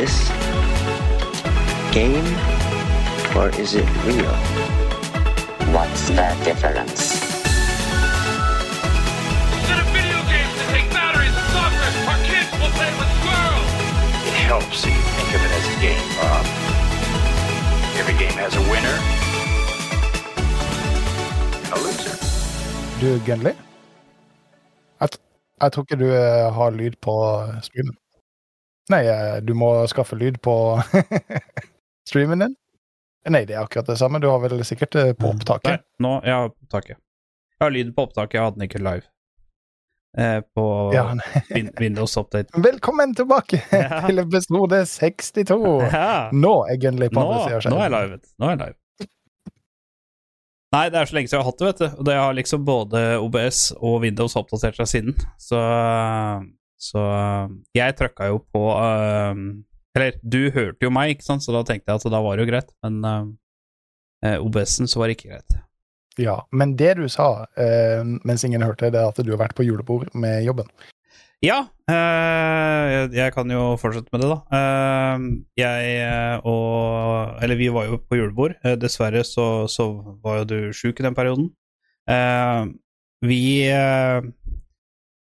this game or is it real? What's the difference? Instead of video games that take batteries and software, our kids will play with squirrels. It helps if you think of it as a game, Rob. Every game has a winner and a loser. Du, Gunley? Jeg, t- jeg tror ikke du eh, har lyd på streamen. Nei, eh, du må skaffe lyd på streamen din. Nei, det er akkurat det samme. Du har vel sikkert det på Nei, opptaket. nå, jeg har opptaket. Jeg har lyd på opptaket, jeg hadde den ikke live. Eh, på Ja, Windows Update. Velkommen tilbake Ja. til episode 62. Ja. Nå er Gunley på andre sida av nå er jeg live. Nå er jeg live. Nei, det er så lenge siden jeg har hatt det, vet du. Og det har liksom både OBS og Windows oppdatert seg siden. Så, så jeg trykka jo på uh, Eller, du hørte jo meg, ikke sant, så da tenkte jeg at da var det jo greit. Men uh, OBS-en så var det ikke greit. Ja, men det du sa uh, mens ingen hørte, det er at du har vært på julebord med jobben. Ja, eh, jeg, kan jo fortsette med det, da. Eh, jeg eh, og Eller vi var jo på julebord. Eh, dessverre så, så var jo du sjuk i den perioden. Eh, vi eh, eh,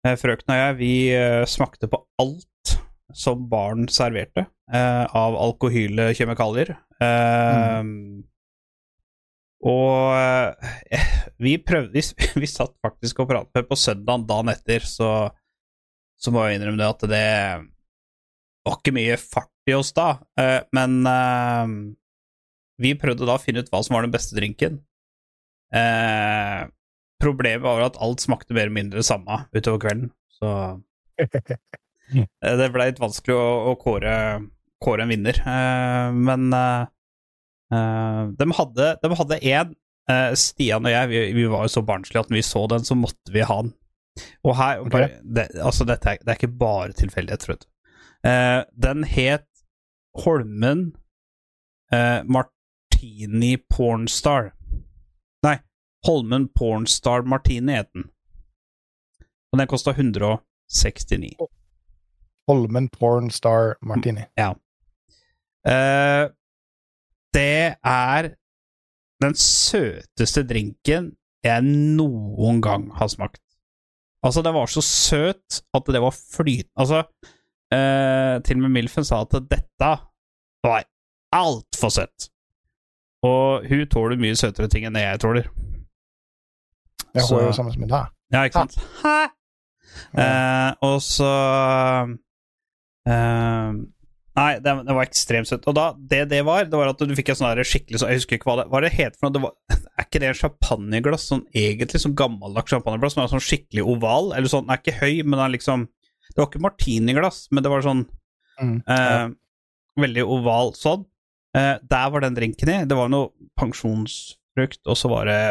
Frøken og jeg, vi eh, smakte på alt som barn serverte eh, av alkohyle kjemikalier. Eh, Og eh, vi prøvde Vi, satt faktisk og pratet på søndagen dagen etter, så så må jeg innrømme det at det var ikke mye fart i oss da, eh, men eh, vi prøvde da å finne ut hva som var den beste drinken. Eh, problemet var at alt smakte mer eller mindre samme utover kvelden, så eh, det ble litt vanskelig å, å kåre, kåre en vinner. Uh, men uh, eh, de hadde de hadde én uh, Stian og jeg, vi, vi var jo så barnslige at når vi så den, så måtte vi ha den. Og her okay. bare, det, Altså, dette er, det er ikke bare tilfeldighet, vet du. Den het Holmen Martini Pornstar. Holmen Pornstar Martini het den. Og den kosta 169. Holmen Pornstar Martini. Ja. Uh, det er den søteste drinken jeg noen gang har smakt. Altså, den var så søt at det var flytende Altså, uh, til og med Milfen sa at dette var altfor søtt. Og hun tåler mye søtere ting enn det jeg tåler. Jeg Så- jo samme som i deg. Ja, ikke sant? Hæ? Eh, og så eh, Nei, det, det var ekstremt søtt. Og da, det det var, det var at du fikk en sånn skikkelig så, Jeg husker ikke hva det Hva det het for noe? Det var, er ikke det en champagneglass? Sånn egentlig sånn gammeldags champagneglass, men er sånn skikkelig oval? Eller sånn, den er ikke høy, men den er liksom Det var ikke martiniglass, men det var sånn Mm. eh, Veldig oval sånn. Eh, der var den drinken i. Det var noe pensjonsfrukt, og så var det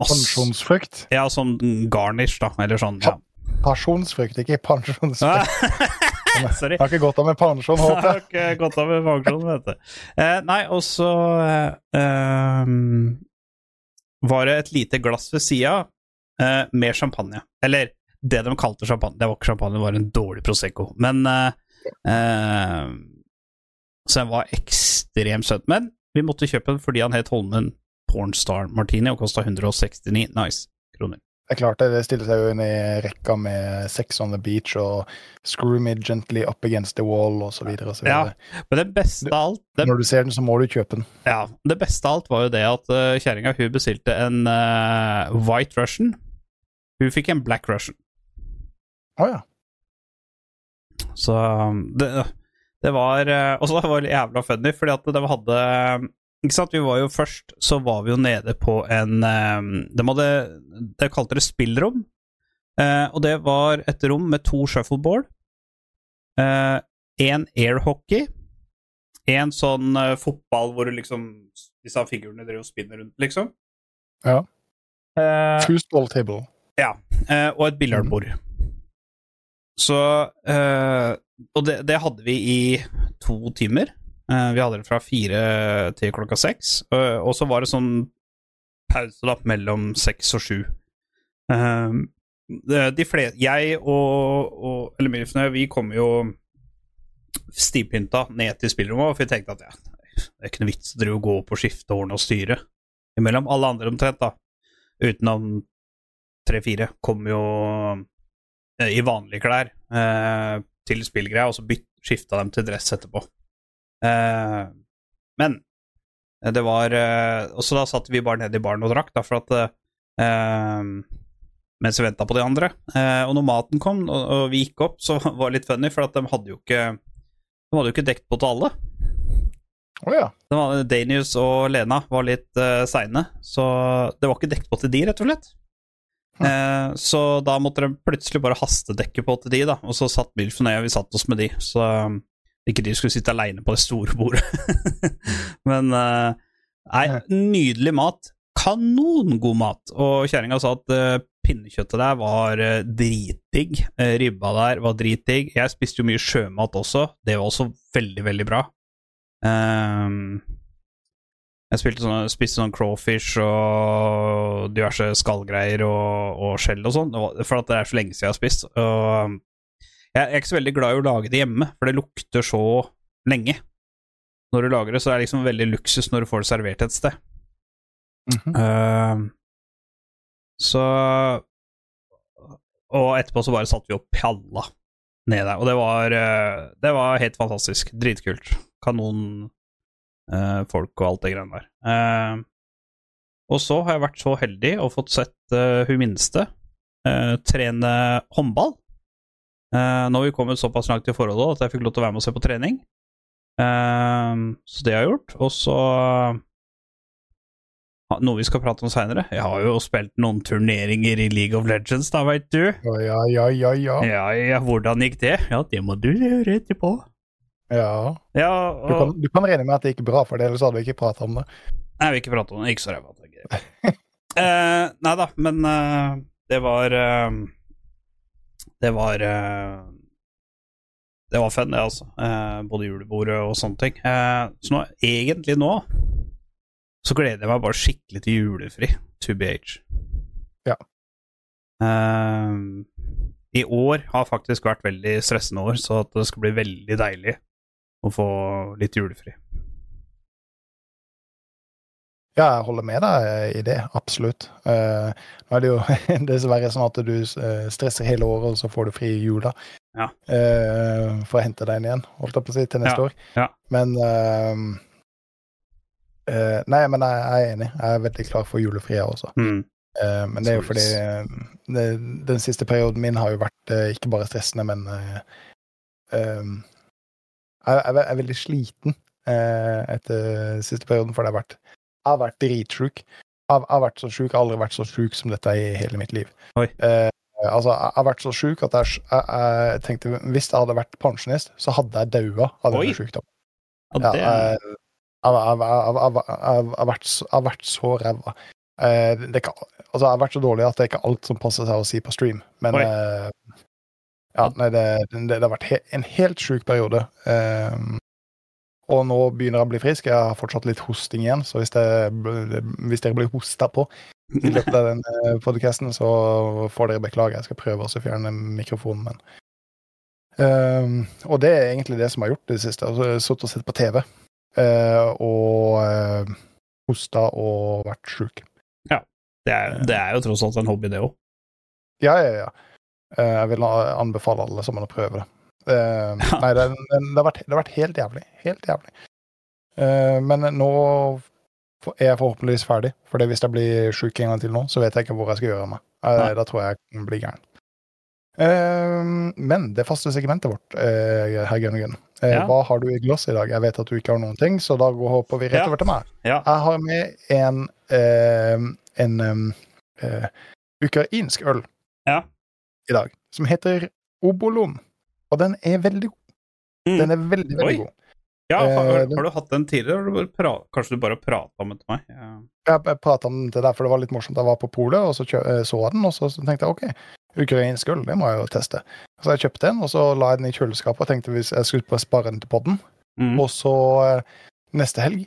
masse Pensjonsfrukt. Ja, sånn garnish, da, eller sånn. Ja. Pensjonsfrykt, ikke pensjonsfrykt. Sorry. Jeg har ikke gått av med pensjon, Jeg håper har ikke gått av med pensjon, vet du. Eh, nei, og så eh, ehm, var det et lite glass ved sida eh, med champagne. Eller det de kalte champagne. Det var ikke champagne, det var en dårlig Prosecco. Men eh, eh, Så den var ekstremt søt. Men vi måtte kjøpe den fordi han het Holmen Pornstar Martini og kosta 169 nice kroner. Det er klart det, det stiller seg jo inn i rekka med Sex on the Beach og Screw Me Gently Up Against the Wall videre Ja. Men det beste av alt det Når du ser den, så må du kjøpe den. Ja, det beste av alt var jo det at uh, kjerringa hun bestilte en uh, White Russian. Hun fikk en Black Russian. Å ja. Så um, det, det var uh, Og så var det jævla funny, fordi at de hadde Ikke sant, vi var jo først Så var vi jo nede på en um, De hadde De kalte det spillrom. Eh, og det var et rom med to shuffleboard. Én en airhockey. En sånn eh, fotball hvor du liksom Disse figurene driver og spinner rundt, liksom. Ja. Eh, Foosball table. ja, eh, og et biljardbord. Så eh, Og det, det hadde vi i to timer. Eh, vi hadde det fra fire til klokka seks. eh, og så var det sånn pause da, mellom seks og sju. Eh, de, fleste Jeg og, og Eller Milfene, vi kom jo stivpynta ned til spillrommet, for vi tenkte at ja, det er ikke noe vits å gå opp og skifte hårene og styre imellom. Alle andre omtrent, da, utenom tre-fire, kom jo eh, i vanlige klær til spillgreia, og så skifta dem til dress etterpå. Eh, men det var eh, Og så da satt vi bare nede i baren og drakk, da, for at eh, Mens vi venta på de andre. Eh, og når maten kom, og, vi gikk opp, så var det litt funny, for at de hadde jo ikke De hadde jo ikke dekt på til alle. Oh, ja. Var, Danius og Lena var litt uh, seine, så det var ikke dekt på til de, rett og slett. Eh, så da måtte de plutselig bare hastedekke på til de, da. Og så satt Milf og jeg, vi satt oss med de, så um, ikke de skulle sitte aleine på det store bordet. Men eh, Nei, nydelig mat. Kanongod mat. Og kjerringa sa at eh, pinnekjøttet der var eh, dritdigg. Ribba der var dritdigg. Jeg spiste jo mye sjømat også. Det var også veldig, veldig bra. Um, jeg sånne, spiste sånn crawfish og diverse skallgreier og, og skjell og sånn, for at det er så lenge siden jeg har spist. Og jeg er ikke så veldig glad i å lage det hjemme, for det lukter så lenge. Når du lager det, så er det liksom veldig luksus når du får det servert et sted. Mm -hmm. uh, så Og etterpå så bare satt vi og pjalla ned der, og det var, uh, det var helt fantastisk. Dritkult. Kanon uh, folk og alt det greiene der. Og så har jeg vært så heldig og fått sett hun minste trene håndball. Eh, nå har vi kommet såpass langt i forholdet at jeg fikk lov til å være med og se på trening. Uh, så det har jeg gjort. Og så uh, noe vi skal prate om seinere. Jeg har jo spilt noen turneringer i League of Legends, da, veit du. Ja, ja, ja, ja. Ja. Ja, hvordan gikk det? Ja, det må du gjøre etterpå. ja. Ja, Du, kan, du kan regne med at det gikk bra, for deg, ellers hadde vi ikke prata om det. Nei, vi ikke prata om det. Ikke så ræva. det gikk. eh, nei da, men det var Det var eh, Det var fun, det, altså. Eh, både julebordet og sånne ting. Eh, så nå, egentlig nå så gleder jeg meg bare skikkelig til julefri. To BH. Ja. I år har faktisk vært veldig stressende år, så det skal bli veldig deilig å få litt julefri. Ja, jeg holder med deg i det, absolutt. Eh, nå er det jo dessverre sånn at du eh, stresser hele året, og så får du fri i jula. Ja. Eh, for å hente deg inn igjen, holdt jeg på å si, til neste Ja, år. ja. Men eh, eh, Nei, men jeg, jeg er enig. Jeg er veldig klar for julefri, jeg også. Mm. Eh, men det er jo fordi eh, det, den siste perioden min har jo vært eh, ikke bare stressende, men eh, eh, jeg, jeg, er veldig sliten eh, etter siste perioden, for det har vært Jeg har vært dritsjuk. Jeg har, vært så sjuk. Jeg har aldri vært så sjuk som dette i hele mitt liv. Oi. Eh, altså, jeg har vært så sjuk at jeg, jeg, jeg tenkte hvis jeg hadde vært pensjonist, så hadde jeg daua av denne sykdommen. Ja, det jeg, har vært vært så ræva. Eh, altså, jeg har vært så dårlig at det er ikke alt som passer seg å si på stream. Men eh, ja, nei, det, det, det har vært he, en helt sjuk periode. Eh, og nå begynner jeg å bli frisk. Jeg har fortsatt litt hosting igjen, så hvis, det, hvis dere blir hosta på i løpet av den podkasten, så får dere beklage. Jeg skal prøve å fjerne mikrofonen, men um, Og det er egentlig det som har gjort det siste. Altså, Sittet og sett på TV uh, og uh, hosta og vært sjuk. Det er, det er jo tross alt en hobby, det òg. Ja, ja, ja. Uh, jeg vil anbefale alle sammen å prøve det. Ja. Nei, det, det, det, har vært, det har vært helt jævlig. Helt jævlig. Uh, men nå er jeg forhåpentligvis ferdig. For hvis jeg blir sjuk en gang til nå, så vet jeg ikke hvor jeg skal gjøre meg. Uh, da tror jeg jeg blir gæren. Men det faste segmentet vårt, herr eh, Ja. hva har du i glasset i dag? Jeg vet at du ikke har noen ting, så da går hopper vi rett over til meg. Ja. Jeg har med en, en ukrainsk øl Ja. i dag, som heter Obolon. Og den er veldig god. Mm. Den er veldig, veldig Oi. god. ja har, Eh, har, du hatt den tidligere? Eller har du bare pra- Kanskje du bare prata om den til meg? Ja. Jeg, prata om den til deg, for det var litt morsomt. Jeg var på polet, og så eh, så jeg den, og så, tenkte jeg OK, ukrainsk øl, det må jeg jo teste. Så jeg kjøpte den, og så la jeg den i kjøleskapet og tenkte hvis jeg skulle spare den til podden. Mm. Og så eh, neste helg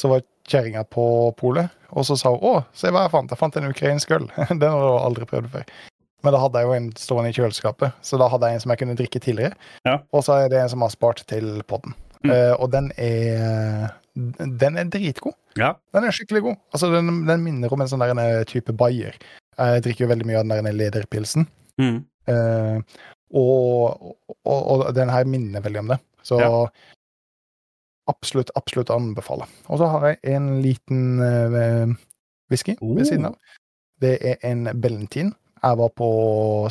så var kjerringa på polet, og så sa hun 'Å, se hva jeg fant. Jeg fant en ukrainsk øl'. Den har du aldri prøvd før. Men da hadde jeg jo en stående i kjøleskapet, så da hadde jeg en som jeg kunne drikke tidligere. Ja. Og så er det en som har spart til podden. Mm. Uh, og den er Den er dritgod. Ja. Den er skikkelig god. Altså, den, den minner om en sånn der en eh, type bayer. Jeg drikker jo veldig mye av den der lederpilsen. Mm. Uh, og, og, og den her minner veldig om det. Så Ja. absolutt, absolutt anbefale. Og så har jeg en liten uh, whisky Oh. ved siden av. Det er en Bellentin. Jeg var på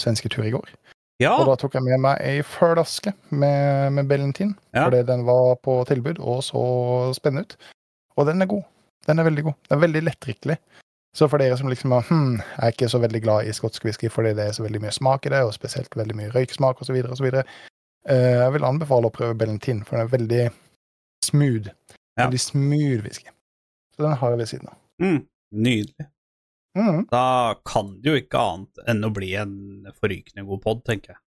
svensketur i går, ja. og da tok jeg med meg ei flaske med, med Bellentin. Ja. Fordi den var på tilbud og så spennende ut. Og den er god. Den er veldig god. Den er veldig lettdrikkelig. Så for dere som liksom er, hm, er ikke så veldig glad i skotsk whisky fordi det er så veldig mye smak i det, og spesielt veldig mye røyksmak osv., osv. Uh, jeg vil anbefale å prøve Bellentin, for den er veldig smooth. Ja. Veldig smooth whisky. Så den har jeg ved siden av. Mm. Nydelig. Mhm. Da kan det jo ikke annet enn å bli en forrykende god pod, tenker jeg.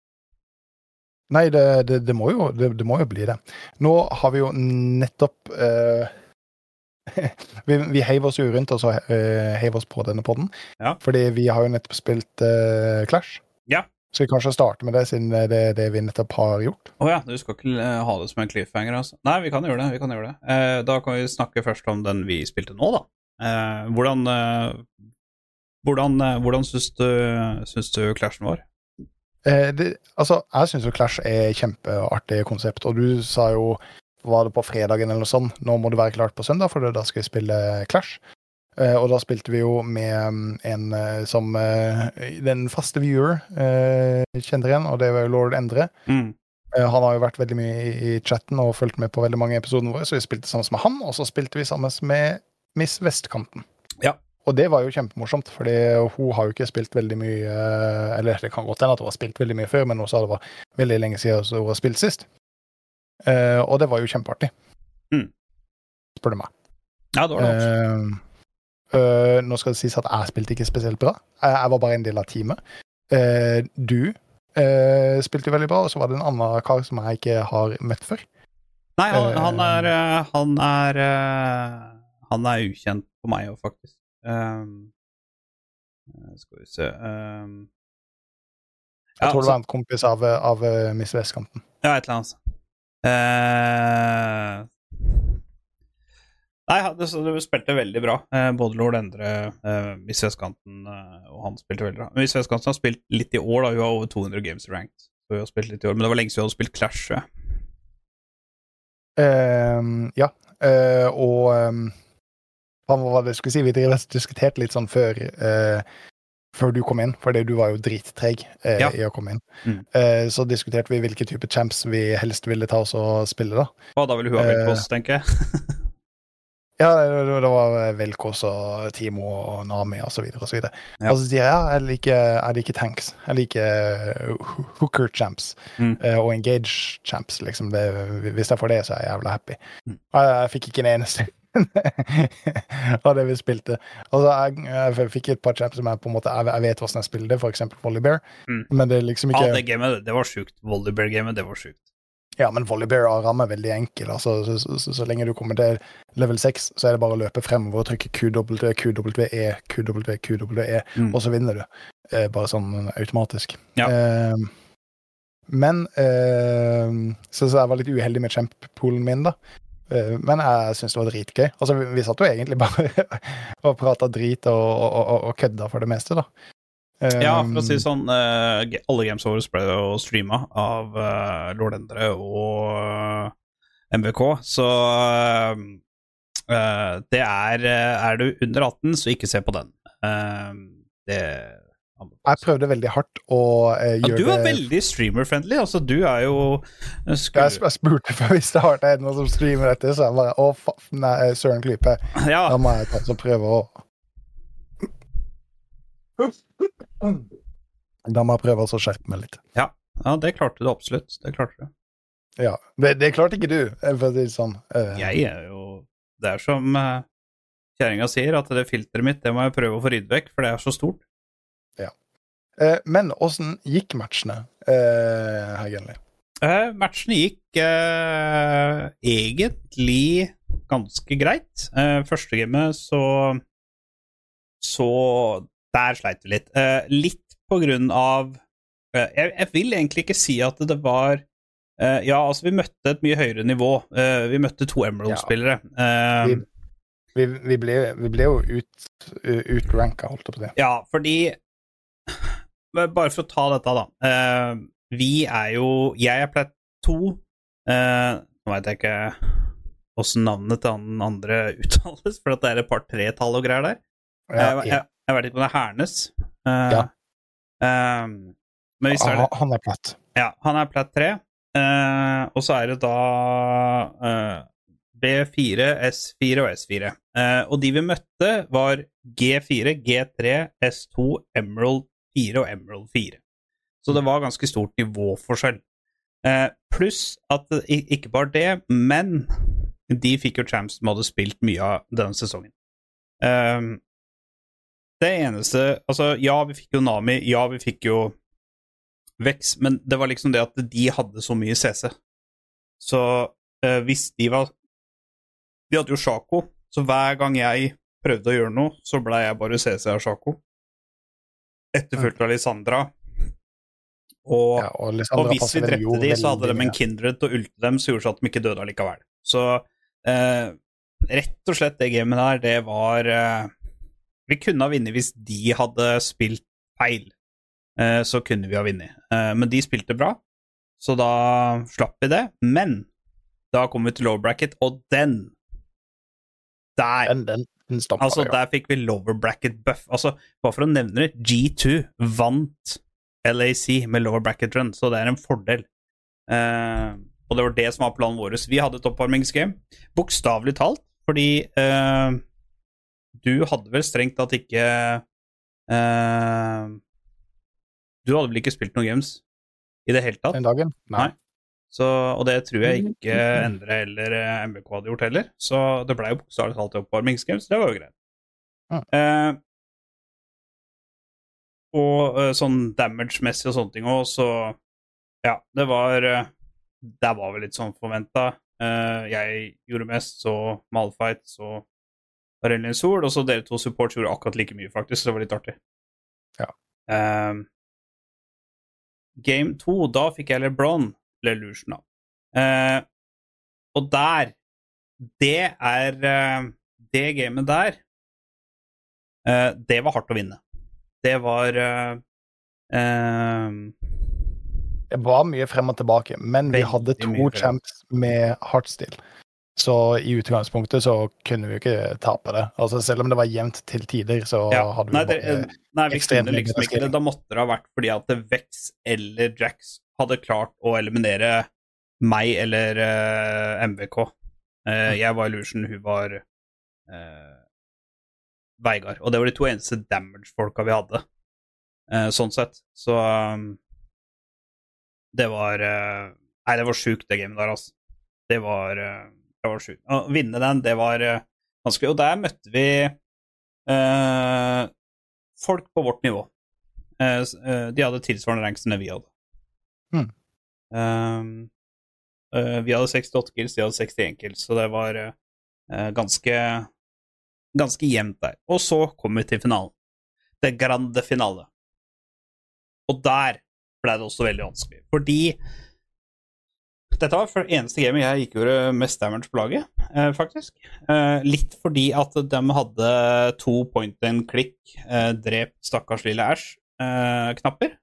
Nei, det, det, det, må jo, det, må jo bli det. Nå har vi jo nettopp uh, vi, vi heiv oss jo rundt og så uh, heiv oss på denne podden. Ja. Fordi vi har jo nettopp spilt uh, Clash. Ja. Skal vi kanskje starte med det, siden det er det vi nettopp har gjort? Å ja, du skal ikke ha det som en cliffhanger, altså? Nei, vi kan gjøre det. vi kan gjøre det. Da kan vi snakke først om den vi spilte nå, da. Hvordan hvordan, eh, hvordan syns du, syns du Clashen var? Eh, det, altså, jeg syns jo Clash er et kjempeartig konsept, og du sa jo var det på fredagen eller noe sånt, nå må det være klart på søndag, for da skal vi spille Clash. Eh, og da spilte vi jo med mm, en eh, som eh, den faste viewer eh, kjenner igjen, og det var jo lord Endre. Mm. Han har jo vært veldig mye i, chatten og fulgt med på veldig mange episoder våre, så vi spilte sammen med han, og så spilte vi sammen med Miss Vestkanten. Og det var jo kjempemorsomt, fordi hun har jo ikke spilt veldig mye eh, Eller det kan godt hende at hun har spilt veldig mye før, men hun sa det var veldig lenge siden hun har spilt sist. Uh, og det var jo kjempeartig. Mm. Spør du meg. Ja, det var det. også. Uh, eh, nå skal det sies at jeg spilte ikke spesielt bra. Jeg, jeg var bare en del av teamet. Du spilte veldig bra, og så var det en annen kar som jeg ikke har møtt før. Nei, han, eh, han er Han er Han er ukjent for meg òg, faktisk. Um, skal vi se um, Jeg tror det var en kompis av, av eh, Miss Vestkanten. Ja, et eller annet. Uh, Nei, han- det, så du spilte veldig bra. Eh, både Lord Endre, eh, Miss Vestkanten og han spilte veldig bra. Miss Vestkanten har spilt litt i år, da. Hun har over 200 games ranked. Så hun har spilt litt i år, Men det var lenge siden hun hadde spilt Clash. Ehm, ja, eh, og um, hva var det skulle si? Vi diskuterte litt sånn før eh, før du kom inn, fordi du var jo drittreg eh, Ja. i å komme inn. Mm. Eh, så diskuterte vi hvilke type champs vi helst ville ta oss og spille, da. Og da ville hun ha på oss, tenker jeg. Ja, det, det var Velkås og Timo og Nami og så videre og så videre. Ja. Og så sier jeg ja, jeg liker, jeg liker tanks. Jeg liker hooker champs Mm. og engage champs, liksom. Det, hvis jeg får det, så er jeg jævla happy. Mm. Jeg, jeg fikk ikke en eneste av det vi spilte. Altså, jeg, jeg fikk et par champs som jeg på en måte Jeg, jeg vet hvordan jeg spiller det, eksempel Volleybear, Mm. men det er liksom Ja, det gamet, det var sjukt. Volleybear-gamet, det var sjukt. Ja, men Volleybear er rammer veldig enkel. Altså, så, så, så, så lenge du kommer til level 6, så er det bare å løpe fremover og trykke QW, QWE, QW, QWE, Mm. og så vinner du. Eh, bare sånn automatisk. Ja. Eh, men eh, så, så jeg var litt uheldig med champ-poolen min, da. Eh, men jeg syns det var dritgøy. Altså, vi, vi satt jo egentlig bare og prata drit og, og, og, og kødda for det meste, da. Eh, Ja, for å si det sånn, eh, alle games våre ble jo streama av uh, Lord Endre og eh, MVK, så eh, eh, det er eh, Er du under 18, så ikke se på den. Eh, det Jeg prøvde veldig hardt å eh, ja, Du er det veldig streamer-friendly. Altså, du er jo Jeg, skulle, jeg, jeg spurte før hvis det det noen som streamer dette, så jeg bare Å, faen, nei, Søren Klype. Ja, Da må jeg ta så prøve å Da må jeg prøve å skjerpe meg litt. ja, det klarte du absolutt. Det klarte du. Ja. Det, det klarte ikke du, eh, for å si det sånn. Uh... Jeg er jo Det er som uh, kjerringa sier, at det filteret mitt det må jeg prøve å få ryddet vekk, for det er så stort. Eh, men åssen gikk matchene, eh, herr Genli? Eh, matchene gikk eh, egentlig ganske greit. Uh, første gamet så Så Der sleit vi litt. Eh, litt på grunn av eh, jeg, jeg vil egentlig ikke si at det var eh, Ja, altså, vi møtte et mye høyere nivå. Eh, vi møtte to Emerald-spillere. Eh, Vi- Vi, vi, ble, vi ble jo ut, utranka, holdt jeg på å si. Ja, fordi Bare for å ta dette, da. Uh, vi er jo Jeg er plett 2. Uh, nå veit jeg ikke åssen navnet til han andre uttales, for at det er et par tretall og greier der. Ja, jeg, jeg, jeg vet ikke om det er Hernes. Uh, Ja. eh, men hvis det er det han, er platt. Ja, han er platt 3. Uh, og så er det da uh, B4, S4 og S4. Eh, og de vi møtte, var G4, G3, S2, Emerald 4 og Emerald 4. Så det var ganske stort nivåforskjell. Eh, Pluss at ikke bare det, men de fikk jo champs som hadde spilt mye av denne sesongen. Eh, det eneste Altså, ja, vi fikk jo Nami, ja, vi fikk jo Vex, men det var liksom det at de hadde så mye CC. Så eh, hvis de var De hadde jo Sjako, så hver gang jeg prøvde å gjøre noe, så ble jeg bare CC av Sjako. Etterfulgt av Lisandra. Og, Ja, og, og hvis vi drepte de, så hadde de en kindred til å ulte dem, så gjorde så at de ikke døde allikevel. Så eh, rett og slett det gamet der, det var eh, Vi kunne ha vunnet hvis de hadde spilt feil. Eh, så kunne vi ha vunnet. Eh, men de spilte bra, så da slapp vi det. Men da kom vi til low bracket, og den Der Den, den, stoppa Altså, der fikk vi lower bracket buff. Altså, bare for å nevne det, G2 vant LAC med lower bracket run, så det er en fordel. Uh, og det var det som var planen vår. Vi hadde et oppvarmingsgame, bokstavelig talt, fordi uh, du hadde vel strengt tatt ikke uh, Du hadde vel ikke spilt noen games i det hele tatt? Den dagen? Nei. Nei. Så, og det tror jeg ikke Endre eller eh, MBK hadde gjort heller. Så det ble jo bokstavelig talt oppvarmingsgames, det var jo greit. Ah. Eh, og eh, sånn damage-messig og sånne ting òg, så ja, det var eh, Det var vel litt sånn forventa. Eh, jeg gjorde mest, så Malfight, så Aurelien Sol, og så dere to supports gjorde akkurat like mye, faktisk, så det var litt artig. Ja. Eh, game 2, da fikk jeg LeBron Illusion, da. Eh, og der Det er eh, Det gamet der eh, Det var hardt å vinne. Det var Det var mye frem og tilbake, men vi hadde to champs med hardstill. Så i utgangspunktet så kunne vi jo ikke tape det. Altså Selv om det var jevnt til tider, så ja. hadde vi Nei, bare det, nei, vi kunne liksom ikke det. Da måtte det ha vært fordi at Vex eller Jax hadde klart å eliminere meg eller uh, MVK. Uh, jeg var Illusion, hun var uh, Veigard. Og det var de to eneste damage-folka vi hadde, eh, sånn sett. Så um, det var eh, Nei, det var sjukt, det gamet der, altså. Det var, eh, det var sjukt. Å vinne den, det var vanskelig. Og der møtte vi eh, folk på vårt nivå. Eh, eh, de hadde tilsvarende rank som det vi hadde. Um, eh, vi hadde 68 kills, de hadde 61 kills, så det var uh, ganske ganske jevnt der. Og så kom vi til finalen. Det grande finale. Og der ble det også veldig vanskelig, fordi dette var for eneste gamet jeg ikke gjorde mest damage på laget, eh, faktisk. Eh, litt fordi at de hadde to point and click, eh, drep stakkars lille Æsj-knapper.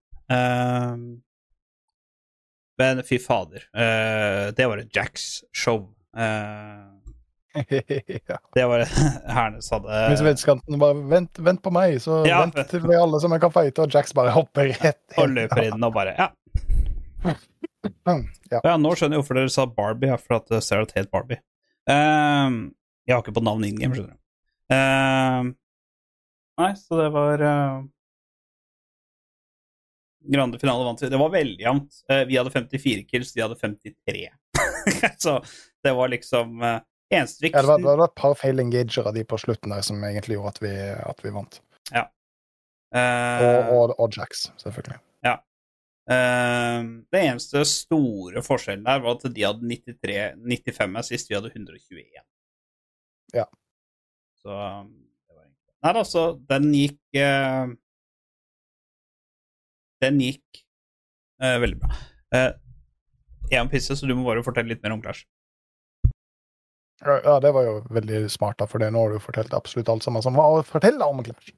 Eh, men fy fader, uh, det var et Jacks-show. Uh, ja. det var Hernes hadde Hvis venskanten bare vent, vent på meg, så Ja. vent til vi alle som jeg kan fighte, og Jacks bare hopper rett og løper inn og bare Ja. Ja. Ja, nå skjønner jeg hvorfor dere sa Barbie, for at Sarah het Barbie. Ehm, jeg har ikke på navn in game, skjønner du. Ehm, nei, så det var uh, Grande finale vant vi. Det var veldig jevnt. Eh, vi hadde 54 kills, de hadde 53. så det var liksom uh, Eneste vi Ja, det, var, et par feil engager av de på slutten der som egentlig gjorde at vi, at vi vant. Eh, Og, og, og Jax, selvfølgelig. eh, det eneste store forskjellen der var at de hadde 93, 95 sist, vi hadde 121. Ja. Så um, det var egentlig Nei da, så den gikk eh, den gikk eh, veldig bra. Eh, jeg må pisse, så du må bare fortelle litt mer om Clash. Ja, det var jo veldig smart, da, for nå har du fortalt absolutt alt sammen som var å fortelle om Clash.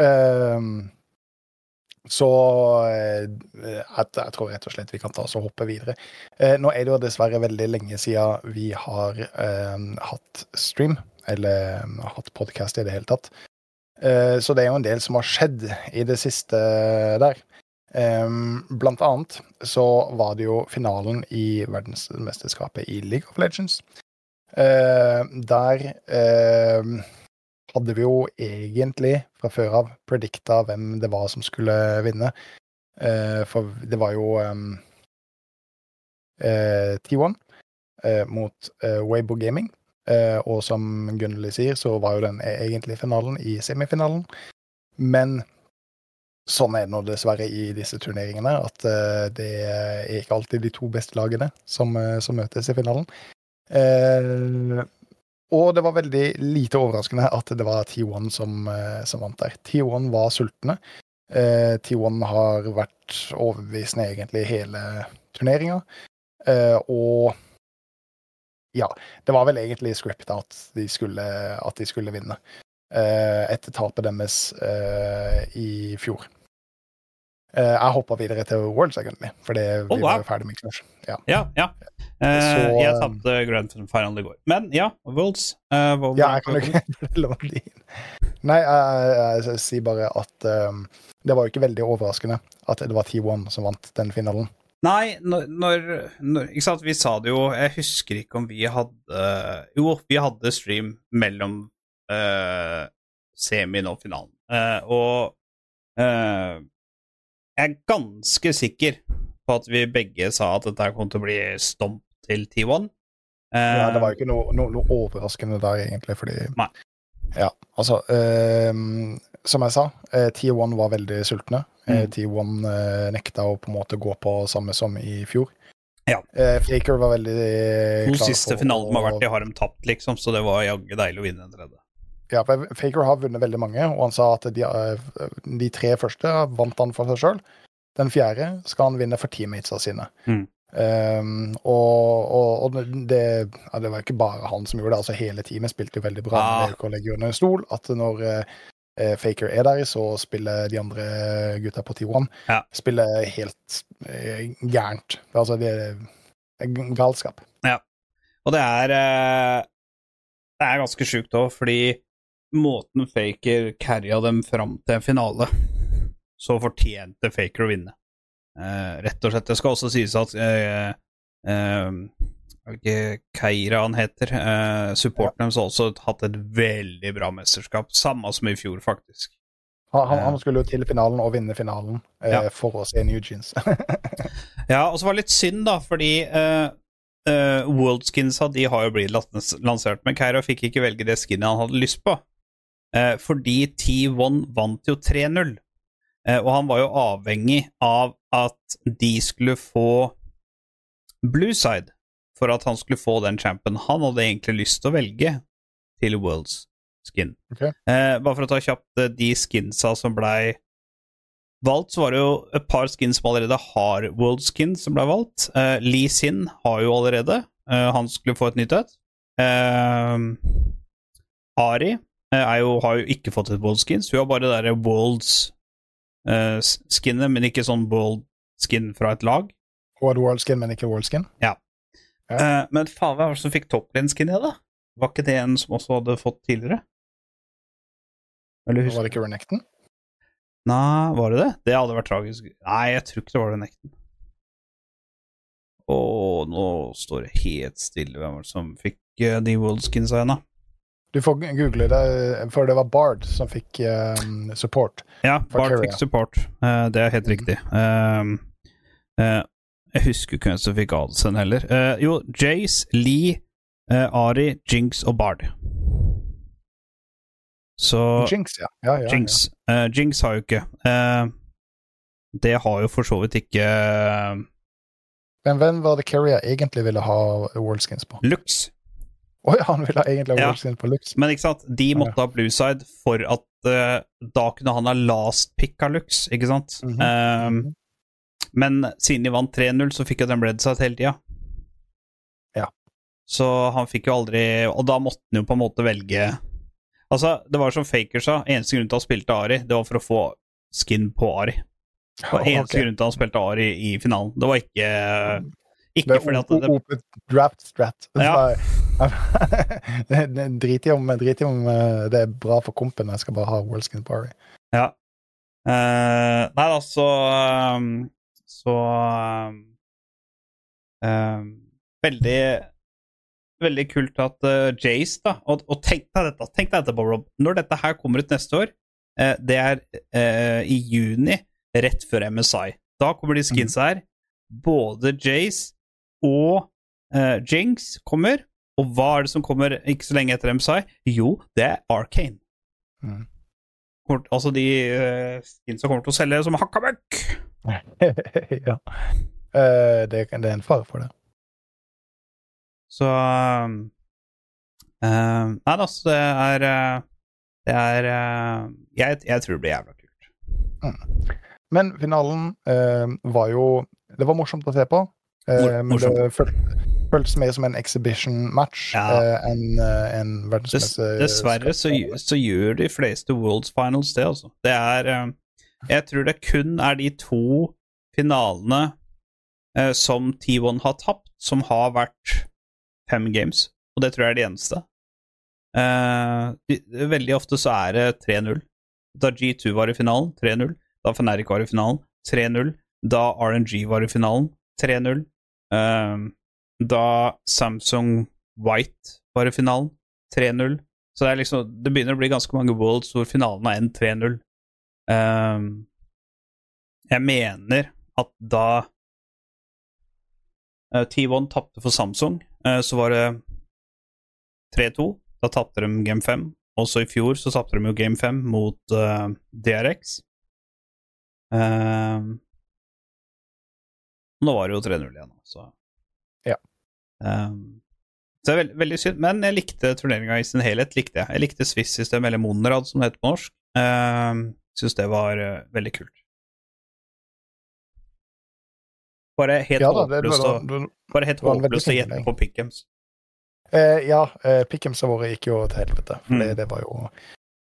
Ehm, så eh, jeg tror rett og slett vi kan ta oss og hoppe videre. Eh, nå er det jo dessverre veldig lenge siden vi har eh, hatt stream, eller eh, hatt podkast i det hele tatt. Eh, så det er jo en del som har skjedd i det siste der. Blant annet så var det jo finalen i verdensmesterskapet i League of Legends. Eh, der eh, hadde vi jo egentlig fra før av predikta hvem det var som skulle vinne. For det var jo um, eh, T1 eh, mot Weibo Gaming. Eh, og som Gunnli sier, så var jo den egentlig finalen i semifinalen. Men sånn er det nå dessverre i disse turneringene, at eh, det er ikke alltid de to beste lagene som, eh, som møtes i finalen. Eh, og det var veldig lite overraskende at det var T1 som, som vant der. T1 var sultne. Eh, T1 har vært overbevisende egentlig hele turneringa. Og ja, det var vel egentlig scripta at de skulle, at de skulle vinne. Eh, etter tapet deres eh, i fjor. Eh, jeg hoppa videre til Worlds, egentlig, for det, vi Oh, wow. var jo ferdig med Clash. Ja. Ja, ja. Så, jeg tapte Grand Final i går. Men ja, Wolves. uh, Ja, jeg kan ikke fortelle om de. Nei, jeg, jeg, jeg sier bare at um, det var jo ikke veldig overraskende at det var T1 som vant den finalen. Nei, når, når, Ikke sant, vi sa det jo Jeg husker ikke om vi hadde Jo, vi hadde stream mellom uh, semien og finalen. Uh, og uh, jeg er ganske sikker på at vi begge sa at dette kom til å bli stomp til T1. Eh, Ja, det var jo ikke noe, noe, noe overraskende der, egentlig, fordi Nei. Ja, altså Som jeg sa, eh, T1 var veldig sultne. Eh, Mm. T1 eh, nekta å på en måte gå på samme som i fjor. Ja. Eh, Faker var veldig klar klar siste finalen finalene har vært i, har de tapt, liksom, så det var jaggu deilig å vinne en tredje. Ja, Faker har vunnet veldig mange, og han sa at de, de tre første vant han for seg sjøl. Den fjerde skal han vinne for teammatesa sine. Mm. Um, og og, og det, ja, det var ikke bare han som gjorde det, altså hele teamet spilte jo veldig bra. Ja. Det er å legge under en stol at når Faker er der, så spiller de andre gutta på T1 Ja. spiller helt eh, gærent. Altså, det er, galskap. Ja. Og det er eh, Det er ganske sjukt òg, fordi måten Faker carrya dem fram til en finale, så fortjente Faker å vinne. Eh, rett og slett. Det skal også sies at eh, eh, ikke Keira han heter. Eh, supporten deres har også hatt et veldig bra mesterskap. Samme som i fjor, faktisk. Han, han, han skulle jo til finalen og vinne finalen eh, Ja. for å se New Jeans. Ja, og så var det litt synd, da, fordi uh, Worldskinsa de har jo blitt lansert, men Keira fikk ikke velge det skinnet han hadde lyst på. Eh, fordi T1 vant jo 3-0, Eh, og han var jo avhengig av at de skulle få Blueside for at han skulle få den champen. Han hadde egentlig lyst til å velge til Worlds skin. Okay. Eh, bare for å ta kjapt eh, de skinsa som blei valgt, så var det jo et par skins som allerede har World Skin som ble valgt. Eh, Lee Sin har jo allerede. Eh, han skulle få et nytt et. Eh, Ari eh, er jo, har jo ikke fått et World Skin, så hun har bare det derre Worlds eh, skinnet, men ikke sånn World Skin fra et lag. Og et World Skin, men ikke World Skin. Ja. Eh, men faen, hvem var det som fikk topplane-skinnet, da? Var ikke det en som også hadde fått tidligere? Eller Var det ikke Renekton? Nei, var det det? Det hadde vært tragisk. Nei, jeg tror ikke det var Renekton. Å, nå står det helt stille. Hvem var det som fikk uh, de Worldskinsa igjen, da? Du får google det, for det var Bard som fikk um, support. Ja, Bard fikk support. Uh, det er helt Mhm. riktig. Um, eh, jeg husker ikke hvem som fikk Adelsen heller. Uh, jo, Jace, Lee, uh, Ari, Jinx og Bard. Så Jinx, ja. ja, ja, Jinx. Eh, Jinx har jo ikke. Det har jo for så vidt ikke. Men hvem var det Carrier egentlig ville ha World Skins på? Lux. Ja, han ville egentlig ha Ja. Worldskin på Lux. Men ikke sant, de måtte ha Blueside for at da kunne han ha last pick av Lux, ikke sant? Mhm. Eh, men siden de vant 3-0, så fikk jo den Redside hele tida. Ja. Så han fikk jo aldri Og da måtte han jo på en måte velge Altså, det var som Faker sa, eneste grunn til at han spilte Ari, det var for å få skin på Ari. Det var eneste okay. grunn til at han spilte Ari i finalen. Det var ikke Det Ikke er fordi at det, open draft strat. Ja. Det- det- Drit i om, drit i om eh, det er bra for kompen. Jeg skal bare ha Worldskin på Ari. Ja. Eh, nei da, så um, Så um, um, Veldig Veldig kult at uh, Jace, da Og, og tenk deg dette, tenk deg dette, Bob Rob. Når dette her kommer ut neste år, eh, det er eh, i juni, rett før MSI. Da kommer de skinsa her. Både Jace og eh, Jinx kommer. Og hva er det som kommer ikke så lenge etter MSI? Jo, det er Arcane. Mm. Altså de uh, skinsa kommer til å selge som hakka møkk. ja. Uh, det, det er en fare for det. Så um, Nei da, så det er uh, Det er uh, jeg, jeg tror det blir jævla kult. Men finalen eh, var jo Det var morsomt å se på. eh, men det føltes mer som en exhibition-match Ja. uh, enn uh, en verdensmesse. dessverre så, så gjør de fleste Worlds Finals det, altså. Det er um, jeg tror det kun er de to finalene eh, som T1 har tapt, som har vært fem games. Og det tror jeg er det eneste. Eh, veldig ofte så er det 3-0. Da G2 var i finalen, 3-0. Da Feneric var i finalen, 3-0. Da RNG var i finalen, 3-0. Eh, da Samsung White var i finalen, 3-0. Så det, liksom, det, begynner å bli ganske mange worlds hvor finalen er 1-3-0. Um, jeg mener at da eh, uh, T1 tapte for Samsung, uh, så var det 3-2. Da tapte de Game 5. Også i fjor så tapte de jo Game 5 mot eh, uh, DRX. Uh, ehm, nå var det jo 3-0 igjen, så Ja. Um, så det er veld veldig synd, men jeg likte turneringa i sin helhet. likte Jeg Jeg likte Swiss-systemet, eller Monrad som det heter på norsk. Um, Syns det var uh, veldig kult. Bare helt Ja det, det, håpløst å det å gjette på Pickhams. Uh, ja, uh, Pickhamsa våre gikk jo til helvete. For det, Mm. det var jo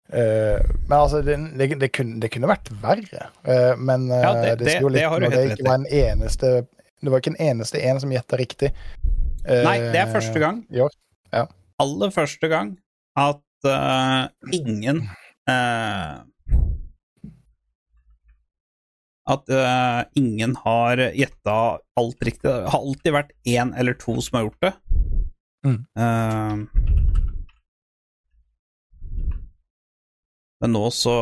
Uh, Men altså, det, det, det, kunne, det kunne vært verre. Uh, men uh, Ja, det- det, det- sier jo det litt når det ikke var en eneste Det var ikke en eneste en som gjetta riktig. Eh, Nei, det er første gang. Ja. Aller første gang at eh, ingen eh, At uh, ingen har gjetta alt riktig. Det har alltid vært én eller to som har gjort det. Mm. Uh, men nå så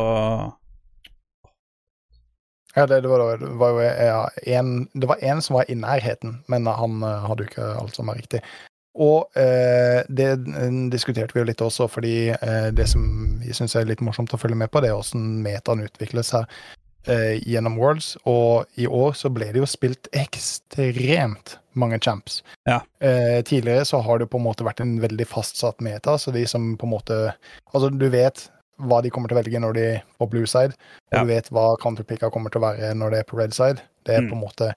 Ja, det, det, var, det var jo ja, en, det var en som var i nærheten, men han uh, hadde jo ikke alt som var riktig. Og uh, det diskuterte vi jo litt også, fordi uh, det som vi syns er litt morsomt å følge med på, det er åssen metaen utvikles seg eh, gjennom Worlds. Og i år så ble det jo spilt ekstremt mange champs. Ja. Eh, tidligere så har det på en måte vært en veldig fastsatt meta, så de som på en måte Altså, du vet hva de kommer til å velge når de er på blue side, og Ja. du vet hva counterpicka kommer til å være når det er på red side. Det er Mm. på en måte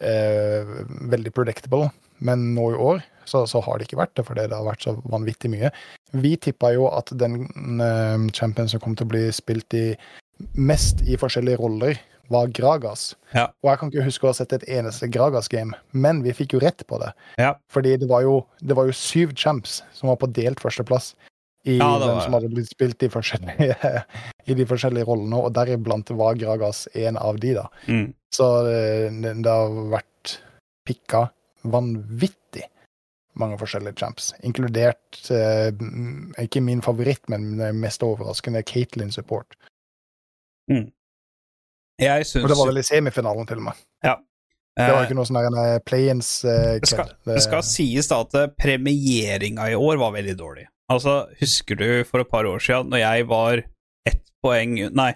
eh, veldig predictable. Men nå i år så, så har det ikke vært det, fordi det har vært så vanvittig mye. Vi tippa jo at den uh, champion som kom til å bli spilt i mest i forskjellige roller, var Gragas. Ja. Og jeg kan ikke huske å ha sett et eneste Gragas-game, men vi fikk jo rett på det. Ja. Fordi det var jo, det var jo syv champs som var på delt førsteplass. I Ja, hvem som hadde blitt spilt i, forskjellige, i de forskjellige rollene, og deriblant var Gragas en av de, da. mm. Så eh, det, det har vært pikka vanvittig mange forskjellige champs, inkludert eh, ikke min favoritt, men mest overraskende Caitlyn Support. Jeg Og syns det var vel i semifinalen, til og med. Det var jo ikke noe sånn eh, play-ins eh, Det skal, det skal sies da at eh, premieringa i år var veldig dårlig. Altså, husker du for et par år siden når jeg var ett poeng Nei,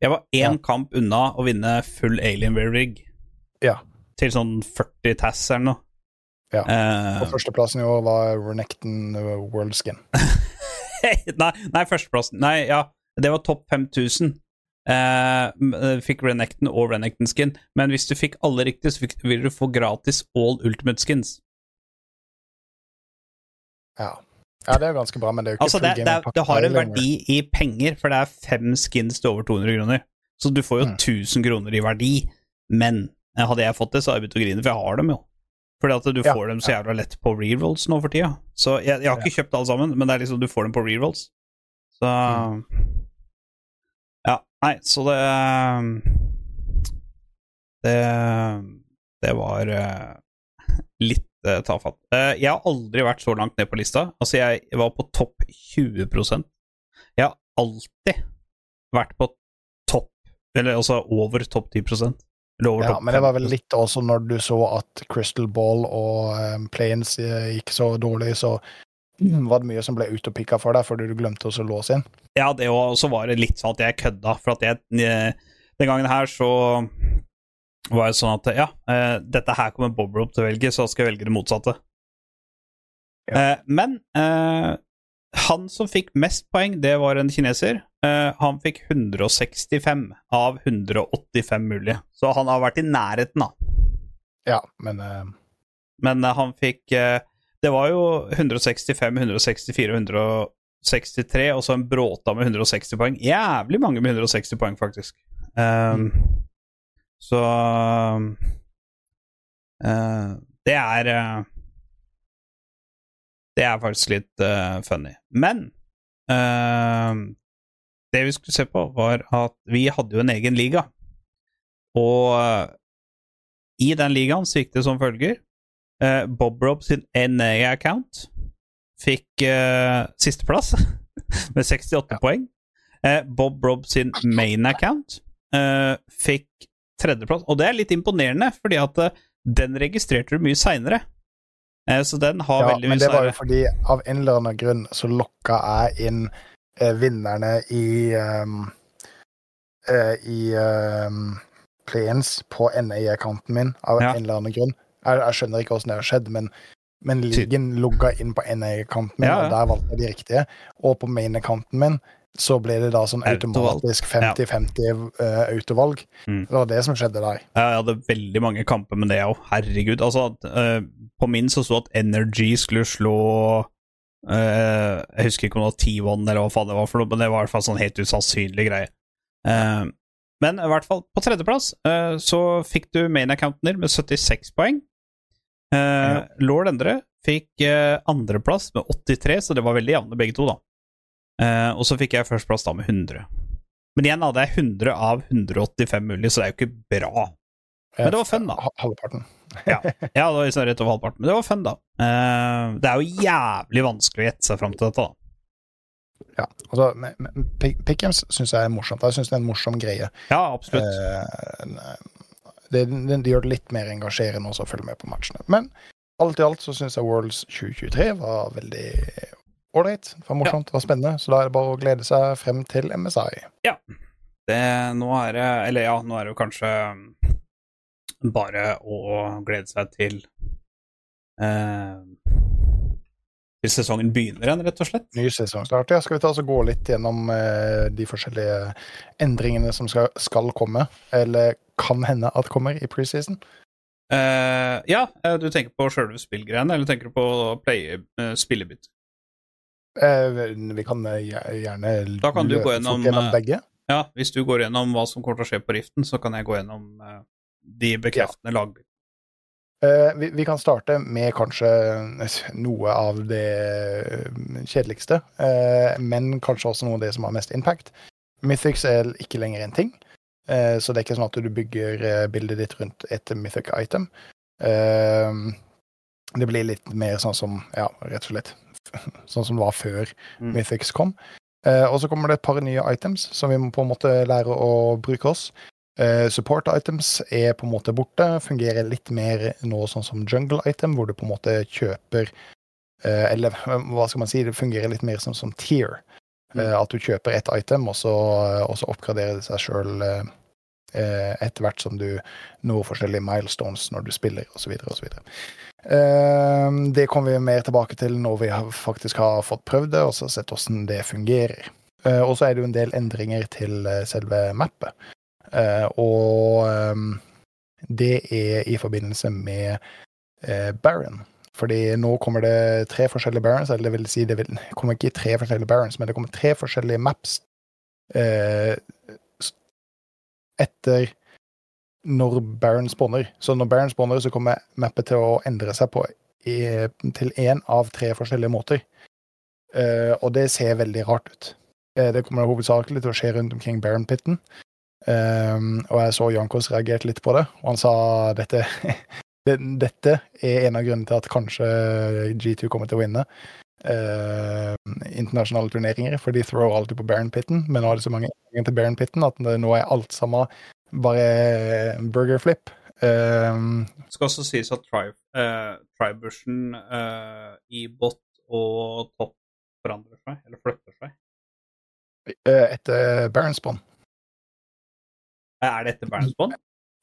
jeg var én Ja. kamp unna å vinne full Alienware rig Ja. til sånn 40 tass eller noe. Ja. og På førsteplassen i år var Renekton Worldskin. World Skin. nei, nei, førsteplassen Nei, ja, det var topp 5000. Eh, fikk Renekton og Renekton skin, men hvis du fikk alle riktig, så fikk, ville du få gratis all ultimate skins. Ja. ja, det er jo ganske bra, men det er jo ikke Altså, det, det, gaming-pakke det har en verdi i penger, for det er fem skins til over 200 kroner. Så du får jo Mm. 1000 kroner i verdi, men eh, hadde jeg fått det, så hadde jeg begynt å grine, for jeg har dem jo. Fordi at du Ja, får dem så jævla lett på rerolls nå for tida. Så jeg, jeg har ikke kjøpt alle sammen, men det er liksom du får dem på rerolls. Så Mm. Nei, så det Det Det var eh, litt eh, tafatt. Eh, jeg har aldri vært så langt ned på lista. Altså, jeg var på topp 20 Jeg har alltid vært på topp Eller altså over topp 10 Eller over Ja, topp men det var vel litt også når du så at Crystal Ball og um, Planes gikk så dårlig, så var det mye som ble utopikka for deg fordi du glemte å låse inn. Ja, det og så var det litt sånn at jeg kødda, for at jeg eh, Den gangen her så var det sånn at ja, eh, dette her kommer Bob opp til å velge, så skal jeg velge det motsatte. Ja. men eh, han som fikk mest poeng, det var en kineser. Han fikk 165 av 185 mulige, så han har vært i nærheten, da. Ja, men Men han fikk Det var jo 165, 164 163, og så en bråta med 160 poeng. Jævlig mange med 160 poeng, faktisk. Um, Så uh, Det er uh, Det er faktisk litt uh, funny. Men eh, det vi skulle se på, var at vi hadde jo en egen liga. Og eh, i den ligaen så gikk det som følger. Eh, Bob Rob sin NA-account fikk uh, sisteplass med 68 poeng. Uh, Bob Rob sin main-account fikk tredjeplass. Og det er litt imponerende, fordi at den registrerte du mye seinere. så den har ja, veldig men mye det var jo fordi av en eller annen grunn så lokka jeg inn vinnerne i um, I um, Planes på NA-accounten min, av Ja. en eller annen grunn. Jeg, jeg skjønner ikke hvordan det har skjedd, men, men ligaen logga inn på NA-kanten min, Ja, ja. og der valgte jeg de riktige. Og på main-kanten min så ble det da sånn automatisk 50-50 uh, autovalg. Mm. Det var det som skjedde der. Jeg hadde veldig mange kamper med det òg. Herregud. Altså, eh, på min så sto at Energy skulle slå uh, Jeg husker ikke om det var T1 eller hva faen det var for noe, men det var i hvert fall sånn helt usannsynlig greie. Eh, men i hvert fall, på tredjeplass eh, så fikk du main-accounten din med 76 poeng. Ja. Lord Endre fikk uh, andreplass med 83, så det var veldig jevne begge to, da. Uh, og så fikk jeg førsteplass da med 100. Men igjen hadde jeg 100 av 185 mulig, så det er jo ikke bra. Men det var fun, da. Halvparten. Ja, det var liksom rett over halvparten, men det var fun, da. Det er jo jævlig vanskelig å gjette seg fram til dette, da. Ja, altså, men- men Pick- Pick'ems syns jeg er morsomt. Jeg syns det er en morsom greie. Ja, absolutt. Eh, det, det, det gjør det litt mer engasjerende også å følge med på matchene. Men alt i alt så syns jeg Worlds 2023 var veldig ålreit. Det var morsomt, det var spennende. Så da er det bare å glede seg frem til MSI. Det, nå er det Eller ja, nå er det jo kanskje um, bare å glede seg til eh, Til sesongen begynner igjen, rett og slett. Ny sesongstart. Ja, skal vi ta oss og gå litt gjennom eh, de forskjellige endringene som skal, skal komme, eller kan hende at kommer i preseason? Uh, ja, eh, du tenker på sjølve spillgreiene, eller tenker du på play, uh, spillebytte? Uh, vi kan eh, gjerne Da kan du gå gjennom, gjennom eh, begge. Ja, hvis du går gjennom hva som kommer til å skje på Riften, så kan jeg gå gjennom eh, de bekreftende lagbyttene. Eh, vi, vi kan starte med kanskje noe av det eh, kjedeligste, eh, men kanskje også noe av det som har mest impact. Mythics er ikke lenger en ting, så det er ikke sånn at du bygger bildet ditt rundt et mythic item. Det blir litt mer sånn som, ja, rett og slett, sånn som det var før Mm. Mythics kom. Og så kommer det et par nye items som vi må på en måte lære å bruke oss. Eh, support items er på en måte borte, fungerer litt mer nå sånn som jungle item, hvor du på en måte kjøper eh, Eller hva skal man si, det fungerer litt mer som, som tier. Mm. at du kjøper ett item, og så, og så oppgraderer det seg sjøl eh, eh, etter hvert som du når forskjellige milestones når du spiller, osv. osv. Eh, det kommer vi mer tilbake til når vi faktisk har fått prøvd det, og så sett hvordan det fungerer. Eh, og så er det jo en del endringer til eh, selve mappet. Eh, og ehm, det er i forbindelse med eh, Baron. Fordi nå kommer det tre forskjellige barons, eller det vil si det vil, kommer ikke tre forskjellige barons, men det kommer tre forskjellige maps eh, etter når Baron spawner. Så når Baron spawner, så kommer mappet til å endre seg på i, til én av tre forskjellige måter. Uh, og det ser veldig rart ut. Uh, det kommer hovedsakelig til å skje rundt omkring Baron-pitten. Um, og jeg så Jankos reagerte litt på det, og han sa dette Dette er en av grunnene til at kanskje G2 kommer til å vinne uh, internasjonale turneringer, for de throw alltid på Baron-pitten, men nå er det så mange ganger til Baron-pitten at det, nå er alt sammen bare burger flip. Um, Det skal også sies at tri, uh, Tribursen eh, i bot og topp forandrer seg, eller flytter seg. eh, etter Baron-spawn. Eh, Er dette Barents Bond?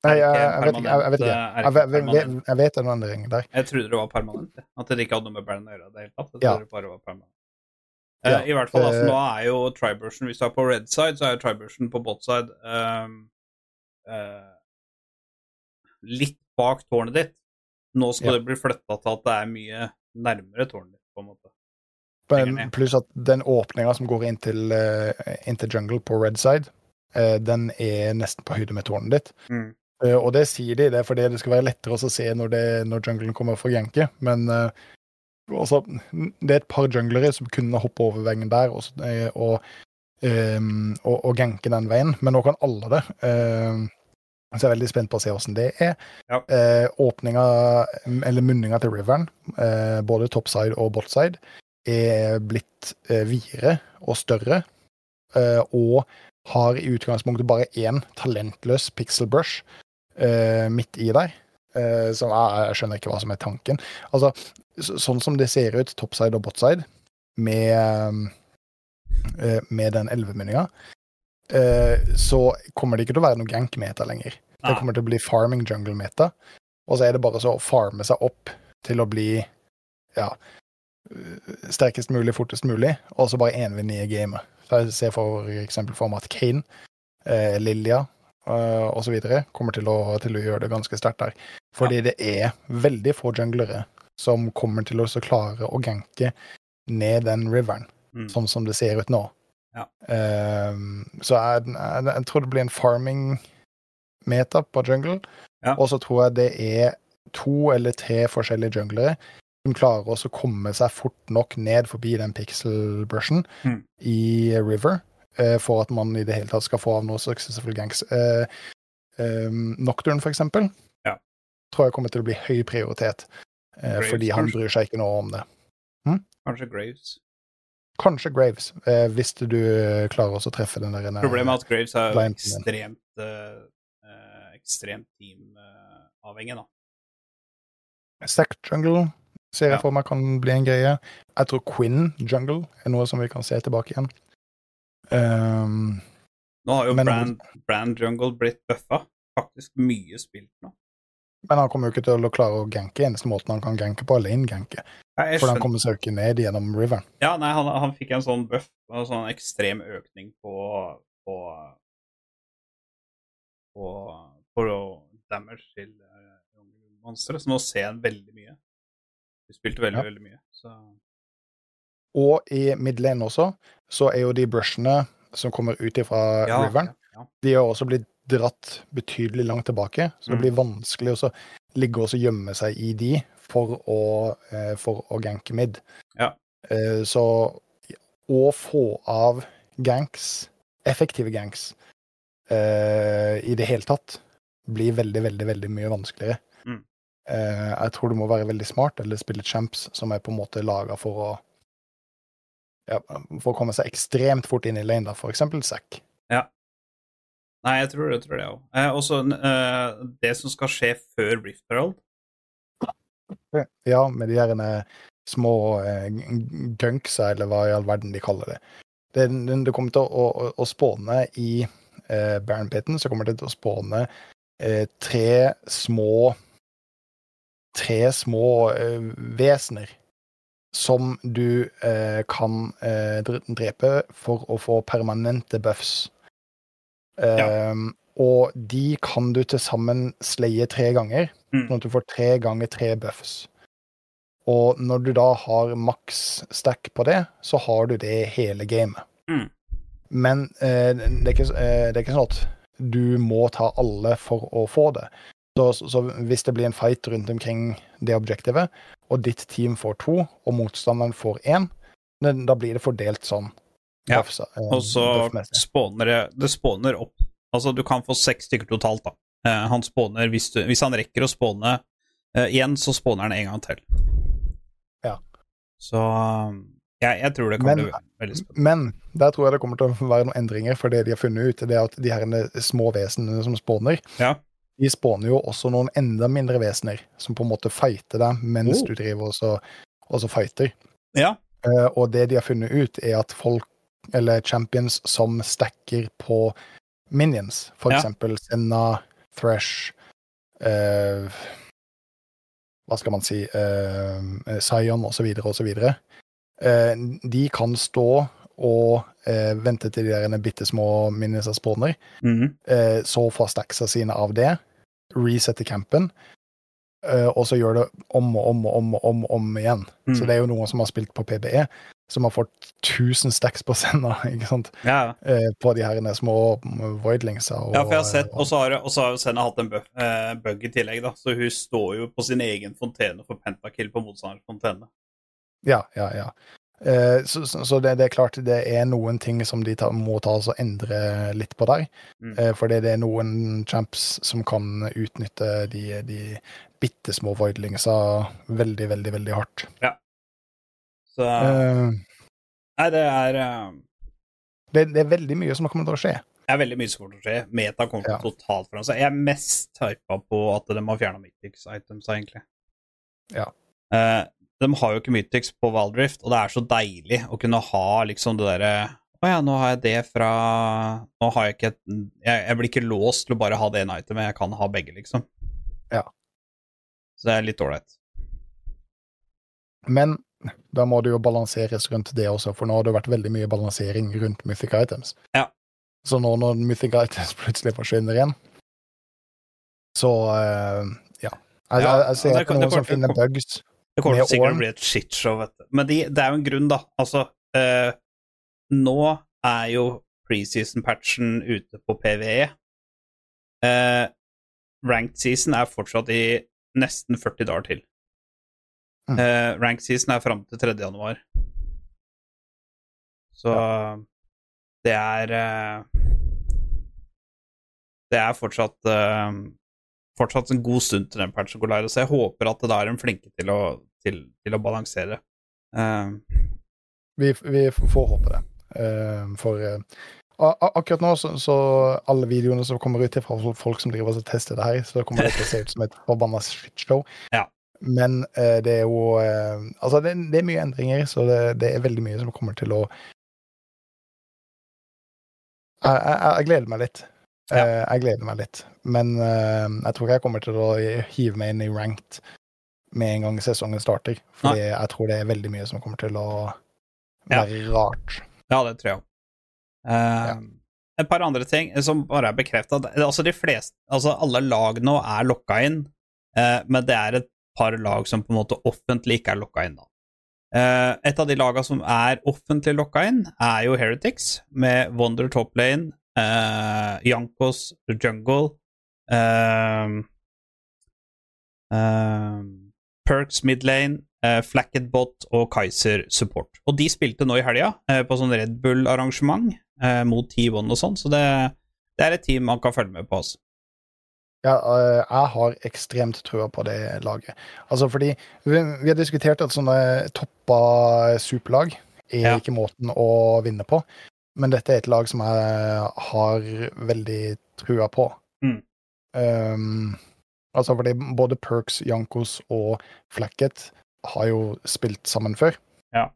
Nei, jeg, jeg. Jeg, jeg vet ikke. permanent, eh, det Jeg, vet- jeg en endring der. Jeg trodde det var permanent. At det ikke hadde noe med Bern å gjøre i det hele tatt. Jeg Ja. trodde det bare var permanent. Ja, uh, I hvert fall, altså, uh, nå er jo Tribursen Hvis du er på red side, så er Tribursen på bot side um, uh, litt bak tårnet ditt. Nå skal Ja. det bli flytta til at det er mye nærmere tårnet ditt, på en måte. Men, pluss at den åpninga som går inn til, eh, inn til jungle på red side, eh, den er nesten på høyde med tårnet ditt. Mm. Eh, og det sier de, det er fordi det skal være lettere også å se når, det, når junglen kommer for å ganke. Men eh, også, det er et par junglere som kunne hoppe over veggen der og, eh, og, um, og, og ganke den veien, men nå kan alle det. Eh, så jeg er veldig spent på å se åssen det er. Ja. Uh, åpninga, eller munninga til riveren, uh, både topside og botside, er blitt uh, videre og større, eh, og har i utgangspunktet bare én talentløs pixel brush uh, midt i der. Uh, som jeg, jeg skjønner ikke hva som er tanken. Altså, så, sånn som det ser ut, topside og botside, med, uh, med den elvemunninga, eh, så kommer det ikke til å være noe gank-meta lenger. Det kommer til å bli farming jungle-meta, og så er det bare så å farme seg opp til å bli ja, eh, sterkest mulig, fortest mulig, og så bare envinne i gamet. Ser for eksempel for meg at Kane, eh, Lilja eh, osv. kommer til å, til å gjøre det ganske sterkt der. Fordi det er veldig få junglere som kommer til å klare å ganke ned den riveren, Mm. sånn som det ser ut nå. Ja. Ehm, så jeg, jeg, jeg tror det blir en farming-meta på jungle, Ja. og så tror jeg det er to eller tre forskjellige junglere som klarer også å komme seg fort nok ned forbi den pixel-brushen Mm. i River, uh, for at man i det hele tatt skal få av noe successful gangs. Uh, um, Nocturne, for eksempel, Ja. tror jeg kommer til å bli høy prioritet, Graves, fordi han kanskje? bryr seg ikke noe om det. Kanskje Graves. Kanskje Graves, hvis du klarer også å treffe den der Problemet er at Graves er jo ekstremt ekstremt teamavhengig, da. Stack Jungle ser jeg for meg kan bli en greie. Jeg tror Quinn Jungle er noe som vi kan se tilbake igjen. Um, Nå har jo Men- Brand, Brand Jungle blitt bøffa. Faktisk mye spilt nå. men han kommer jo ikke til å klare å ganke. Eneste måten han kan ganke på, er lane-ganke. Ja, For han kommer seg ikke ned gjennom riveren. Ja, nei, han, han fikk en sånn buff, en sånn ekstrem økning på på på, på damage til uh, monstre, så nå ser han veldig mye. Du spilte veldig, Ja. veldig mye, så Og i midlane også, så er jo de brushene som kommer ut ifra ja, riveren, ja. de har også blitt dratt betydelig langt tilbake. Så det Mm. blir vanskelig å ligge og gjemme seg i de for å, eh, for å ganke mid. Ja. Eh, så å få av ganks, effektive ganks, eh, i det hele tatt, blir veldig, veldig, veldig mye vanskeligere. Eh, jeg tror du må være veldig smart, eller spille champs som er på en måte laga for å ja, for å komme seg ekstremt fort inn i lane, da, for eksempel Zack. Nei, jeg tror det, tror det òg. Eh, også eh, det som skal skje før Rift Herald. Ja, med de eh, små eh, gunksa, eller hva i all verden de kaller det. Det, det kommer til å, å, å spåne i eh, Baron Pitten, så kommer det til å spåne eh, tre små tre små eh, vesener som du eh, kan eh, drepe for å få permanente buffs. Ja. Og de kan du til sammen sleie tre ganger, Mm. sånn at du får tre ganger tre buffs. Og når du da har maks stack på det, så har du det hele gamet. Mm. Men eh, det, er ikke, eh, det er ikke sånn at du må ta alle for å få det. Så, så, hvis det blir en fight rundt omkring det objektivet, og ditt team får to, og motstanderen får én, da blir det fordelt sånn. Ja, eh, Og så spåner det Det spåner opp Altså, du kan få seks stykker totalt, da. Eh, han spåner hvis, du, hvis han rekker å spåne eh, igjen, så spåner han en gang til. Ja. Så jeg, jeg tror det kommer Men- bli veldig spennende. Men der tror jeg det kommer til å være noen endringer, for det de har funnet ut, det er at de her små vesenene som spåner, Ja. De spåner jo også noen enda mindre vesener, som på en måte fighter deg mens Oh. du driver og så, fighter. ja. Uh, og det de har funnet ut, er at folk, eller champions, som stacker på minions, for Ja. eksempel Senna, Thresh, uh, hva skal man si, eh, Zion osv., osv., uh, de kan stå og eh, vente til de der bitte små minionsa spawner, Mhm. eh, så få stacksa sine av det, resette campen, eh, og så gjør det om og om og om og om, om igjen. Mm. Så det er jo noen som har spilt på PBE, som har fått 1000 stacks på Senna, ikke sant? ja. Eh, på de her små voidlingsa. Og, Ja, for jeg har sett, og så har, og så har jo Senna hatt en bug, eh, bug i tillegg, da. Så hun står jo på sin egen fontene for pentakill på motstanderens fontene. Ja, ja, ja. Eh, så så, det, det er klart det er noen ting som de ta, må ta og endre litt på der. Mm. Eh, fordi det er noen champs som kan utnytte de, de bitte små voidlingsa veldig, veldig, veldig hardt. Så Eh, Nei, det er uh... det, det er veldig mye som kommer til å skje. Det er veldig mye som kommer til å skje. Meta kommer Ja. totalt foran seg. Jeg er mest hypa på at de har fjerna Mythics items, egentlig. Ja. Eh, de har jo ikke Mythics på Valdrift, og det er så deilig å kunne ha liksom det derre Å ja, nå har jeg det fra Nå har jeg ikke et jeg, jeg blir ikke låst til å bare ha det ene itemet, jeg kan ha begge, liksom. Ja. Så det er litt ålreit. Men da må det jo balanseres rundt det også, for nå har det vært veldig mye balansering rundt Mythic Items. Ja. Så nå når Mythic Items plutselig forsvinner igjen, så uh, ja. Jeg, Ja, jeg, jeg ser ikke at noen som finner bugs. Det kommer Med til sikkert åren. å bli et shitshow, vet du. Men de, det er jo en grunn, da. Altså, eh, nå er jo preseason-patchen ute på PVE. Eh, ranked season er fortsatt i nesten 40 dager til. Mm. Eh, ranked season er fram til 3. januar. Så det er eh, Det er fortsatt eh, fortsatt en god stund til den patchen går live, så jeg håper at da er en flinke til å, til, til å balansere. Uh. Vi, vi får håpe det. Uh, for a- akkurat nå, så, så alle videoene som kommer ut fra folk som driver og tester det her, så kommer det til å se ut som et forbanna shitshow. Ja. Men det er jo Altså, det, det er mye endringer, så det, det er veldig mye som kommer til å Jeg, jeg, jeg gleder meg litt. Ja. Eh, jeg gleder meg litt. Men eh, jeg tror ikke jeg kommer til å hive meg inn i ranked med en gang sesongen starter. Fordi jeg tror det er veldig mye som kommer til å Ja. være rart. ja, det tror jeg òg. Uh, Ja. Et par andre ting som bare er bekrefta. Altså, de fleste Altså, alle lag nå er lokka inn, uh, men det er et par lag som på en måte offentlig ikke er lokka inn, da. Uh, et av de lagene som er offentlig lokka inn, er jo Heretics, med Wonder Top Lane, uh, Jankos Jungle eh, eh, Perks Midlane, uh, Flacket Bot og Kaiser Support. Og de spilte nå i helga eh, på sånn Red Bull-arrangement eh, mot T1 og sånn, så det, det er et team man kan følge med på. Altså. Ja, jeg har ekstremt trua på det laget. Altså fordi vi, vi har diskutert at sånne toppa superlag er Ja. ikke måten å vinne på. Men dette er et lag som jeg har veldig trua på. Mm. Um, altså fordi både Perks, Jankos og Flacket har jo spilt sammen før. Ja.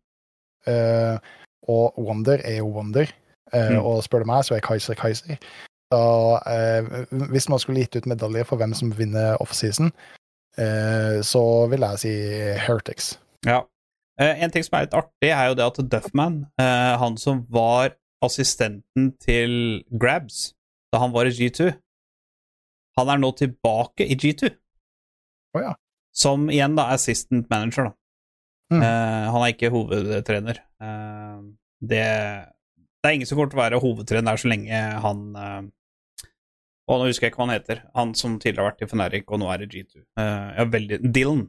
Uh, og Wonder er jo Wonder. uh, Mm. Og spør du meg, så er Kaiser Kaiser. Da, uh, hvis man skulle gitt ut medaljer for hvem som vinner offseason, uh, så vil jeg si Heretics. Ja. Eh, en ting som er litt artig, er jo det at Duffman, eh, han som var assistenten til Grabs da han var i G2, han er nå tilbake i G2. Oh, ja. Som igjen da er assistant manager, da. Mm. Uh, han er ikke hovedtrener. Uh, det, det er ingen som kommer til å være hovedtrener så lenge han eh, Og nå husker jeg ikke hva han heter. Han som tidligere har vært i Feneric og nå er i G2. Eh, ja, veldig Dylan.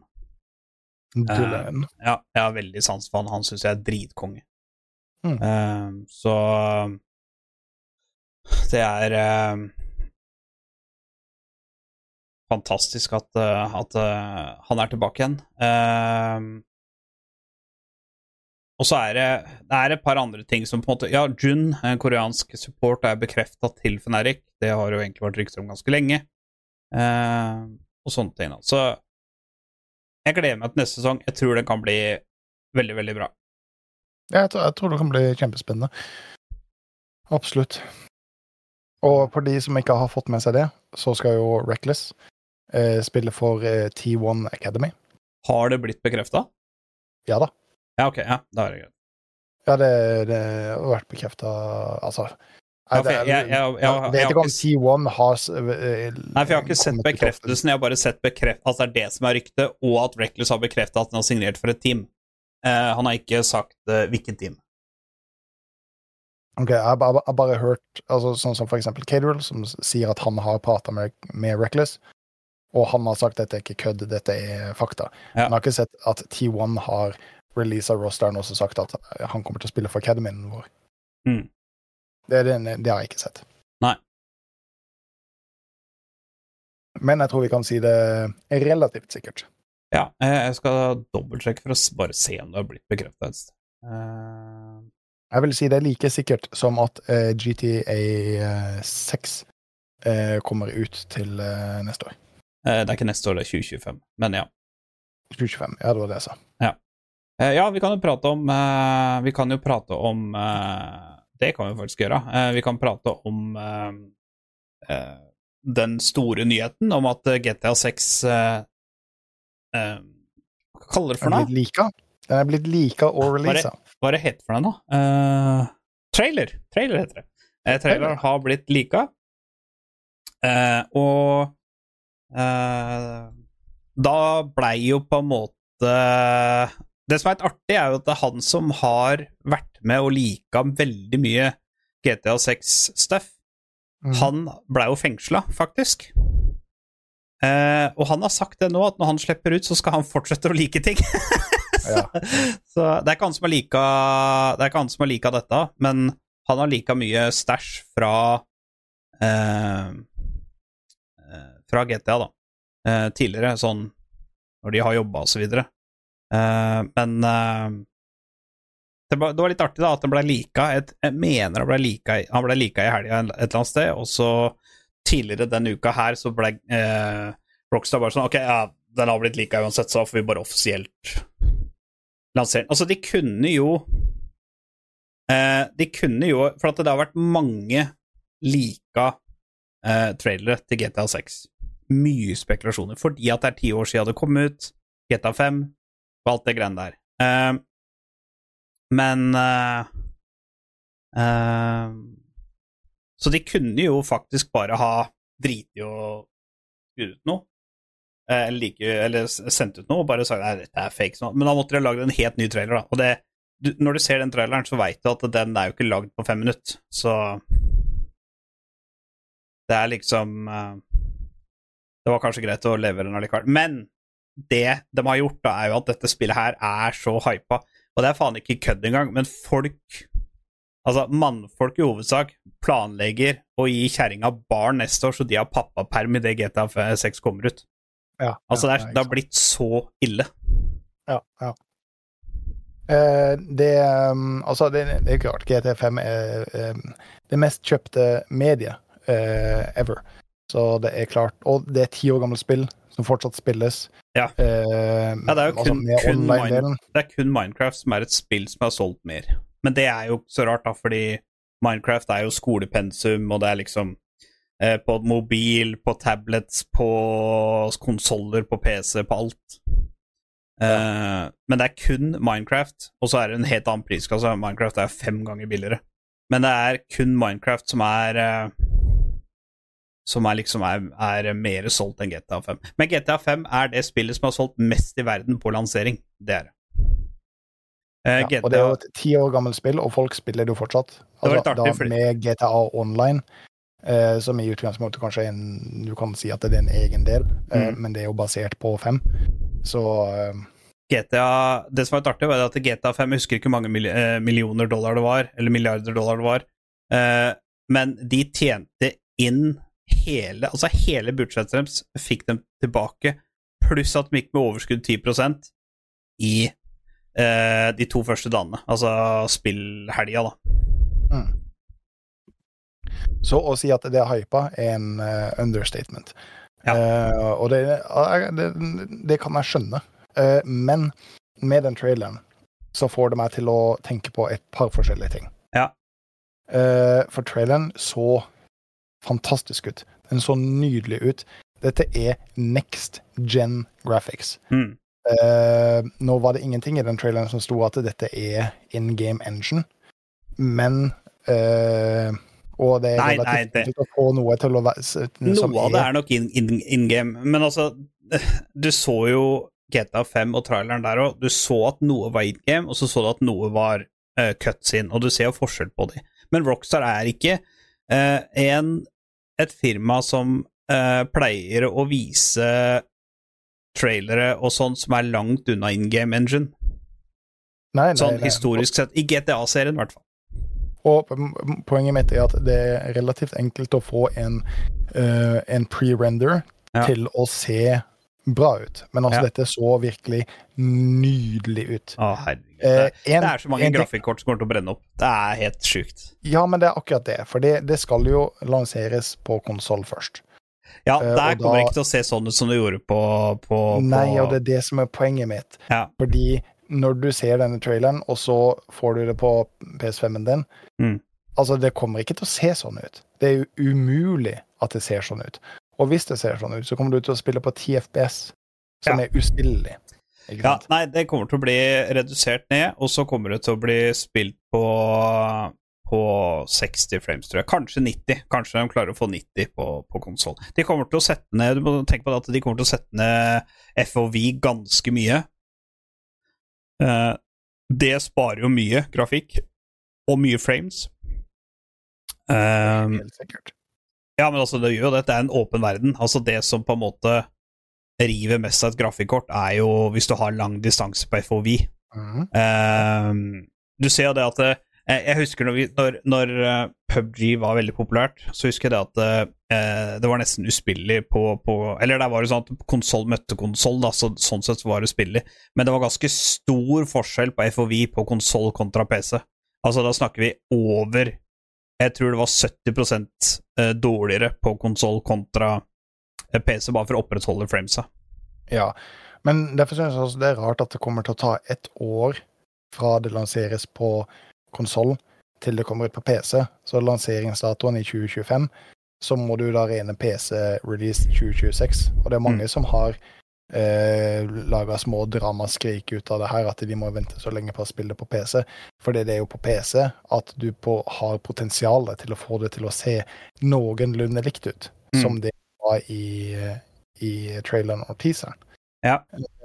Dylan. Ja, jeg har veldig sans for han. Han syns jeg er dritkonge. Mm. Uh, så det er uh, fantastisk at, eh, at eh, han er tilbake igjen. Eh, og så er det, det er et par andre ting som på en måte Ja, Jun, koreansk support, er bekrefta til Feneric. Det har jo egentlig vært rykter om ganske lenge. Og sånne ting. Så jeg gleder meg til neste sesong. Jeg tror den kan bli veldig, veldig bra. Jeg, tror, jeg tror det kan bli kjempespennende. Absolutt. Og for de som ikke har fått med seg det, så skal jo Reckless eh, spille for eh, T1 Academy. Har det blitt bekrefta? Ja da. Ja, ok. Ja, da er det greit. Ja, det, det har vært bekrefta Altså Nei, det- jeg- vet ikke om ikke- T1 har eh, Nei, for jeg har ikke sett bekreftelsen, jeg har bare sett bekreft at det er det som er ryktet, og at Reckless har bekrefta at han har signert for et team. Eh, han har ikke sagt eh, hvilket team. Ok, jeg har bare, jeg hørt altså, sånn som for eksempel Caterell, som sier at han har prata med, med Reckless, og han har sagt at dette er ikke kødd, dette er fakta. Ja. Han har ikke sett at T1 har releasa rosteren og sagt at han kommer til å spille for academyen vår. Mm. Det, det, det har jeg ikke sett. Nei. Men jeg tror vi kan si det relativt sikkert. Ja, eh, jeg skal dobbeltsjekke for å bare se om det har blitt bekrefta et sted. Eh, Jeg vil si det er like sikkert som at uh, GTA 6 uh, kommer ut til eh, neste år. eh, det er ikke neste år, det er 2025, men ja. 2025. Ja, det var det jeg sa. Eh, ja, vi kan jo prate om eh, Vi kan jo prate om eh, Det kan vi faktisk gjøre. Eh, vi kan prate om den store nyheten om at GTA 6 Hva kaller det for Den er noe? blitt lika. Den er blitt lika og releasa. Hva er det het for noe, da? Uh, trailer. Trailer heter det. Uh, trailer Trailer. har blitt lika, Uh, og eh, da blei jo på en måte Det som er litt artig, er jo at det er han som har vært med og lika veldig mye GTA 6-stuff. Mm. Han blei jo fengsla, faktisk. Eh, og han har sagt det nå, at når han slipper ut, så skal han fortsette å like ting. Ja. Så det er ikke han som har lika Det er ikke han som har lika dette, men han har lika mye stæsj fra eh, Fra GTA, da. Uh, tidligere, sånn når de har jobba og så videre. Men det, var, det var litt artig da at den ble lika. Jeg mener han blei lika, han ble lika i helga et eller annet sted, og så tidligere denne uka her så ble eh, Rockstar bare sånn Ok, ja, den har blitt lika uansett, så får vi bare offisielt lansere den. Altså, de kunne jo eh, De kunne jo For at det har vært mange lika eh, trailere til GTA 6. Mye spekulasjoner, fordi at det er ti år siden det kom ut, GTA 5 og alt det greiene der. Eh, men eh, eh, Så de kunne jo faktisk bare ha driti og skutt ut noe. Eh, Eller, like, eller sendt ut noe og bare sagt nei, dette er fake. Men da måtte de ha lagd en helt ny trailer. da. Og det, du, når du ser den traileren, så veit du at den er jo ikke lagd på fem minutter. Så det er liksom eh, Det var kanskje greit å levere den allikevel. Men det de har gjort, da, er jo at dette spillet her er så hypa. Og det er faen ikke kødd engang, men folk Altså, mannfolk i hovedsak planlegger å gi kjerringa barn neste år, så de har pappaperm idet GTA 6 kommer ut. Ja, Altså, det, er, det har blitt så ille. Ja, ja. Eh, det um, Altså, det, det er klart GT5 er um, det mest kjøpte mediet eh, ever. Så det er klart Og det er ti år gammelt spill som fortsatt spilles. Ja. Eh, Ja, det er jo altså, kun- med kun online-delen. Det er kun Minecraft som er et spill som har solgt mer. Men det er jo så rart, da, fordi Minecraft er jo skolepensum, og det er liksom eh, på mobil, på tablets, på konsoller, på PC, på alt. Eh, men det er kun Minecraft, og så er det en helt annen prisklasse. Minecraft er fem ganger billigere. Men det er kun Minecraft som er eh, Som er liksom er, er mer solgt enn GTA 5. Men GTA 5 er det spillet som har solgt mest i verden på lansering. Det er det. Eh, Ja, og det er jo et ti år gammelt spill, og folk spiller det jo fortsatt. Altså, Altså, artig, da med GTA Online, uh, som i utgangspunktet kanskje er en Du kan si at det er en egen del, Mm. men det er jo basert på 5. Så GTA, det som var litt artig, var at GTA 5 Jeg husker ikke hvor mange mil, millioner dollar det var, eller milliarder dollar det var, men de tjente inn hele Altså hele budsjettet deres fikk dem tilbake, pluss at de gikk med overskudd 10% i eh, de to første dagene. Altså spillhelga, da. mm. Så å si at det er hypa, er en uh, understatement. Ja. Uh, og det, uh, det, det kan jeg skjønne. Men med den traileren så får det meg til å tenke på et par forskjellige ting. Ja. For traileren så fantastisk ut. Den så nydelig ut. Dette er next gen graphics. Mm. Uh, nå var det ingenting i den traileren som sto at dette er in game engine, men uh, Og det er Nei, relativt nei, det- å få noe til å være Noe av det er nok in, in, in game, men altså Du så jo GTA 5 og traileren der òg. Du så at noe var in game, og så så du at noe var uh, cuts in, og du ser jo forskjell på de. Men Rockstar er ikke eh, en, et firma som eh, pleier å vise trailere og sånn som er langt unna in game engine. Nei, nei, Sånn nei. historisk sett. I GTA-serien, i hvert fall. Og poenget mitt er at det er relativt enkelt å få en, uh, en pre-render Ja. til å se bra ut. Men altså, Ja. dette så virkelig nydelig ut. Å. Eh, Det, en- det er så mange grafikkort som kommer til å brenne opp. Det er helt sjukt. Ja, men det er akkurat det. For det, det skal jo lanseres på konsoll først. Ja, Eh, der kommer det ikke til å se sånn ut som det gjorde på, på, Nei, og det er det som er poenget mitt. Ja. Fordi når du ser denne traileren, og så får du det på PS5-en din Mm. Altså, det kommer ikke til å se sånn ut. Det er jo umulig at det ser sånn ut. Og hvis det ser sånn ut, så kommer du til å spille på 10 FPS, som Ja. er uspillelig. Ja, nei, det kommer til å bli redusert ned, og så kommer det til å bli spilt på på 60 frames, tror jeg. Kanskje 90. Kanskje de klarer å få 90 på, på konsoll. De kommer til å sette ned Du må tenke på det at de kommer til å sette ned FOV ganske mye. Eh, det sparer jo mye grafikk, og mye frames. Eh, Helt sikkert. Ja, men altså, det gjør jo det. Det er en åpen verden. Altså, det som på en måte river mest av et grafikkort, er jo hvis du har lang distanse på FOV. Mm. Uh, du ser jo det at eh, Jeg husker når, vi, når, når eh, PubG var veldig populært, så husker jeg det at eh, det var nesten uspillig på, på Eller der var det sånn at konsoll møtte konsoll, så, sånn sett var det spillig. Men det var ganske stor forskjell på FOV på konsoll kontra PC. Altså, da snakker vi over Jeg tror det var 70 eh, dårligere på konsoll kontra PC, bare for å opprettholde framesa. Ja. Men derfor synes jeg også det er rart at det kommer til å ta ett år fra det lanseres på konsoll til det kommer ut på PC. Så lanseringsdatoen i 2025, så må du da regne PC-release 2026. Og det er mange som har eh, laga små dramaskrik ut av det her, at de må vente så lenge på å spille på PC. Fordi det er jo på PC at du på, har potensialet til å få det til å se noenlunde likt ut, Mm. som det var i, i traileren og teaseren. Ja.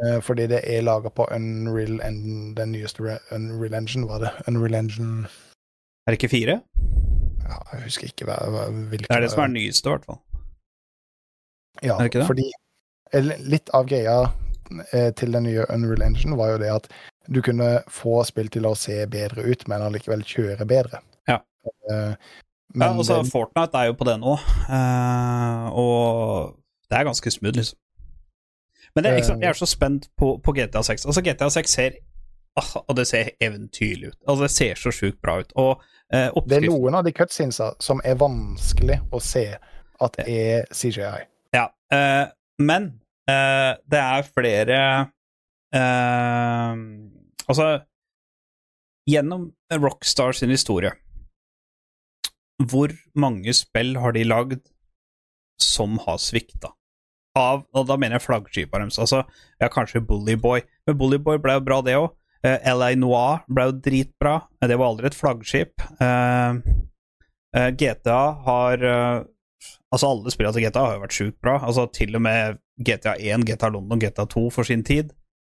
Eh, fordi det er laga på Unreal Engine, Den nyeste Unreal Engine, var det? Unreal Engine Er det ikke fire? ja, Jeg husker ikke hva, hva, hvilken Det er det som er den nyeste, i hvert fall. Ja, er det ikke det? fordi Litt av greia eh, til den nye Unreal Engine var jo det at du kunne få spill til å se bedre ut, men allikevel kjøre bedre. Ja. Eh, Ja, men altså, Fortnite er jo på det nå, uh, og det er ganske smooth, liksom. Men er, sant, jeg er så spent på, på GTA 6. Altså, GTA 6 ser ah, Og det ser eventyrlig ut. Altså, det ser så sjukt bra ut. Og eh, det er noen av de cutscenesa som er vanskelig å se at er CGI. Ja, uh, men eh, det er flere eh, Altså, gjennom Rockstar sin historie Hvor mange spill har de lagd som har svikta. Av, og da mener jeg flaggskipet deres. Altså, ja, kanskje Bully Boy. Men Bully Boy ble jo bra, det òg. LA Noir ble jo dritbra. Det var aldri et flaggskip. Eh, eh, GTA har eh, Altså, alle spillene til GTA har jo vært sjukt bra. Altså, til og med GTA 1, GTA London, GTA 2 for sin tid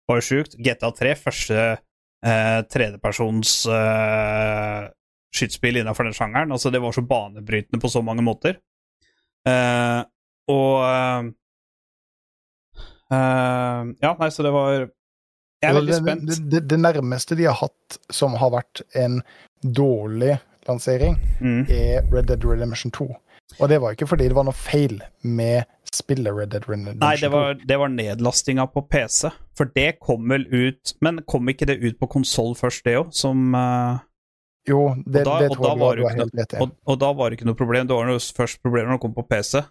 var jo sjukt. GTA 3, første eh, tredjepersons eh, skytespill innenfor den sjangeren. Altså, det var så banebrytende på så mange måter. Uh, og Uh, Ja, nei, så det var Jeg er veldig det, spent. det, det, det nærmeste de har hatt som har vært en dårlig lansering, Mm. er Red Dead Redemption 2. Og det var ikke fordi det var noe feil med spillet Red Dead Redemption 2. Nei, det var, det var nedlastinga på PC. For det kom vel ut Men kom ikke det ut på konsoll først, det òg? Som eh, Jo, det, og da- det og tror da jeg var du det har helt rett i. og, og da var det ikke noe problem. Det var jo først problemer når det kom på PC.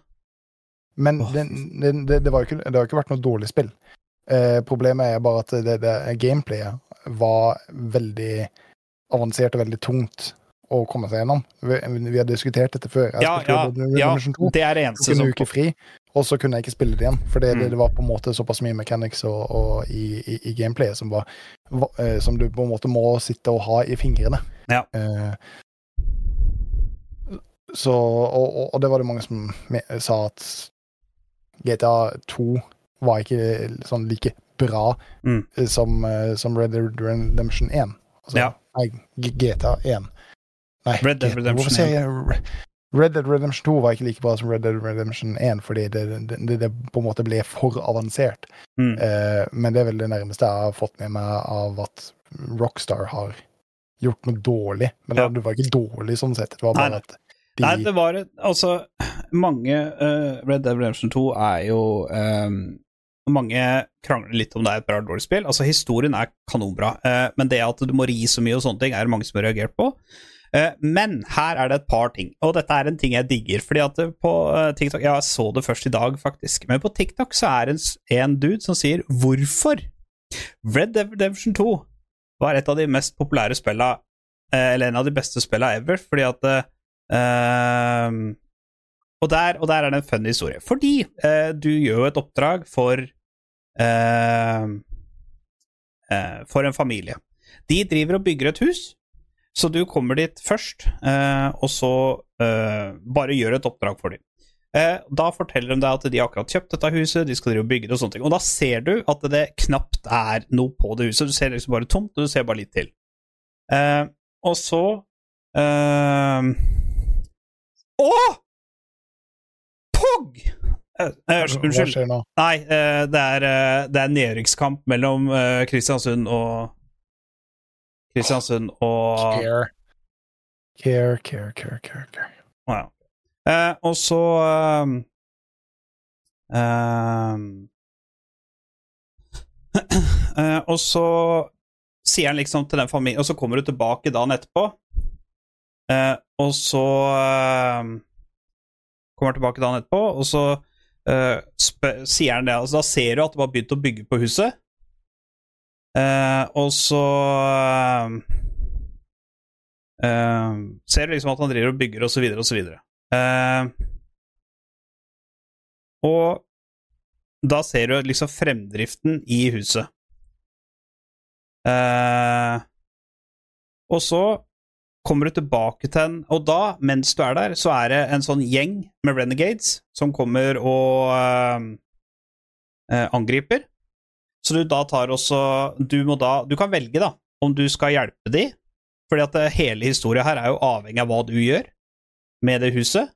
Men oh. det, det, det, det, var ikke, det har ikke vært noe dårlig spill. Eh, problemet er bare at det, det gameplayet var veldig avansert og veldig tungt å komme seg gjennom. Vi, vi har diskutert dette før. Jeg Ja, ja, Red ja, 2. det er det eneste som uke fri, og så kunne jeg ikke spille det igjen. For det, det, Mm. det var på en måte såpass mye mechanics og, og i, i, i gameplayet som, var, eh, som du på en måte må sitte og ha i fingrene. Ja. Eh, så, og, og, det var det mange som sa at GTA 2 var ikke sånn like bra Mm. som, eh, som Red Dead Redemption 1. Altså, Ja. Nei, GTA 1. Nei, Red Dead Redemption Hvorfor sier jeg Red Dead Redemption 2 var ikke like bra som Red Dead Redemption 1, fordi det, det, det, på en måte ble for avansert. Mm. Eh, men det er vel det nærmeste jeg har fått med meg av at Rockstar har gjort noe dårlig. Men Ja. det, var ikke dårlig sånn sett, det var bare nei. at de Nei, det var et- Altså, mange uh, Red Dead Redemption 2 er jo um, Mange krangler litt om det er et bra dårlig spill. Altså, historien er kanonbra, uh, men det at du må ri så mye og sånne ting, er det mange som har reagert på. Men her er det et par ting, og dette er en ting jeg digger. Fordi at på TikTok Jeg så det først i dag, faktisk. Men på TikTok så er det en, en dude som sier 'Hvorfor?' Red Dead Redemption 2 var et av de mest populære spilla eh, Eller en av de beste spilla ever, fordi at ehm, og, der, og der er det en funny historie. Fordi eh, du gjør jo et oppdrag for eh, For en familie. De driver og bygger et hus, så du kommer dit først, og så bare gjør et oppdrag for dem. Eh, da forteller de deg at de har akkurat kjøpt dette huset, de skal drive og bygge det og sånne ting. Og da ser du at det knapt er noe på det huset. Du ser liksom bare tomt, og du ser bare litt til. Eh, og så eh, Å! Pog! Eh, eh, unnskyld. Nei, eh, det er, det er nedrykkskamp mellom Kristiansund og Kristiansund og Care. Care, care, care, care. care. Ja. Eh, og så ehm, eh, Og så sier han liksom til den familien Og så kommer du tilbake dagen etterpå, eh, og så ehm, Kommer han tilbake dagen etterpå, og så eh, sier han det altså, Da ser du at du har begynt å bygge på huset, Eh, og så ehm, eh, ser du liksom at han driver og bygger, og så videre, og så videre. Eh, og da ser du liksom fremdriften i huset. Eh, og så kommer du tilbake til en Og da, mens du er der, så er det en sånn gjeng med renegades som kommer og eh, angriper. Så du da tar også Du må da Du kan velge, da, om du skal hjelpe de, fordi at hele historia her er jo avhengig av hva du gjør med det huset.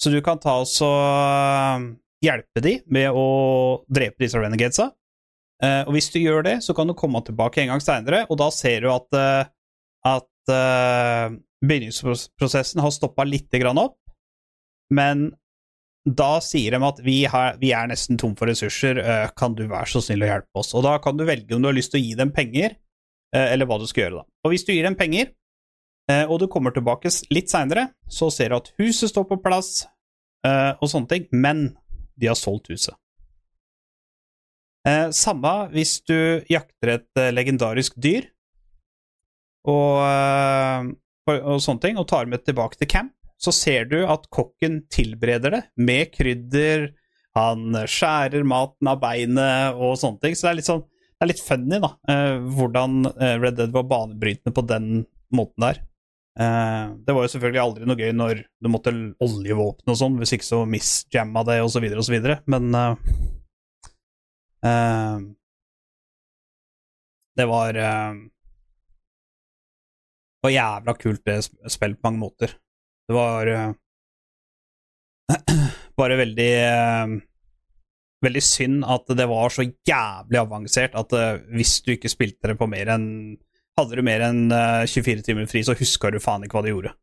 Så du kan ta oss og hjelpe de med å drepe disse renegadesa. Uh, og hvis du gjør det, så kan du komme tilbake en gang seinere, og da ser du at, uh, at uh, bygningsprosessen har stoppa lite grann opp, men da sier de at vi, har, vi er nesten tom for ressurser, eh, kan du være så snill å hjelpe oss? Og da kan du velge om du har lyst til å gi dem penger, eh, eller hva du skal gjøre, da. Og hvis du gir dem penger, eh, og du kommer tilbake litt seinere, så ser du at huset står på plass, eh, og sånne ting, men de har solgt huset. Eh, samme hvis du jakter et eh, legendarisk dyr, og, eh, og, sånne ting, og tar med tilbake til camp, så ser du at kokken tilbereder det med krydder. Han skjærer maten av beinet og sånne ting. Så det er litt sånn det er litt funny, da, eh, hvordan eh, Red Dead var banebrytende på den måten der. Eh, det var jo selvfølgelig aldri noe gøy når du måtte oljevåpen og sånn, hvis ikke så misjamma det, og så videre og så videre, men eh, Det var eh, Det var jævla kult, det sp- spillet på mange måter. Det var eh, bare veldig Veldig synd at det var så jævlig avansert at hvis du ikke spilte det på mer enn Hadde du mer enn eh, 24 timer fri, så huska du faen ikke hva du gjorde.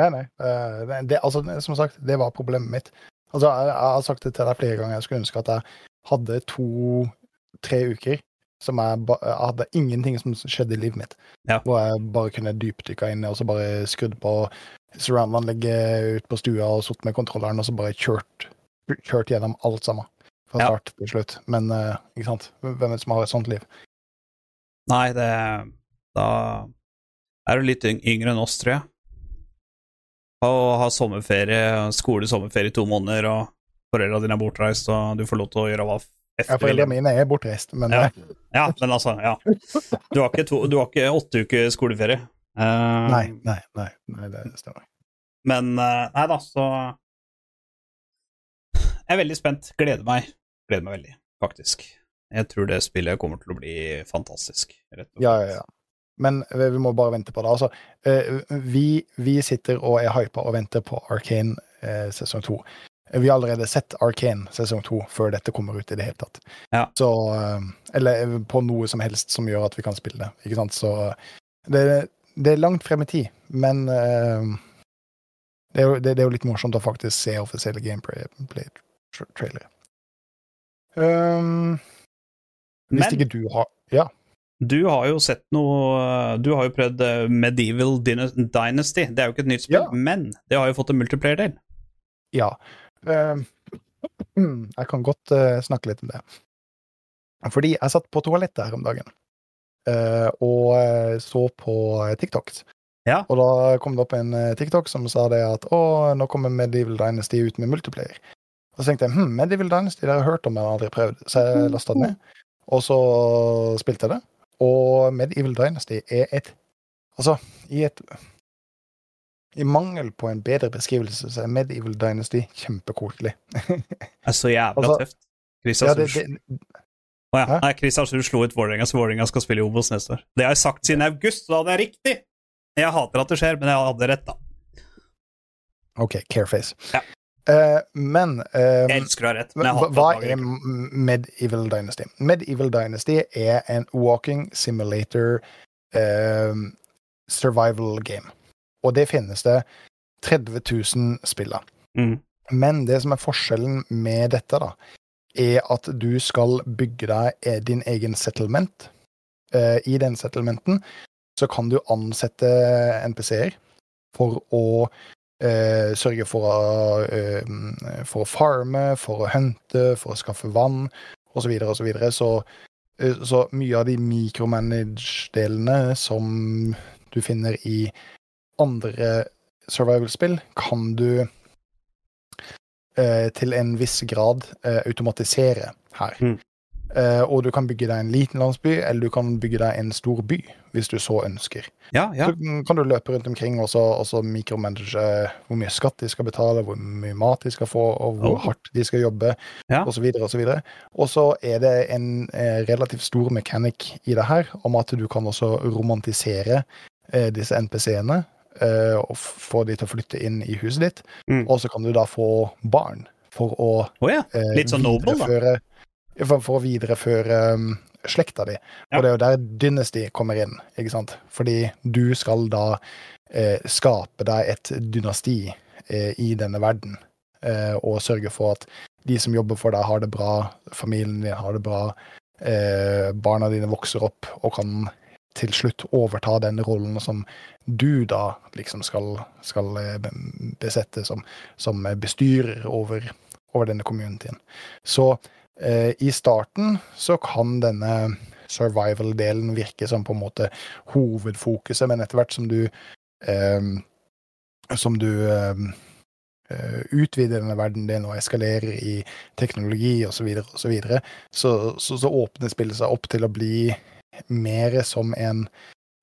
Nei, nei. eh, det, altså, som sagt, det var problemet mitt. Altså, jeg, jeg har sagt det til deg flere ganger. Jeg skulle ønske at jeg hadde to-tre uker som jeg, ba, jeg hadde ingenting som skjedde i livet mitt. Ja. Hvor jeg bare kunne dypdykka inn og så bare skrudd på surround-anlegget ut på stua og sittet med kontrolleren og så bare kjørt, kjørt gjennom alt sammen. Fra Ja. start til slutt. Men eh, ikke sant? Hvem er det som har et sånt liv? Nei, det Da er du litt yngre enn oss, tror jeg. Og ha sommerferie, skole, sommerferie i to måneder, og foreldra dine er bortreist, og du får lov til å gjøre hva Ja. Foreldrene mine er bortreist, men Ja. Ja, men altså, ja. Du har ikke, to, du har ikke åtte uker skoleferie. Uh, nei, nei, nei, nei, det stemmer. Men uh, nei da, så Jeg er veldig spent. Gleder meg. Gleder meg veldig, faktisk. Jeg tror det spillet kommer til å bli fantastisk. Rett og slett. Ja, ja, ja. Men eh, vi må bare vente på det. Altså, eh, vi, vi sitter og er hypa og venter på Arkane eh, sesong to. Vi har allerede sett Arkane sesong to før dette kommer ut i det hele tatt. Ja. Så eh, Eller på noe som helst som gjør at vi kan spille det. Ikke sant? Så det, det er langt frem i tid, men uh, det, er jo, det, det er jo litt morsomt å faktisk se offisielle gameplay-trailere. Um, hvis Men- ikke du har Ja. Du har jo sett noe Du har jo prøvd eh, Medieval Dynasty. Det er jo ikke et nytt spill, Ja. men det har jo fått en multiplayer-del. Ja. Eh, jeg kan godt eh, snakke litt om det. Fordi jeg satt på toalettet her om dagen eh, og så på TikTok. Ja. Og da kom det opp en TikTok som sa det at å, nå kommer Medieval Dynasty ut med multiplayer. Og så tenkte jeg hm, Medieval Dynasty det har jeg hørt om, men aldri prøvd. Så jeg lasta det ned. Og så spilte jeg det. Og Medieval Dynasty er et Altså, i et I mangel på en bedre beskrivelse, så er Medieval Dynasty kjempekoselig. Så jævla Altså, tøft. Kristian Ja, det, Å ja. Nei, Chris slo ut Vålerenga, så Vålerenga skal spille i Obos neste år. Det har jeg sagt siden august, så da hadde jeg riktig! Jeg hater at det skjer, men jeg hadde rett, da. OK, Careface. Ja. Eh, men uh, Jeg elsker å ha rett, hva, er Medieval Dynasty? Medieval Dynasty er en walking simulator uh, survival game. Og det finnes det 30 000 spill av. Mm. Men det som er forskjellen med dette, da, er at du skal bygge deg din egen settlement. I den settlementen så kan du ansette NPC-er for å eh, sørge for å, eh, for å farme, for å hunte, for å skaffe vann, osv., osv. Så, videre. så eh, så mye av de micromanage-delene som du finner i andre survival-spill, kan du eh, til en viss grad eh, automatisere her. Mm. Eh, og du kan bygge deg en liten landsby, eller du kan bygge deg en stor by, hvis du så ønsker. Ja, ja. Så kan du løpe rundt omkring og så, mikromanage eh, hvor mye skatt de skal betale, hvor mye mat de skal få, og hvor Oh. hardt de skal jobbe, Ja. så videre og så er det en eh, relativt stor mekanikk i det her, om at du kan også romantisere eh, disse NPC-ene, eh, og få de til å flytte inn i huset ditt, Mm. og så kan du da få barn for å oh, ja. Litt sånn Noble, da. For, å videreføre um, slekta di. Ja. Og det er jo der Dynasty kommer inn, ikke sant? Fordi du skal da eh, skape deg et dynasti eh, i denne verden, eh, og sørge for at de som jobber for deg, har det bra, familien din har det bra, eh, barna dine vokser opp og kan til slutt overta den rollen som du da liksom skal, skal eh, besette som, som bestyrer over, over denne communityen. Så eh, i starten så kan denne survival-delen virke som på en måte hovedfokuset, men etter hvert som du eh, som du eh, eh, utvider denne verdenen din og eskalerer i teknologi osv., så, og så, videre, så, så, så åpner spillet seg opp til å bli mer som en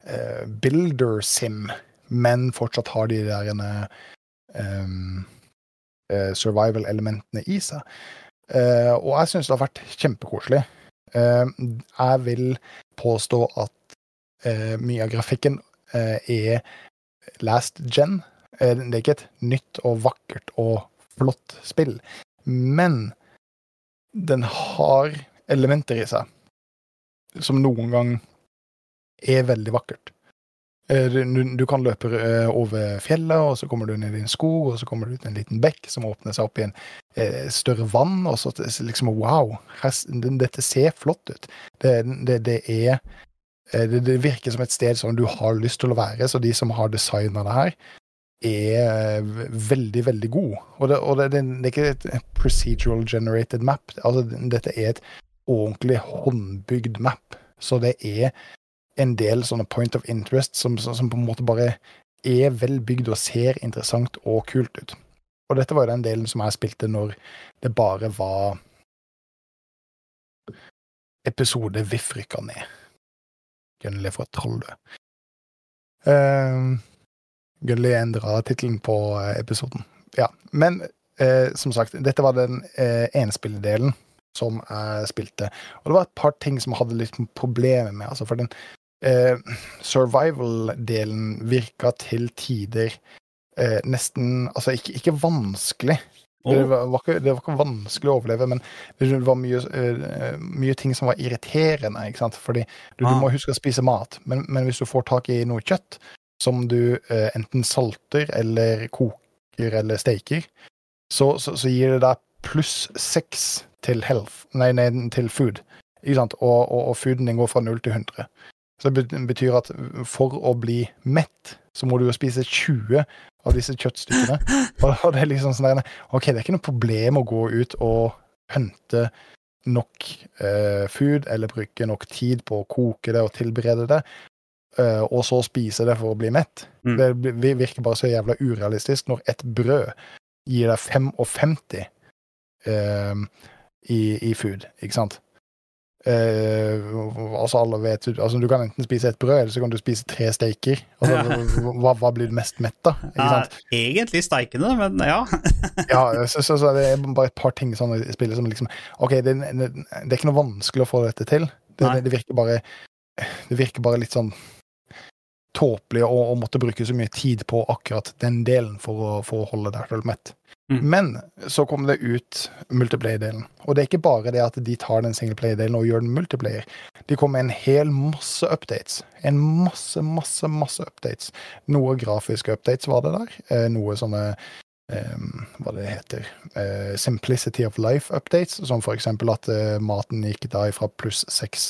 eh, builder sim, men fortsatt har de der um, eh, survival-elementene i seg. Eh, og jeg syns det har vært kjempekoselig. Eh, jeg vil påstå at eh, mye av grafikken er last gen. Det er ikke et nytt og vakkert og flott spill, men den har elementer i seg som noen gang er veldig vakkert. Eh, Du, du kan løpe eh, over fjellet, og så kommer du ned i en skog, og så kommer du ut i en liten bekk som åpner seg opp i en eh, større vann, og så liksom wow, her, dette ser flott ut. Det, det, det er eh, det, det virker som et sted som du har lyst til å være, så de som har designa det her, er veldig, veldig god. Og, det, og det er ikke et procedural generated map. Altså, dette er et ordentlig håndbygd map. Så det er en del sånne point of interest som, som, på en måte bare er vel bygd og ser interessant og kult ut. Og dette var jo den delen som jeg spilte når det bare var episode VIF rykka ned. Gunnli fra Trolldø. Uh, Gunnli endra tittelen på eh, episoden. Ja, men uh, som sagt, dette var den uh, enspilledelen som jeg spilte. Og det var et par ting som jeg hadde litt problemer med. Altså for den eh, survival-delen virka til tider eh, nesten Altså ikke, ikke vanskelig. Det, var, var ikke, det var ikke vanskelig å overleve, men det var mye, uh, mye ting som var irriterende. ikke sant? Fordi du, du Ah. må huske å spise mat, men, men hvis du får tak i noe kjøtt som du uh, enten salter eller koker eller steker, så, så, så gir det deg pluss seks til health, nei, nei, til food. Ikke sant? Og, og, og fooden din går fra 0 til 100. Så det betyr at for å bli mett, så må du jo spise 20 av disse kjøttstykkene. Og, det er liksom sånn der, OK, det er ikke noe problem å gå ut og hente nok eh, food, eller bruke nok tid på å koke det og tilberede det, eh, og så spise det for å bli mett. Mm. Det virker bare så jævla urealistisk når et brød gir deg 55 eh, i, i food, ikke sant? Eh, altså alle vet altså Du kan enten spise et brød, eller så kan du spise tre steiker. Altså, hva, hva blir du mest mett av? Egentlig steikende, men ja. Ja, så, så, så det er bare et par ting sånn i spillet som liksom OK, det, det, det er ikke noe vanskelig å få dette til. Det, det, det virker bare Det virker bare litt sånn tåpelig å, å måtte bruke så mye tid på akkurat den delen for å, for å holde deg selv mett. Mm. Men så kom det ut multiplayer-delen. Og det er ikke bare det at de tar den singleplayer-delen og gjør den multiplayer. De kom med en hel masse updates. En masse, masse, masse updates. Noe grafiske updates var det der. Eh, noe sånne Um, hva det heter uh, Simplicity of life-updates, som for eksempel at uh, maten gikk da fra pluss 6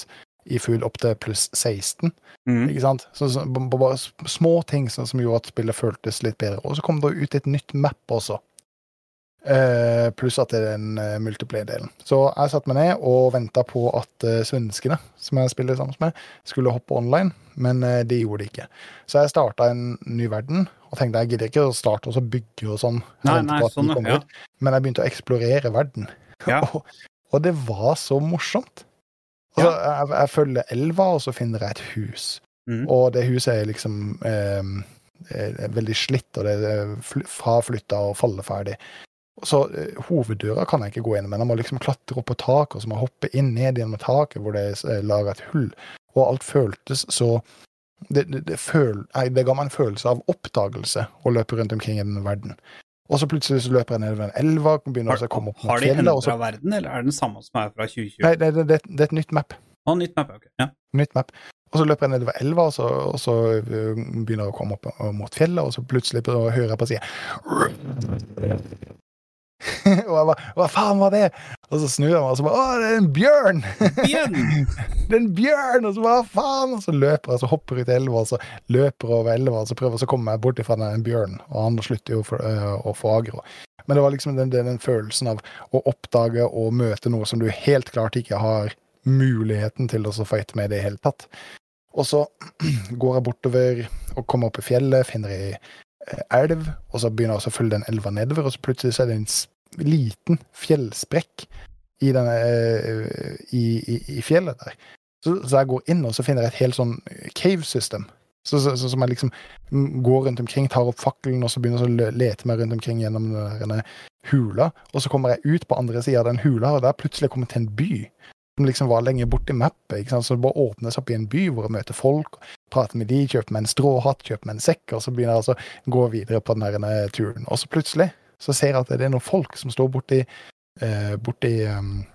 i fugl opp til pluss 16. Mm. Ikke sant? Så, så, bare små ting som, som gjorde at spillet føltes litt bedre. Og så kom det ut et nytt map også. Eh, pluss at det er den eh, multiplayer-delen. Så jeg satte meg ned og venta på at eh, svenskene, som jeg spiller sammen med, skulle hoppe online, men de gjorde det ikke. Så jeg starta en ny verden og tenkte jeg gidder ikke å starte og så bygge og sånn. Nei, nei, de sånn, ja. Men jeg begynte å eksplorere verden. Ja. og, og det var så morsomt. Altså, jeg, jeg følger elva, og så finner jeg et hus. Mm. Og det huset er liksom eh, er veldig slitt, og det er fl- fraflytta og falleferdig. Så eh, hoveddøra kan jeg ikke gå inn, men jeg må liksom klatre opp på taket, og så må jeg hoppe inn ned gjennom taket hvor det er eh, laga et hull. Og alt føltes så det, det, det, føl, det ga meg en følelse av oppdagelse å løpe rundt omkring i denne verden. Og så plutselig så løper jeg nedover en elva, begynner Har, å komme opp mot fjellet. har de og så endra verden, eller er det den samme som er fra 2020? Nei, det, det, er et nytt map. Å, nytt map, ok. Ja. nytt map. Og så løper jeg nedover elva, og så, og så øh, begynner jeg å komme opp mot fjellet, og så plutselig hører jeg på sida Og jeg bare Hva faen var det? Og så snur jeg meg, og så bare Å, det er en bjørn! Bjørn! det er en bjørn! Og så bare Hva faen? Og så løper jeg, så hopper jeg ut i elva, og så løper jeg over elva, og så prøver jeg å komme bort ifra den bjørnen. Og han slutter jo for, øh, å få agro. Men det var liksom den, den, den følelsen av å oppdage og møte noe som du helt klart ikke har muligheten til å så fighte med i det hele tatt. Og så går jeg bortover og kommer opp i fjellet, finner ei elv, og så begynner også å følge den elva nedover, og så plutselig så er det en liten fjellsprekk i, denne, eh, i, i, i fjellet der. Så, så jeg går inn, og så finner jeg et helt sånn cave system. Så, så, som jeg liksom går rundt omkring, tar opp fakkelen, og så begynner jeg å lete meg rundt omkring gjennom denne hula. Og så kommer jeg ut på andre sida av den hula, og der plutselig kommer jeg til en by. Som liksom var borte i mappet. ikke sant? Så det bare åpnes opp i en by hvor jeg møter folk, prater med de, kjøper meg en stråhatt, kjøper meg en sekk, og så begynner jeg altså å gå videre på den denne turen. Og så plutselig så ser jeg at det er noen folk som står borti, eh, borti um,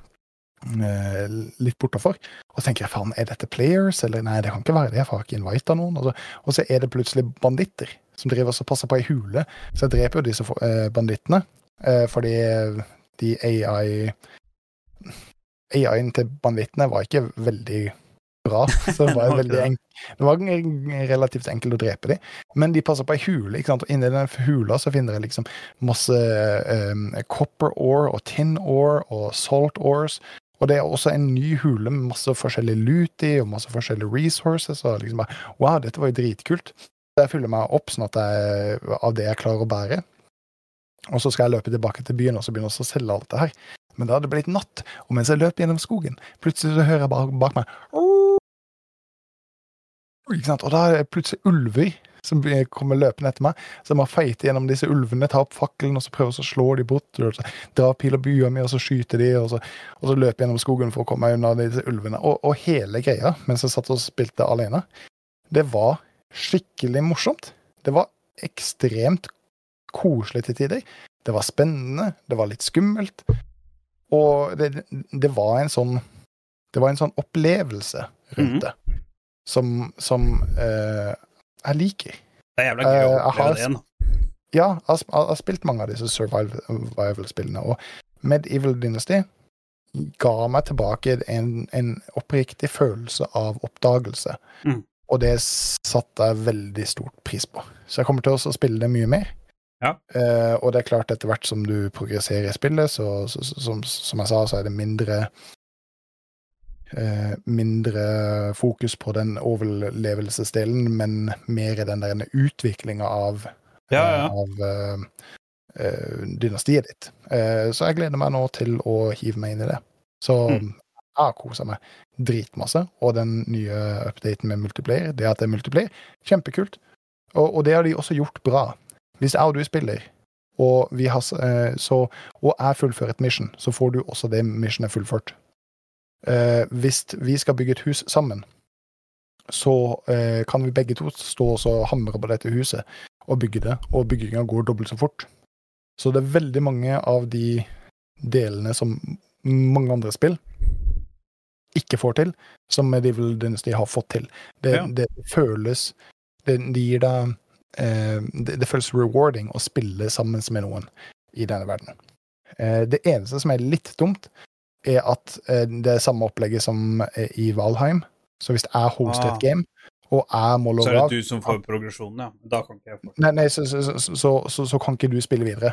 eh, litt bortafor. Og så tenker jeg faen, er dette players? Eller nei, det kan ikke være det, jeg har ikke invita noen. Og så, og så er det plutselig banditter som driver og passer på ei hule. Så jeg dreper jo disse eh, bandittene. Eh, fordi de AI AI-en til bandittene var ikke veldig bra. Så det var, veldig enk det var en- relativt enkelt å drepe dem. Men de passer på ei hule, ikke sant? og inni den hula så finner jeg liksom masse um, copper ore og tin ore og salt ores. Og det er også en ny hule med masse forskjellig loot i, og masse forskjellige resources. Og liksom bare, wow, dette var jo dritkult. Så jeg fyller meg opp sånn at jeg, av det jeg klarer å bære. Og så skal jeg løpe tilbake til byen og så begynne å selge alt det her. Men da hadde det blitt natt, og mens jeg løp gjennom skogen, plutselig så hører jeg bak, bak meg ikke sant? Og da er det plutselig ulver som kommer løpende etter meg. Så jeg må feite gjennom disse ulvene, ta opp fakkelen og så prøve å slå de bort. Og så dra pil og bue med, og så skyte de, og så, og så løpe gjennom skogen for å komme meg unna disse ulvene. Og, og hele greia, mens jeg satt og spilte alene, det var skikkelig morsomt. Det var ekstremt koselig til tider. Det var spennende, det var litt skummelt. Og det, det var en sånn Det var en sånn opplevelse rundt mm. det som, som eh, jeg liker. Det er jævla gøy å Eh, oppleve det igjen. Ja, jeg har, jeg har spilt mange av disse survival-spillene, og Medieval Dynasty ga meg tilbake en, en oppriktig følelse av oppdagelse. Mm. Og det satte jeg veldig stort pris på. Så jeg kommer til å spille det mye mer. Ja. Eh, og det er klart, etter hvert som du progresserer i spillet, så, så, så som, som jeg sa, så er det mindre eh, Mindre fokus på den overlevelsesdelen, men mer i den der utviklinga av Ja, ja. av eh, dynastiet ditt. Så jeg gleder meg nå til å hive meg inn i det. Så Mm. jeg har kosa meg dritmasse. Og den nye updaten med multiplayer, det at det er multiplayer, kjempekult. Og, og det har de også gjort bra. Hvis jeg og du spiller, og, vi har, eh, så, og jeg fullfører et mission, så får du også det missionet fullført. Eh, hvis vi skal bygge et hus sammen, så eh, kan vi begge to stå og hamre på dette huset og bygge det, og bygginga går dobbelt så fort. Så det er veldig mange av de delene som mange andre spill ikke får til, som Medieval Dynasty har fått til. Det, Ja. det føles det, det gir deg eh, det, det føles rewarding å spille sammen med noen i denne verdenen. Eh, det eneste som er litt dumt, er at eh, det er samme opplegget som eh, i Valheim. Så hvis jeg hoster Ah. et game, og jeg må Så er det du som får progresjonen, ja. Da kan ikke jeg få Nei, nei så, så, så, så, kan ikke du spille videre.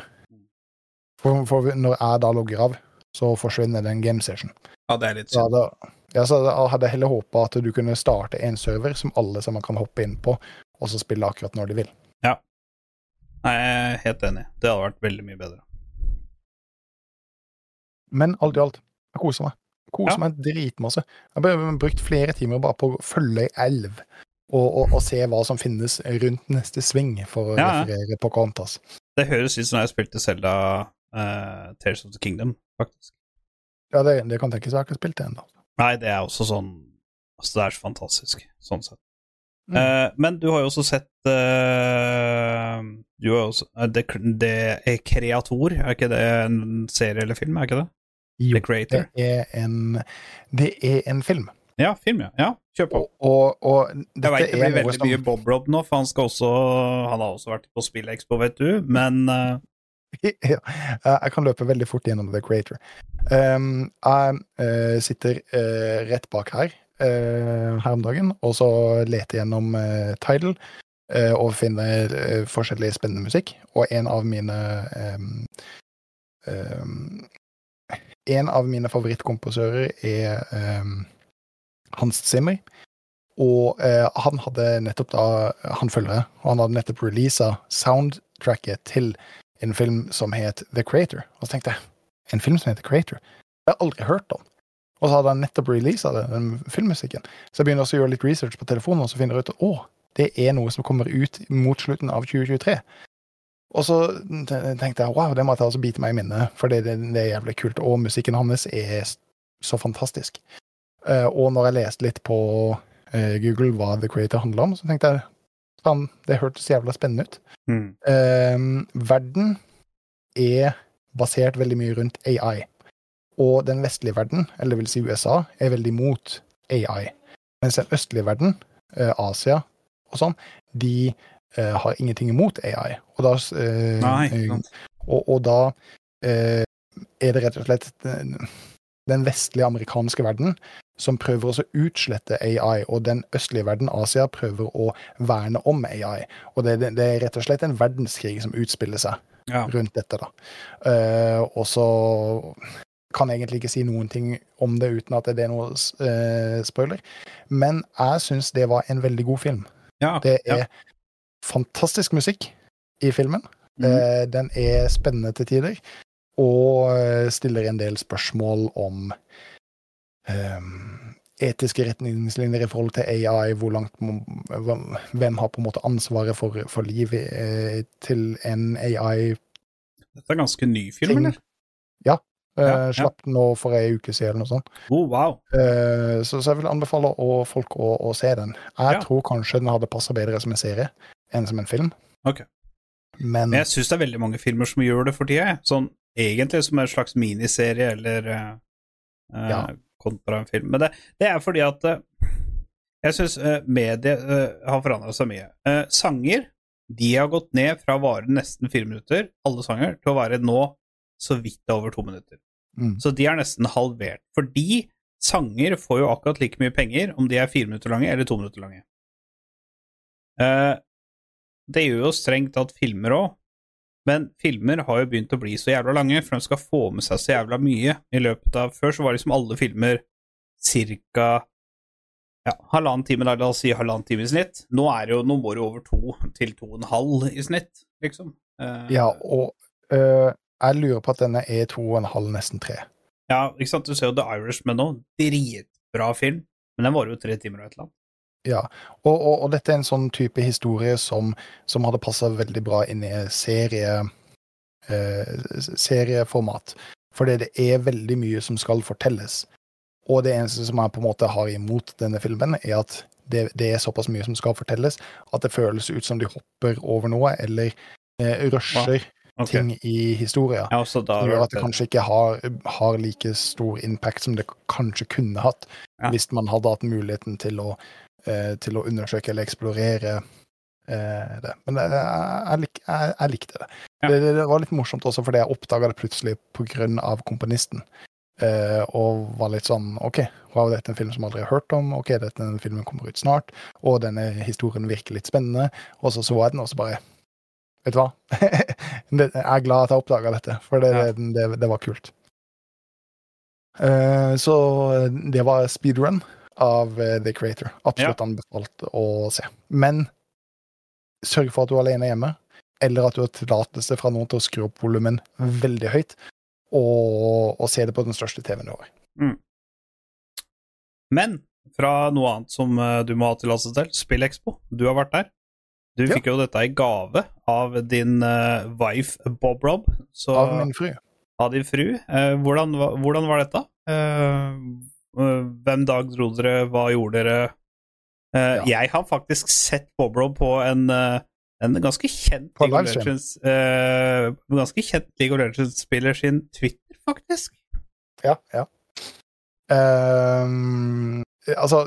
For, for når jeg da logger av, så forsvinner den game session. Ja, det er litt synd. synd. da, ja, så hadde jeg heller håpa at du kunne starte en server som alle sammen kan hoppe inn på, og så spille akkurat når de vil. Nei, jeg er helt enig. Det hadde vært veldig mye bedre. Men alt i alt, jeg koser meg. Jeg koser Ja. meg dritmasse. Jeg har brukt flere timer bare på å følge ei elv. Og, og, og se hva som finnes rundt neste sving, for å Ja, ja. referere på Contas. Det høres ut som jeg spilte Selda uh, Tears of the Kingdom, faktisk. Ja, det, det kan tenkes. Jeg har ikke spilt det ennå. Nei, det er også sånn Altså, det er så fantastisk, sånn sett. Mm. Eh, men du har jo også sett uh, Du har også uh, det, det er Kreator, er ikke det en serie eller film? Er ikke det? Jo, The Creator. det er en, det er en film. Ja, film, ja. ja kjør på. Og, og, og Jeg veit det blir veldig som mye Bob Rob nå, for han skal også Han har også vært på SpillExpo, vet du, men uh... ja, jeg kan løpe veldig fort gjennom The Creator. Um, jeg uh, sitter uh, rett bak her eh, her om dagen, og så leter gjennom uh, Tidal eh, og finner eh, forskjellig spennende musikk. Og en av mine um, um, En av mine favorittkomposører er um, Hans Zimmer. Og eh, han hadde nettopp da Han følger og han hadde nettopp releasa soundtracket til en film som het The Creator. Og så tenkte jeg en film som heter Creator? Det har jeg aldri hørt om. Og så hadde han nettopp releasa den filmmusikken. Så jeg begynner også å gjøre litt research på telefonen, og så finner jeg ut at å, det er noe som kommer ut mot slutten av 2023. Og så tenkte jeg wow, det må jeg ta og bite meg i minnet, for det, det, det, er jævlig kult. Og musikken hans er så fantastisk. Uh, og når jeg leste litt på uh, Google hva The Creator handler om, så tenkte jeg faen, det hørtes jævla spennende ut. Mm. Verden er basert veldig mye rundt AI. Og den vestlige verden, eller vil si USA, er veldig mot AI. Mens den østlige verden, Asia og sånn, de uh, har ingenting imot AI. Og da, uh, Nei, og, og da uh, er det rett og slett den, den vestlige amerikanske verden som prøver å utslette AI, og den østlige verden, Asia, prøver å verne om AI. Og det, det, det er rett og slett en verdenskrig som utspiller seg ja. rundt dette. da. og så kan egentlig ikke si noen ting om det uten at det er noe spoiler. Men jeg syns det var en veldig god film. Ja, det er ja fantastisk musikk i filmen. Mm. Uh, den er spennende til tider, og eh, stiller en del spørsmål om um, etiske retningslinjer i forhold til AI, hvor langt Hvem har på en måte ansvaret for, for livet eh, til en AI? Dette er ganske ny film, eller? Ja. Ja, ja. Slapp nå for ei uke siden eller noe sånt. Oh, wow. Så, så, jeg vil anbefale å, folk å, å, se den. Jeg Ja. tror kanskje den hadde passa bedre som en serie enn som en film. Okay. Men Men jeg syns det er veldig mange filmer som gjør det for tida. Sånn egentlig som en slags miniserie eller eh, eh, Ja. kontra en film. Men det, det er fordi at uh, jeg syns uh, mediet eh, har forandra seg mye. Eh, sanger de har gått ned fra å vare nesten fire minutter, alle sanger, til å være nå så vidt over to minutter. Mm. Så de er nesten halvert. Fordi sanger får jo akkurat like mye penger om de er fire minutter lange eller to minutter lange. Eh, det gjør jo strengt tatt filmer òg, men filmer har jo begynt å bli så jævla lange, for de skal få med seg så jævla mye i løpet av Før så var liksom alle filmer cirka ja, halvannen time, da, la oss si halvannen time i snitt. Nå er det jo, nå må det over to til to og en halv i snitt, liksom. Eh, Ja, og øh, jeg lurer på at denne er to og en halv, nesten tre. ja, ikke sant, du ser jo The Irishman nå, dritbra film, men den varer jo tre timer og et eller annet. Ja, og, og, og dette er en sånn type historie som, som hadde passa veldig bra inn i serie, eh, serieformat. Fordi det er veldig mye som skal fortelles. Og det eneste som jeg på en måte har imot denne filmen, er at det, det er såpass mye som skal fortelles, at det føles ut som de hopper over noe, eller eh, rusher Ok. ting i historia. Ja, Som gjør at det kanskje ikke har, har like stor impact som det kanskje kunne hatt Ja. hvis man hadde hatt muligheten til å, eh, til å undersøke eller eksplorere eh, det. Men jeg, jeg, jeg, jeg likte det. Ja. det. Det var litt morsomt også fordi jeg oppdaga det plutselig på grunn av komponisten. Uh, og var litt sånn OK, wow, dette er en film som jeg aldri har hørt om. OK, dette, er en film som kommer ut snart. Og denne historien virker litt spennende. Og så så jeg den, og så bare Vet du hva? jeg er glad at jeg oppdaga dette, for det, Ja. det, det var kult. Eh, så det var speedrun av eh, The Creator. Absolutt anbefalt å se. Men sørg for at du er alene hjemme, eller at du har tillatelse fra noen til å skru opp volumen veldig høyt, og, og se det på den største TV-en du har. Men fra noe annet som eh, du må ha tillatelse til, SpillExpo. Du har vært der. Du Ja. fikk jo dette i gave av din uh, wife Bob Rob. Så, Av min fru. av din fru. Uh, hvordan, hvordan var dette? Eh, hvem dag dro dere? Hva gjorde dere? Ja. Jeg har faktisk sett Bob Rob på en, en ganske kjent På League of. Legends Ganske kjent League of Legends-spiller sin Twitter, faktisk. Ja, ja. Ehm, altså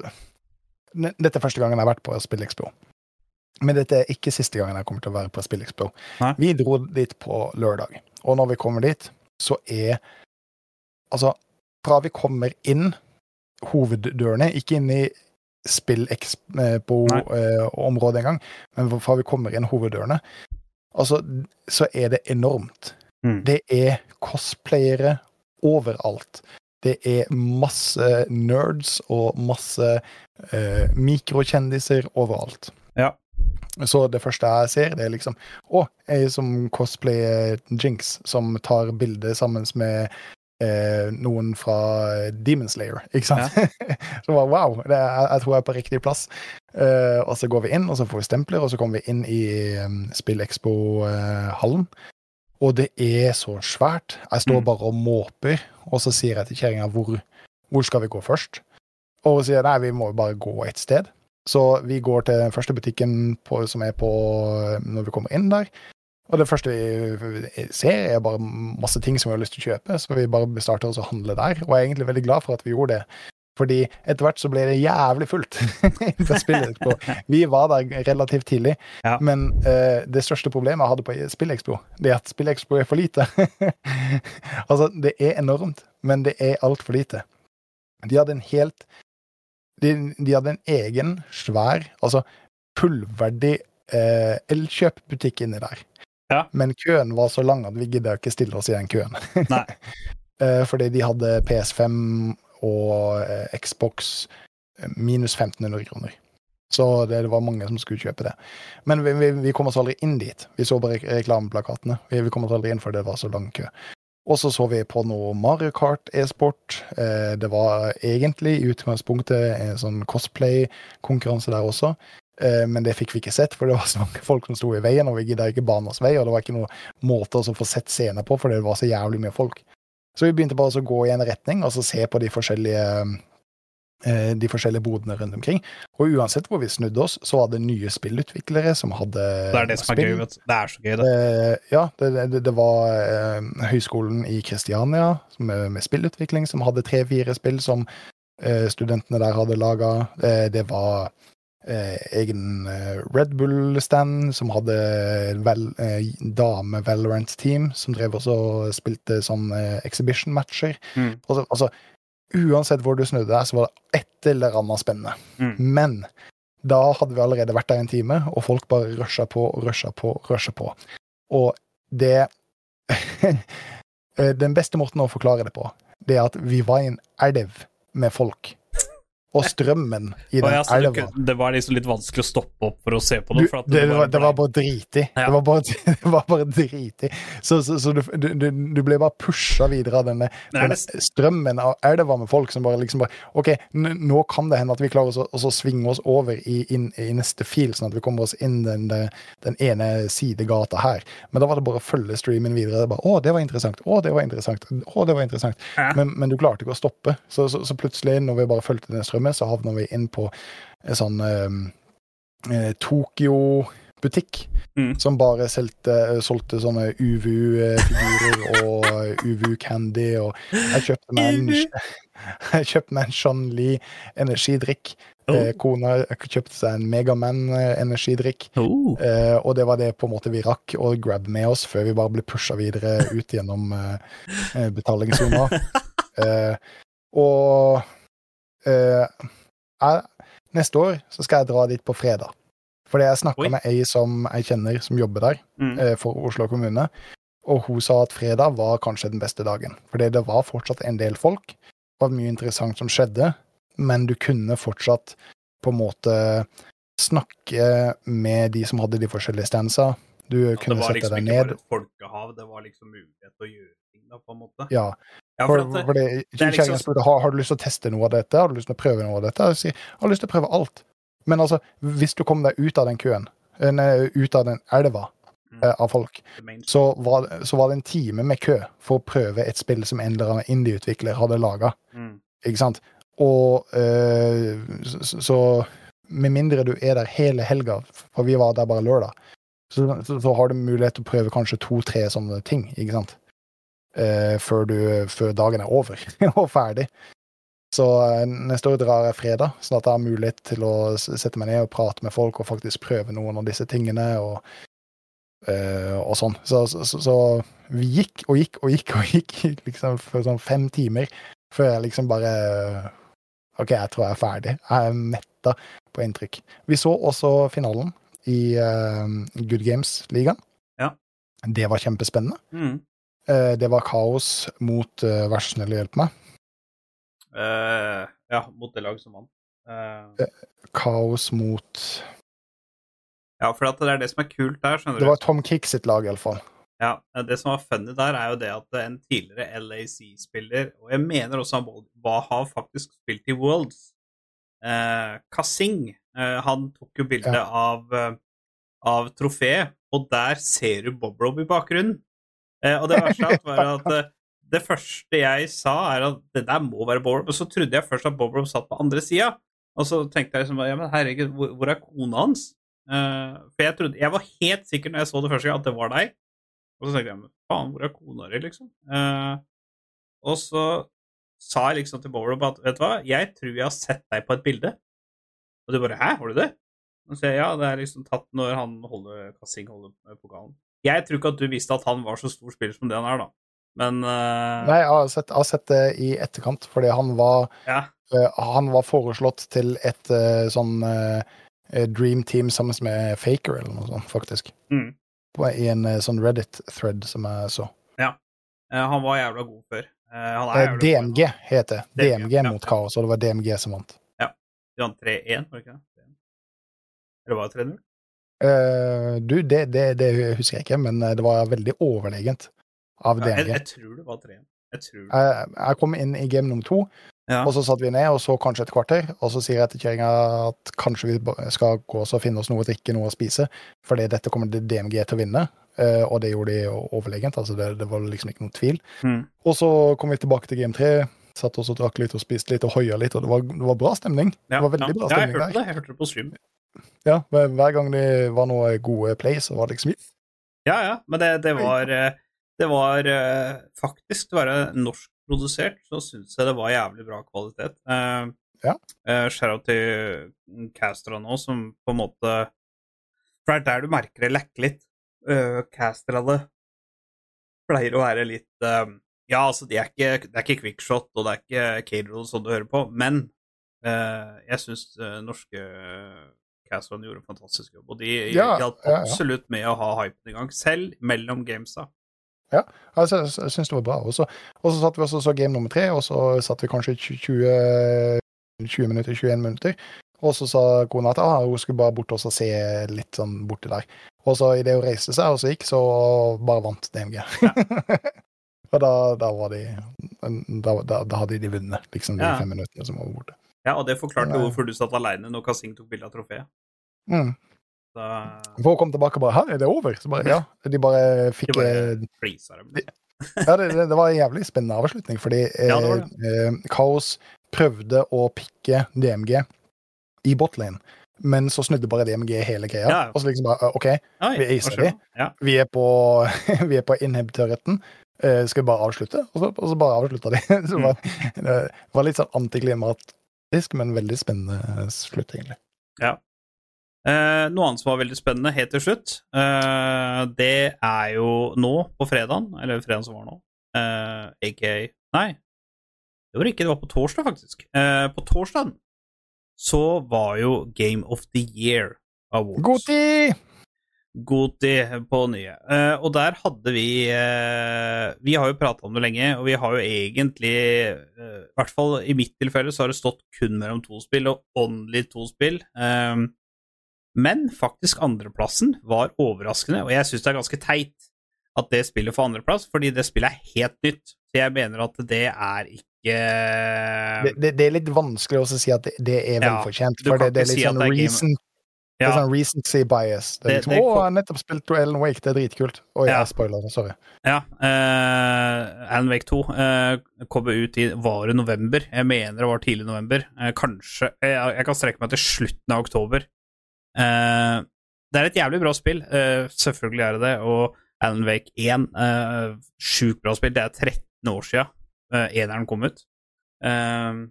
Dette er første gangen jeg har vært på SpillExpo. Men dette er ikke siste gangen jeg kommer til å være på SpillExpo. Nei. Vi dro dit på lørdag, og når vi kommer dit, så er Altså, fra vi kommer inn hoveddørene, ikke inn i SpillExpo-området engang, men fra vi kommer inn hoveddørene, altså, så er det enormt. Mm. Det er cosplayere overalt. Det er masse nerds og masse eh, mikrokjendiser overalt. Ja. Så det første jeg ser, det er liksom Å, jeg som cosplayer Jinx, som tar bilde sammen med eh, noen fra Demon Slayer, ikke sant? så bare wow, det er, jeg tror jeg er på riktig plass. Eh, og så går vi inn, og så får vi stempler, og så kommer vi inn i um, Spillexpo-hallen. og det er så svært. Jeg står Mm. bare og måper, og så sier jeg til kjerringa hvor, hvor skal vi gå først? Og hun sier nei, vi må jo bare gå et sted. Så vi går til den første butikken på, som er på når vi kommer inn der. Og det første vi ser, er bare masse ting som vi har lyst til å kjøpe, så vi bare starter oss å handle der. Og jeg er egentlig veldig glad for at vi gjorde det. Fordi etter hvert så ble det jævlig fullt. Vi var der relativt tidlig, Ja. men uh, det største problemet jeg hadde på SpillExpo, det er at SpillExpo er for lite. altså, det er enormt, men det er altfor lite. De hadde en helt de, de hadde en egen, svær, altså fullverdig eh, Elkjøp-butikk inni der. Ja. Men køen var så lang at vi gidda ikke stille oss i den køen. Nei. Eh, fordi de hadde PS5 og eh, Xbox eh, minus 1500 kroner. Så det, det var mange som skulle kjøpe det. Men vi, vi, vi kom oss aldri inn dit. Vi så bare reklameplakatene. Vi, vi kom oss aldri inn fordi det var så lang kø. Og så så vi på noe Mario Kart e-sport. Eh, det var egentlig i utgangspunktet en sånn cosplay-konkurranse der også. Eh, men det fikk vi ikke sett, for det var så mange folk som sto i veien, og vi gidda ikke bane vei, og det var ikke noen måte å få sett scener på, for det var så jævlig mye folk. Så vi begynte bare å gå i en retning, og så se på de forskjellige de forskjellige bodene rundt omkring. Og uansett hvor vi snudde oss, så var det nye spillutviklere som hadde Det er det som er spill. gøy. vet du. Det er så gøy, det. Eh, ja, det, det, det var eh, Høgskolen i Kristiania med, med spillutvikling som hadde tre-fire spill som eh, studentene der hadde laga. Eh, det var eh, egen eh, Red Bull-stand som hadde vel, eh, dame Valorant-team som drev også og spilte sånn eh, exhibition-matcher. Mm. Altså, altså, uansett hvor du snudde deg, så var det et eller annet spennende. Mm. Men da hadde vi allerede vært der en time, og folk bare rusha på og rusha på og rusha på. Og det eh, Den beste måten å forklare det på, det er at vi var i en elv med folk. Og strømmen i den ja, elva det var liksom litt vanskelig å stoppe opp for å se på noe? det. Det, var, det var bare dritig. Ja. Det var bare, det var bare dritig. Så, så, så du, du, du, ble bare pusha videre av denne, denne strømmen av elva med folk som bare liksom bare OK, nå kan det hende at vi klarer oss å og svinge oss over i, in, i neste fil, sånn at vi kommer oss inn den, den, ene sidegata her. Men da var det bare å følge streamen videre. Det bare, å, det var interessant. Å, det var interessant. Å, det var interessant. Ja. Men, men du klarte ikke å stoppe. Så, så, så plutselig, når vi bare fulgte den strømmen, så havna vi inn på en sånn eh, eh, Tokyo-butikk. Mm. Som bare solgte, solgte sånne UVU-figurer og UVU-candy. Og jeg kjøpte meg en, jeg kjøpte meg en Sean Lee energidrikk. Oh. kona kjøpte seg en Megaman-energidrikk. Oh. Eh, og det var det på en måte vi rakk å grabbe med oss før vi bare ble pusha videre ut gjennom eh, eh, betalingssona. Eh, og eh, jeg, neste år så skal jeg dra dit på fredag. Fordi jeg snakka med ei som jeg kjenner som jobber der, Mm. eh, for Oslo kommune. Og hun sa at fredag var kanskje den beste dagen. Fordi det var fortsatt en del folk. Det var mye interessant som skjedde, men du kunne fortsatt på en måte snakke med de som hadde de forskjellige stansa. Du ja, det kunne var sette liksom deg ikke bare et folkehav, det var liksom mulighet til å gjøre ting, da, på en måte. Ja, Ja, for, for for det, er liksom- spurte har, har du lyst til å teste noe av dette. Har du lyst til å prøve noe av dette? Jeg sier jeg har lyst til å prøve alt. Men altså, hvis du kom deg ut av den køen, eh, ut av den elva Mm. eh, av folk, så var, så var det en time med kø for å prøve et spill som en eller annen indie-utvikler hadde laga. Mm. Ikke sant? Og øh, så, så med mindre du er der hele helga, for vi var der bare lørdag, så, så, så har du mulighet til å prøve kanskje to-tre sånne ting, ikke sant? Eh, før, du, før dagen er over og ferdig. Så eh, neste år drar jeg fredag, sånn at jeg har mulighet til å sette meg ned og prate med folk og faktisk prøve noen av disse tingene og, eh, og sånn. Så, så, så, vi gikk og gikk og gikk og gikk liksom for sånn fem timer før jeg liksom bare OK, jeg tror jeg er ferdig. Jeg er metta på inntrykk. Vi så også finalen i eh, Good Games-ligaen. Ja. Det var kjempespennende. Mm. Eh, det var kaos mot uh, Vær så snill å hjelpe meg. Uh, ja, mot det laget som vant. Uh... Kaos mot ja, for at det er det som er kult der, skjønner du. Det var Tom Kick sitt lag, iallfall. Ja, Det som var funny der, er jo det at en tidligere LAC-spiller, og jeg mener også han var, har faktisk spilt i Worlds, uh, Kasing, eh, han tok jo bilde Ja. av, eh, av trofeet, og der ser du Bob Rob i bakgrunnen. Eh, og det verste var at eh, det første jeg sa, er at det der må være Bob og så trodde jeg først at Bob satt på andre sida, og så tenkte jeg liksom ja, men herregud, hvor, hvor er kona hans? Uh, for jeg trodde, jeg var helt sikker når jeg så det første gang, at det var deg. Og så tenkte jeg men faen, hvor er kona di, liksom? Uh, og så sa jeg liksom til Bob at vet du hva, jeg tror jeg har sett deg på et bilde. Og du bare hæ, har du det? Og så sier jeg ja, det er liksom tatt når han holder Kassing holder pokalen. Jeg tror ikke at du visste at han var så stor spiller som det han er, da. Men uh... Nei, jeg har sett, jeg har sett det i etterkant, fordi han var, ja. uh, han var foreslått til et uh, sånn Dream Team sammen med Faker eller noe sånt, faktisk. Mm. På, I en sånn Reddit-thread som jeg så. Eh, han var jævla god før. Han jævla god. DMG het det. DMG, DMG ja. mot Kaos, og det var DMG som vant. Ja. De vant 3-1, var det ikke det? Eller var det 3-0? Eh, du, det, det, det husker jeg ikke, men eh, det var veldig overlegent av Ja, jeg, jeg tror det var 3-1. Jeg. Jeg, jeg kom inn i game nummer to, Ja. og så satt vi ned og så kanskje et kvarter. Og så sier jeg til kjerringa at kanskje vi skal gå oss og finne oss noe å drikke, noe å spise, fordi dette kommer DMG til å vinne. Uh, og det gjorde de overlegent, altså det, det var liksom ikke noen tvil. Mm. Og så kom vi tilbake til game tre, satt oss og drakk litt og spiste litt og hoia litt, og det var, det var bra stemning. Ja, det var veldig ja. bra Ja, jeg stemning hørte det. Jeg hørte det på stream. Ja, men hver gang det var noe gode play, så var det liksom Ja, ja, men det, det var eh, Det var eh, faktisk å være norskprodusert, så syns jeg det var jævlig bra kvalitet. Ja. Shout-out til Castra nå, som på en måte For det er der du merker det lekker litt. Casterne pleier å være litt eh, Ja, altså, de er ikke, det er ikke quickshot, og det er ikke Cadrol som du hører på, men eh, jeg syns norske casterne gjorde en fantastisk jobb, og de Ja, hjalp ja, ja. absolutt med å ha hypen i gang, selv mellom gamesa. Altså, jeg, syns det var bra. Og så, og så satt vi også og så game nummer tre, og så satt vi kanskje 20, 20 minutter, 21 minutter. Og så sa kona at ah, hun skulle bare bort og se litt sånn borti der. Og så idet hun reiste seg og så gikk, så bare vant DMG. og da, da var de da, da, da hadde de vunnet, liksom, de Ja. fem minuttene som var borte. Ja, og det forklarte hvorfor du satt aleine når Kasing tok bilde av trofeet. Mm. Så hun kom tilbake og bare 'Hæ, er det over?' Så bare ja. De bare fikk de bare eh, flisa dem. Ja, det, det, var en jævlig spennende avslutning, fordi eh, Ja, det det. eh, Kaos prøvde å pikke DMG i botlane, men så snudde bare DMG hele greia. Ja. Og så liksom bare OK, Vi acer de. vi er på, vi er på inhibitorretten. Eh, skal vi bare avslutte? Og så, og så bare avslutta de. så det var, litt sånn antiklimatisk, men veldig spennende slutt, egentlig. Eh, noe annet som var veldig spennende helt til slutt, eh, det er jo nå på fredagen, eller fredagen som var nå, eh, aka Nei, det var ikke, det var på torsdag, faktisk. Eh, på torsdag så var jo Game of the Year Awards. God tid! Goti på nye. Uh, og der hadde vi uh, Vi har jo prata om det lenge, og vi har jo egentlig uh, I hvert fall i mitt tilfelle så har det stått kun mellom to spill, og only to spill. Men faktisk andreplassen var overraskende, og jeg syns det er ganske teit at det spillet får andreplass, fordi det spillet er helt nytt. Så jeg mener at det er ikke Det, det, det er litt vanskelig å si at det, er velfortjent, Ja, for det, det er litt si sånn det reason Det er sånn recency bias. Det er Det- liksom, det 'Å, jeg har nettopp spilt Ellen Wake, det er dritkult'. Oi, Ja. jeg spoiler, sorry. Ja. Uh, Alan Wake 2 uh, kommer ut i Var det november? Jeg mener det var tidlig november. Uh, kanskje jeg, jeg kan strekke meg til slutten av oktober. Uh, det er et jævlig bra spill. eh, selvfølgelig er det det. Og Alan Wake 1, uh, sjukt bra spill. Det er 13 år sia eneren kom ut. Eh,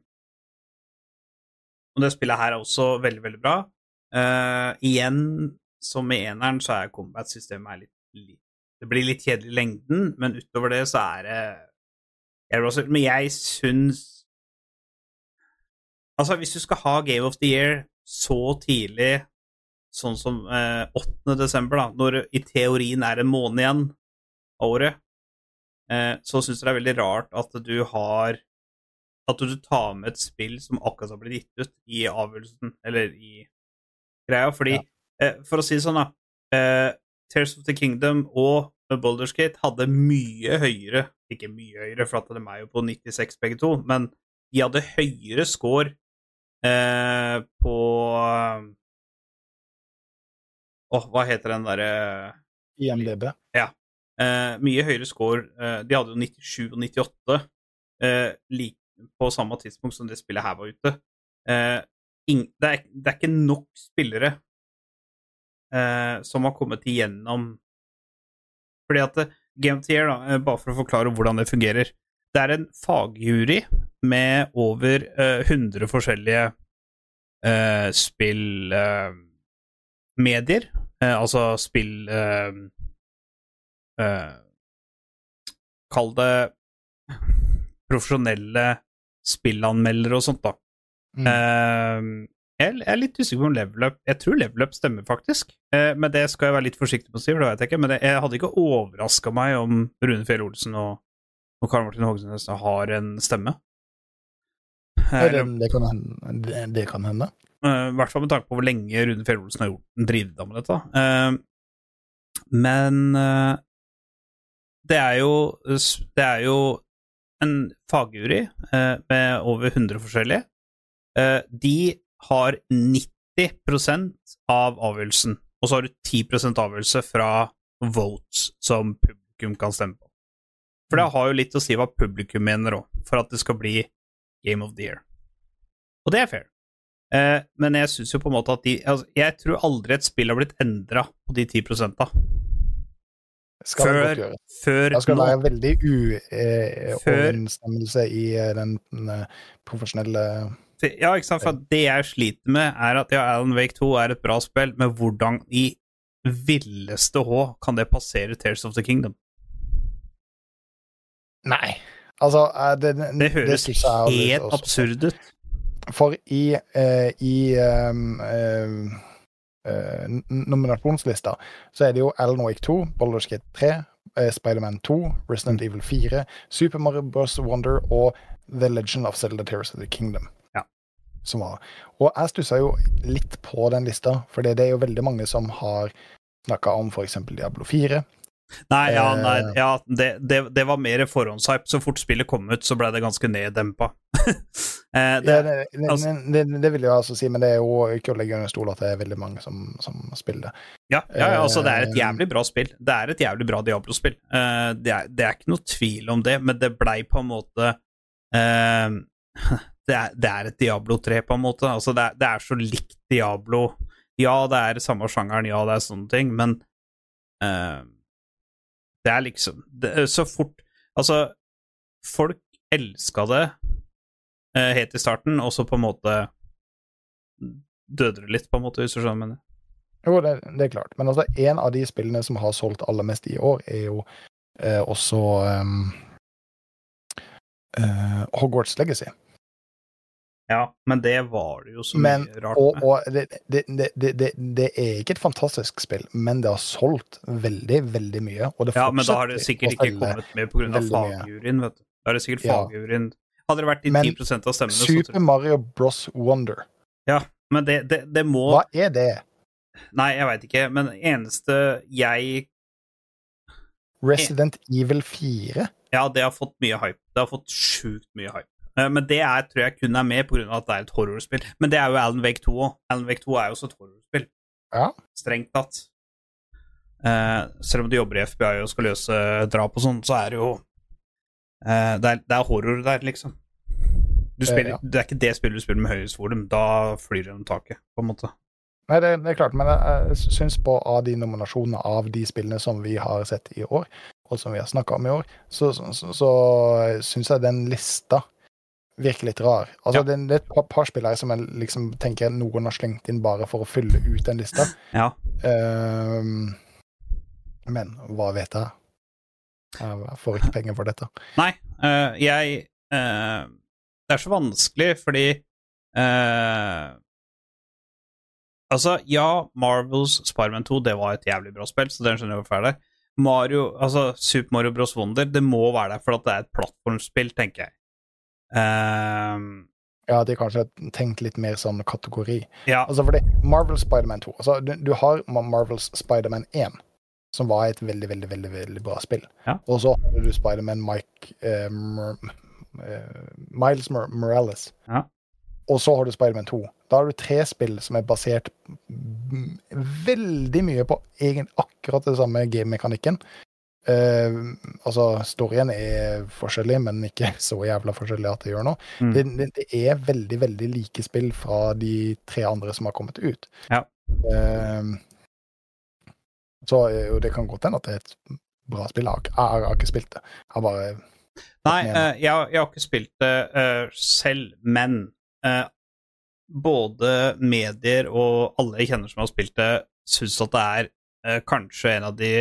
og det spillet her er også veldig, veldig bra. Eh, igjen, som med eneren, så er combat-systemet litt, litt Det blir litt kjedelig i lengden, men utover det så er det jeg Men jeg syns Altså, hvis du skal ha Game of the Year så tidlig, sånn som eh, 8. desember, da, når i teorien er en måned igjen av året, eh, så syns jeg det er veldig rart at du har at du tar med et spill som akkurat har blitt gitt ut, i avgjørelsen, eller i greia. Fordi, eh, for å si det sånn, da eh, Tears of the Kingdom og Boulders Gate hadde mye høyere Ikke mye høyere, for at de er jo på 96 begge to, men de hadde høyere score eh, på Åh, hva heter den derre IMDb. Eh, mye høyere score. Eh, de hadde jo 97 og 98 eh, like, på samme tidspunkt som det spillet her var ute. Eh, ing, det, er, det er ikke nok spillere eh, som har kommet igjennom Fordi at eh, Game da, eh, bare for å forklare hvordan det fungerer Det er en fagjury med over eh, 100 forskjellige eh, spillmedier. altså spill eh, Kall det profesjonelle spillanmeldere og sånt, da. Mm. Uh, jeg er litt usikker på om level up Jeg tror level up stemmer, faktisk. Eh, men det skal jeg være litt forsiktig med å si, for det vet jeg ikke. Men det, jeg hadde ikke overraska meg om Rune Fjell Olsen og, og Karl Martin Hogsnes har en stemme. Eh, det, det, kan hende, det, kan hende. Eh, I hvert fall med tanke på hvor lenge Rune Fjell Olsen har gjort drevet med dette. Eh, men eh, det er jo Det er jo en fagjury eh, med over 100 forskjellige. Eh, de har 90% av avgjørelsen, og så har du 10% avgjørelse fra votes som publikum kan stemme på. For det har jo litt å si hva publikum mener òg, for at det skal bli Game of the Year. Og det er fair. Eh, men jeg syns jo på en måte at de altså, Jeg tror aldri et spill har blitt endra på de 10 da. Skal det Før, før Det skal være veldig uoverensstemmelse eh, i eh, den, den eh, profesjonelle Ja, ikke sant, for det jeg sliter med, er at ja, Alan Wake 2 er et bra spill, men hvordan i villeste H kan det passere Tears of the Kingdom? Nei. Altså, eh, det, det, Det høres litt helt absurd ut. For i, uh, i um, uh, uh, nominasjonslista så er det jo Alan Wake 2, Baldur's Gate 3, eh, Spiderman 2, Resident Evil 4, Super Mario Bros. Wonder og The Legend of Zelda Tears of the Kingdom. Som var. Og jeg stussa jo litt på den lista, for det er jo veldig mange som har snakka om f.eks. Diablo 4. Nei, ja, Eh. nei, ja det, det, det var mer forhåndshype. Så fort spillet kom ut, så ble det ganske neddempa. eh, det, Ja, altså- det, vil jeg altså si, men det er jo ikke å legge under stol at det er veldig mange som, som spiller det. Ja, ja, ja, altså det er et Eh, jævlig bra spill. Det er et jævlig bra Diablo-spill. Eh, det, det er ikke noe tvil om det, men det blei på en måte eh, det, er, det er et Diablo 3, på en måte. Altså det, er, det er så likt Diablo. Ja, det er samme sjangeren, ja, det er sånne ting, men uh, det er liksom det, er Så fort Altså, folk elska det uh, helt i starten, og så på en måte døde det litt, på en måte, hvis du skjønner hva jeg mener. Jo, det, det er klart. Men altså, en av de spillene som har solgt aller mest i år, er jo uh, også um, eh, Hogwarts Legacy. Ja, men det var det jo så Men, mye rart og, med. og det, det, det, det, er ikke et fantastisk spill, men det har solgt veldig, veldig mye. Ja, men da har det sikkert ikke kommet med pga. fagjuryen, vet du. Da er det sikkert fagjuryen Hadde det vært de Men 10% av stemmene, så Super Mario Bros. Wonder, Ja, men det, det, det må hva er det? Nei, jeg veit ikke, men eneste jeg Resident Evil 4? Ja, det har fått mye hype. Det har fått sjukt mye hype. Eh, Men det er, tror jeg kun er med pga. at det er et horrorspill. Men det er jo Alan Wake 2 òg. Alan Wake 2 er jo også et horrorspill. Ja. Strengt tatt. Uh, selv om du jobber i FBI og skal løse drap og sånn, så er det jo uh, det, er, det er horror der, liksom. Du Eh, spiller, ja. Det er ikke det spillet du spiller med høyest volum. Da flyr det gjennom taket, på en måte. Nei, det, det er klart, men jeg, syns på av de nominasjonene av de spillene som vi har sett i år, og som vi har snakka om i år, så, så, så, så syns jeg den lista virker litt rar. Altså, Ja. det, er et par, par spillere som jeg liksom tenker noen har slengt inn bare for å fylle ut den lista. Ja. Ehm, men hva vet jeg? Jeg får ikke penger for dette. Nei, uh, jeg uh, Det er så vanskelig fordi eh, Altså, ja, Marvels Spiderman 2 det var et jævlig bra spill, så den skjønner jeg hvorfor det er der. Mario, altså Super Mario Bros. Wonder, det må være der for at det er et plattformspill, tenker jeg. Eh, Ja, de kanskje tenkt litt mer sånn kategori. ja, Altså fordi Marvel Spiderman 2 altså, du, du har Ma- Marvels Spiderman 1, som var et veldig, veldig veldig, veldig bra spill. Ja. Og så hadde du Spiderman Mike eh, Mer, eh, Miles Mer, Morales. Ja. Og så har du Spiderman 2. Da har du tre spill som er basert veldig mye på egen, akkurat det samme gamemekanikken. Eh, altså, storyen er forskjellig, men ikke så jævla forskjellig at det gjør noe. Mm. Det, det, det er veldig, veldig like spill fra de tre andre som har kommet ut. Ja. Uh, så eh, jo, det kan godt hende at det er et bra spill. Jeg jeg, har- jeg har ikke spilt det. Jeg har bare Nei, eh, jeg, har- jeg har ikke spilt det eh, selv, men eh, både medier og alle jeg kjenner som har spilt det, syns at det er eh, kanskje en av de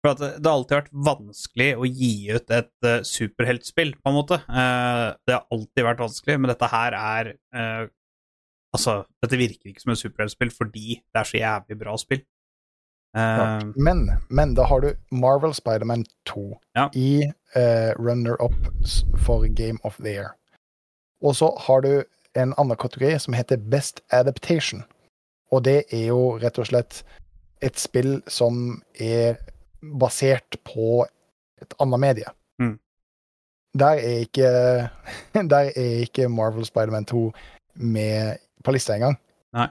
For at det, har alltid vært vanskelig å gi ut et uh, superheltspill, på en måte. Uh, det har alltid vært vanskelig, men dette her er uh, Altså, dette virker ikke som et superheltspill fordi det er så jævlig bra spill. Eh. Men, men da har du Marvel Spiderman 2 Ja. i eh, runner-up for Game of the Year. Og så har du en annen kategori som heter Best Adaptation. Og det er jo rett og slett et spill som er basert på et annet medie. Mm. Der er ikke Der er ikke Marvel Spiderman 2 med på lista engang. Nei.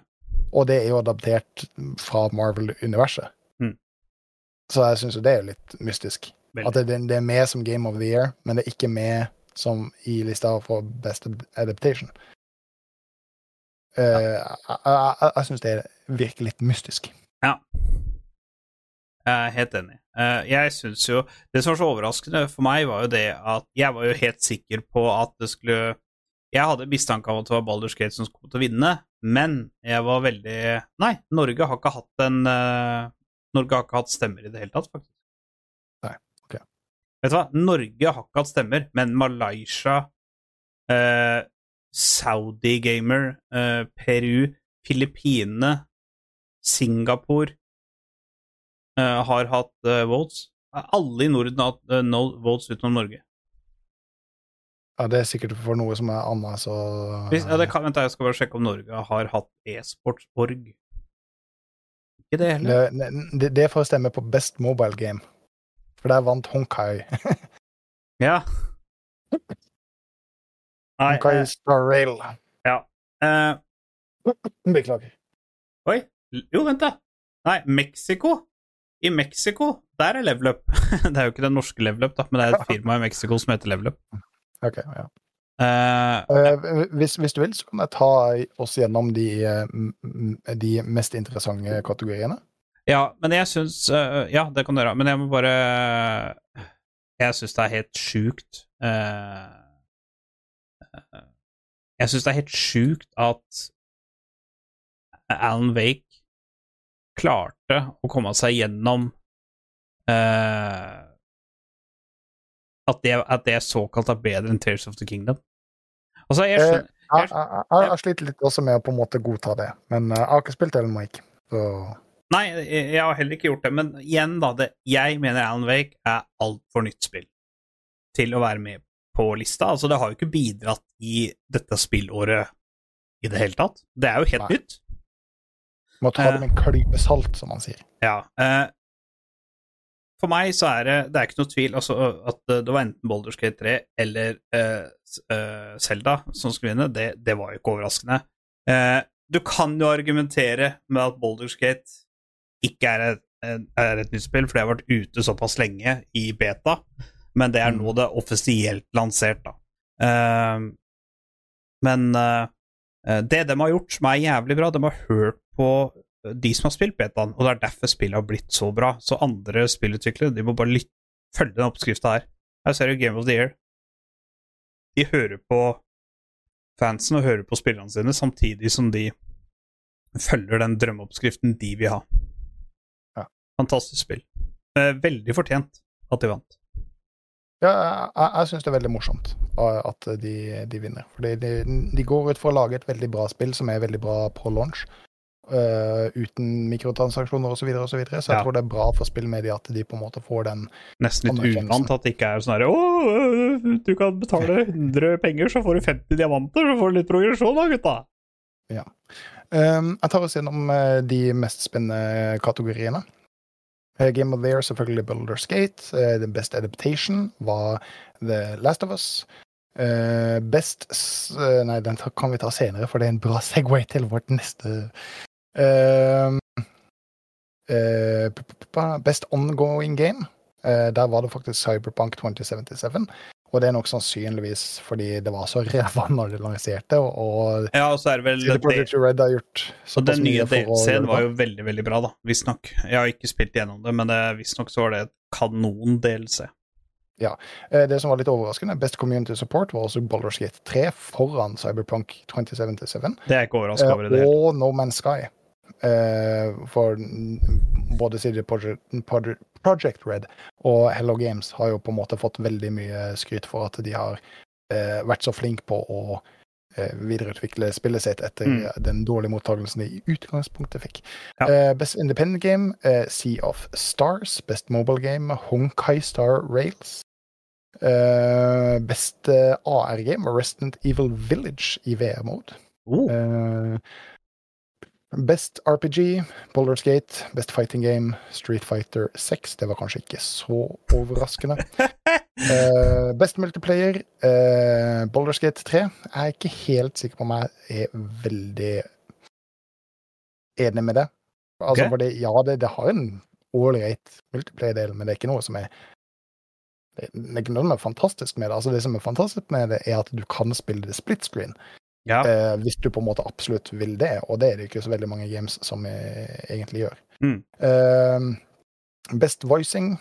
Og det er jo adaptert fra Marvel-universet. Mm. Så jeg syns jo det er litt mystisk. Veldig. At det, det er med som Game of the Year, men det er ikke med som i lista for Best Adaptation. Eh, jeg jeg, jeg syns det virker litt mystisk. Ja. Jeg er helt enig. Eh, Jeg syns jo Det som var så overraskende for meg, var jo det at jeg var jo helt sikker på at det skulle Jeg hadde mistanke om at det var Baldur's Gate som kom til å vinne, men jeg var veldig Nei, Norge har ikke hatt en eh, Norge har ikke hatt stemmer i det hele tatt, faktisk. Nei, ok. Vet du hva? Norge har ikke hatt stemmer, men Malaysia, eh, Saudi Gamer, eh, Peru, Filippinene, Singapore har hatt eh, votes. Alle i Norden har hatt eh, no votes utenom Norge. Ja, det er sikkert for noe som er annet, så Hvis, ja, det kan, vent, jeg skal bare sjekke om Norge har hatt e-sportsorg. Ikke det heller. det, det, er for å stemme på Best Mobile Game. For der vant Honkai. Ja. Nei, Honkai eh, Star Rail. eh, Beklager. Oi. Jo, vent, da. Nei, Mexico. I Mexico, der er Level Up. det er jo ikke den norske Level Up, da, men det er et firma i Mexico som heter Level Up. Ok, ja. Uh, hvis, hvis du vil, så kan jeg ta oss gjennom de, eh, de mest interessante kategoriene. ja, men jeg syns Ja, det kan du gjøre, men jeg må bare Jeg syns det er helt sjukt Jeg syns det er helt sjukt at Alan Wake klarte å komme seg gjennom uh, at, det, at det såkalt er bedre enn Tears of the Kingdom. Altså, jeg Eh, skjønner Jeg, jeg, jeg, jeg sliter litt også med å på en måte godta det, men eh, jeg har ikke spilt Ellen Wake. Så Nei, jeg har heller ikke gjort det, men igjen, da. Det, jeg mener Alan Wake er altfor nytt spill til å være med på lista. Altså, det har jo ikke bidratt i dette spillåret i det hele tatt. Det er jo helt Nei. nytt. Må ta det med en klype salt, som man sier. Ja. Eh, for meg så er det Det er ikke noe tvil altså, at det var enten Baldur's Gate 3 eller eh, s- eh, Zelda som skulle vinne. Det, det var jo ikke overraskende. Uh, du kan jo argumentere med at Baldur's Gate ikke er et, er et nytt spill, for det har vært ute såpass lenge i beta, men det er nå det er offisielt lansert, da. Uh, men det de har gjort som er jævlig bra, de har hørt på de som har spilt betaen, og det er derfor spillet har blitt så bra. Så andre spillutviklere de må bare lytte, følge den oppskrifta her. Her ser du Game of the Year. De hører på fansen og hører på spillerne sine, samtidig som de følger den drømmeoppskriften de vil ha. Ja. Fantastisk spill. Eh, Veldig fortjent at de vant. Ja, jeg, jeg, syns det er veldig morsomt eh, at de, de vinner. Fordi de, de går ut for å lage et veldig bra spill som er veldig bra på launch. Eh, uten mikrotransaksjoner osv. Så, og så, videre. så jeg Ja. tror det er bra for spillmedia at de på en måte får den Nesten litt uvant at det ikke er sånn herre Å, du kan betale 100 penger, så får du 50 diamanter, så får du litt progresjon da, gutta. Um, jeg tar oss gjennom eh, de mest spennende kategoriene. Eh, Game of the Year, selvfølgelig Builder Skate. Uh, the Best Adaptation var The Last of Us. Eh, best eh, Nei, den kan vi ta senere, for det er en bra Segway til vårt neste Eh, eh, Best Ongoing Game. Eh, der var det faktisk Cyberpunk 2077. Og det er nok sannsynligvis fordi det var så ræva når det lanserte, og, Ja, og så er det vel CD det, Projekt Red har gjort Og den nye DLC-en var jo veldig, veldig bra, da. Visstnok. Jeg har ikke spilt gjennom det, men det- visstnok så var det et kanon-DLC. Eh, Det som var litt overraskende, Best Community Support var også Baldur's Gate 3 foran Cyberpunk 2077. Det er ikke overraskende over det Eh, og No Man's Sky. Eh, For både CD Project- Project Red og Hello Games har jo på en måte fått veldig mye skryt for at de har eh, vært så flinke på å eh, videreutvikle spillet sitt etter Mm. den dårlige mottakelsen de i utgangspunktet fikk. Ja. Best Independent Game, Sea of Stars. Best Mobile Game, Honkai Star Rails. Best beste AR-game, Resident Evil Village i VR-mode. Oh, Eh, best RPG, Baldur's Gate. Best Fighting Game, Street Fighter 6. Det var kanskje ikke så overraskende. uh, best Multiplayer, uh, Baldur's Gate 3. Jeg er ikke helt sikker på om jeg er veldig enig med det. Altså, okay. fordi, ja, det, det har en ålreit multiplayer-del, men det er ikke noe som er det er ikke noe som er fantastisk med det. Altså, det som er fantastisk med det, er at du kan spille det split screen. Ja. Eh, hvis du på en måte absolutt vil det, og det er det ikke så veldig mange games som eh, egentlig gjør. Mm. Eh, best voicing,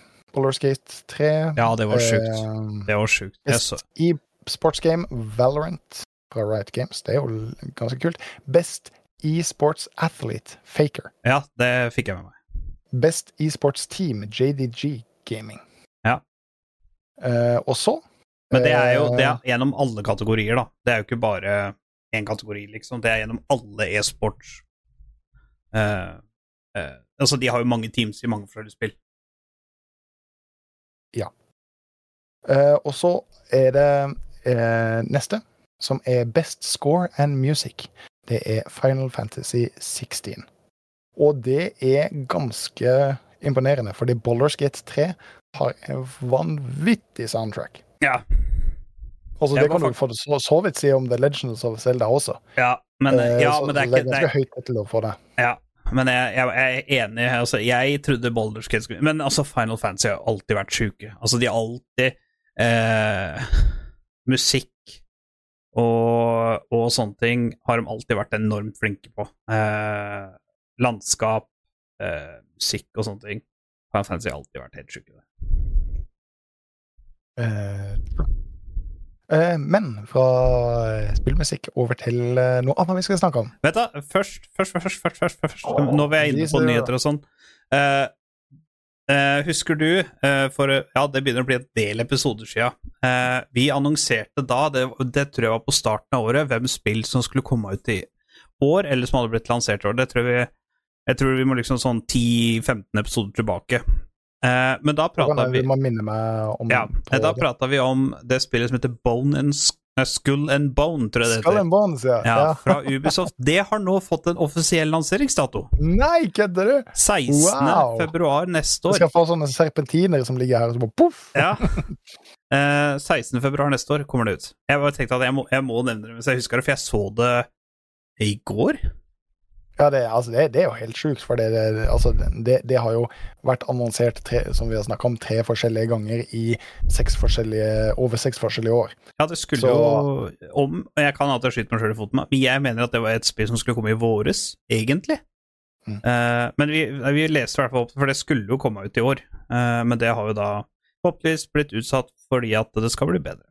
Gate 3. ja, det var sjukt. Eh, Det var sjukt. Best så. i sports game, Valorant fra Riot Games. Det er jo ganske kult. Best e-sports athlete, Faker. Ja, det fikk jeg med meg. Best e-sports team, JDG Gaming. Ja. Eh, og så Men det er jo eh, det er gjennom alle kategorier, da. Det er jo ikke bare én kategori, liksom. Det er gjennom alle e-sports. Uh, uh, altså, de har jo mange teams i mange forskjellige spill. Eh, og så er det neste, som er Best Score and Music. Det er Final Fantasy 16. Og det er ganske imponerende, fordi Baldur's Gate 3 har en vanvittig soundtrack. Ja. Altså, det kan du for så, vidt si om The Legends of Zelda også. ja, men, Eh, ja, så men det er ikke det ganske høyt tittel for det. Ja, men jeg, jeg, jeg er enig. Altså, jeg trodde Baldur's Gate skulle Men altså, Final Fantasy har alltid vært sjuke. Altså, de har alltid eh, Musikk og, og sånne ting har de alltid vært enormt flinke på. Eh, landskap, eh, musikk og sånne ting. Final Fantasy har alltid vært helt sjuke. eh, men fra eh, spillmusikk over til eh, noe annet vi skal snakke om. Vet du, først, først, først, først, først, først, Nå vi jeg inne på nyheter og sånn. Eh, eh, husker du, eh, for Ja, det begynner å bli en del episoder. Eh, vi annonserte da, det, det tror jeg var på starten av året, hvem spill som skulle komme ut i år, eller som hadde blitt lansert i år. Det tror vi Jeg tror vi må liksom sånn 10-15 episoder tilbake. Eh, men da prata vi Du må minne meg om Ja, på da prata vi om det spillet som heter Bone and eh, Skull and Bone, tror jeg det Skull heter. and Bones, ja. Ja, ja. fra Ubisoft. Det har nå fått en offisiell lanseringsdato. Nei, kødder du? 16. Wow. februar neste Du år. skal få sånne serpentiner som ligger her, og så bare poff! Ja. Uh, 16. februar neste år kommer det ut. Jeg bare tenkte at jeg må, jeg må nevne det hvis jeg husker det, for jeg så det i går. Ja, det, altså, det, det er jo helt sjukt, for det, altså, det, det har jo vært annonsert tre, som vi har snakka om, tre forskjellige ganger i seks forskjellige, over seks forskjellige år. Ja, det skulle Så- jo om og Jeg kan alltid skyte meg sjøl i foten, men jeg mener at det var et spill som skulle komme i våres, egentlig. Mm. Uh, men vi, vi leste i hvert fall opp, for det skulle jo komme ut i år. Uh, men det har jo da forhåpentligvis blitt utsatt fordi at det skal bli bedre.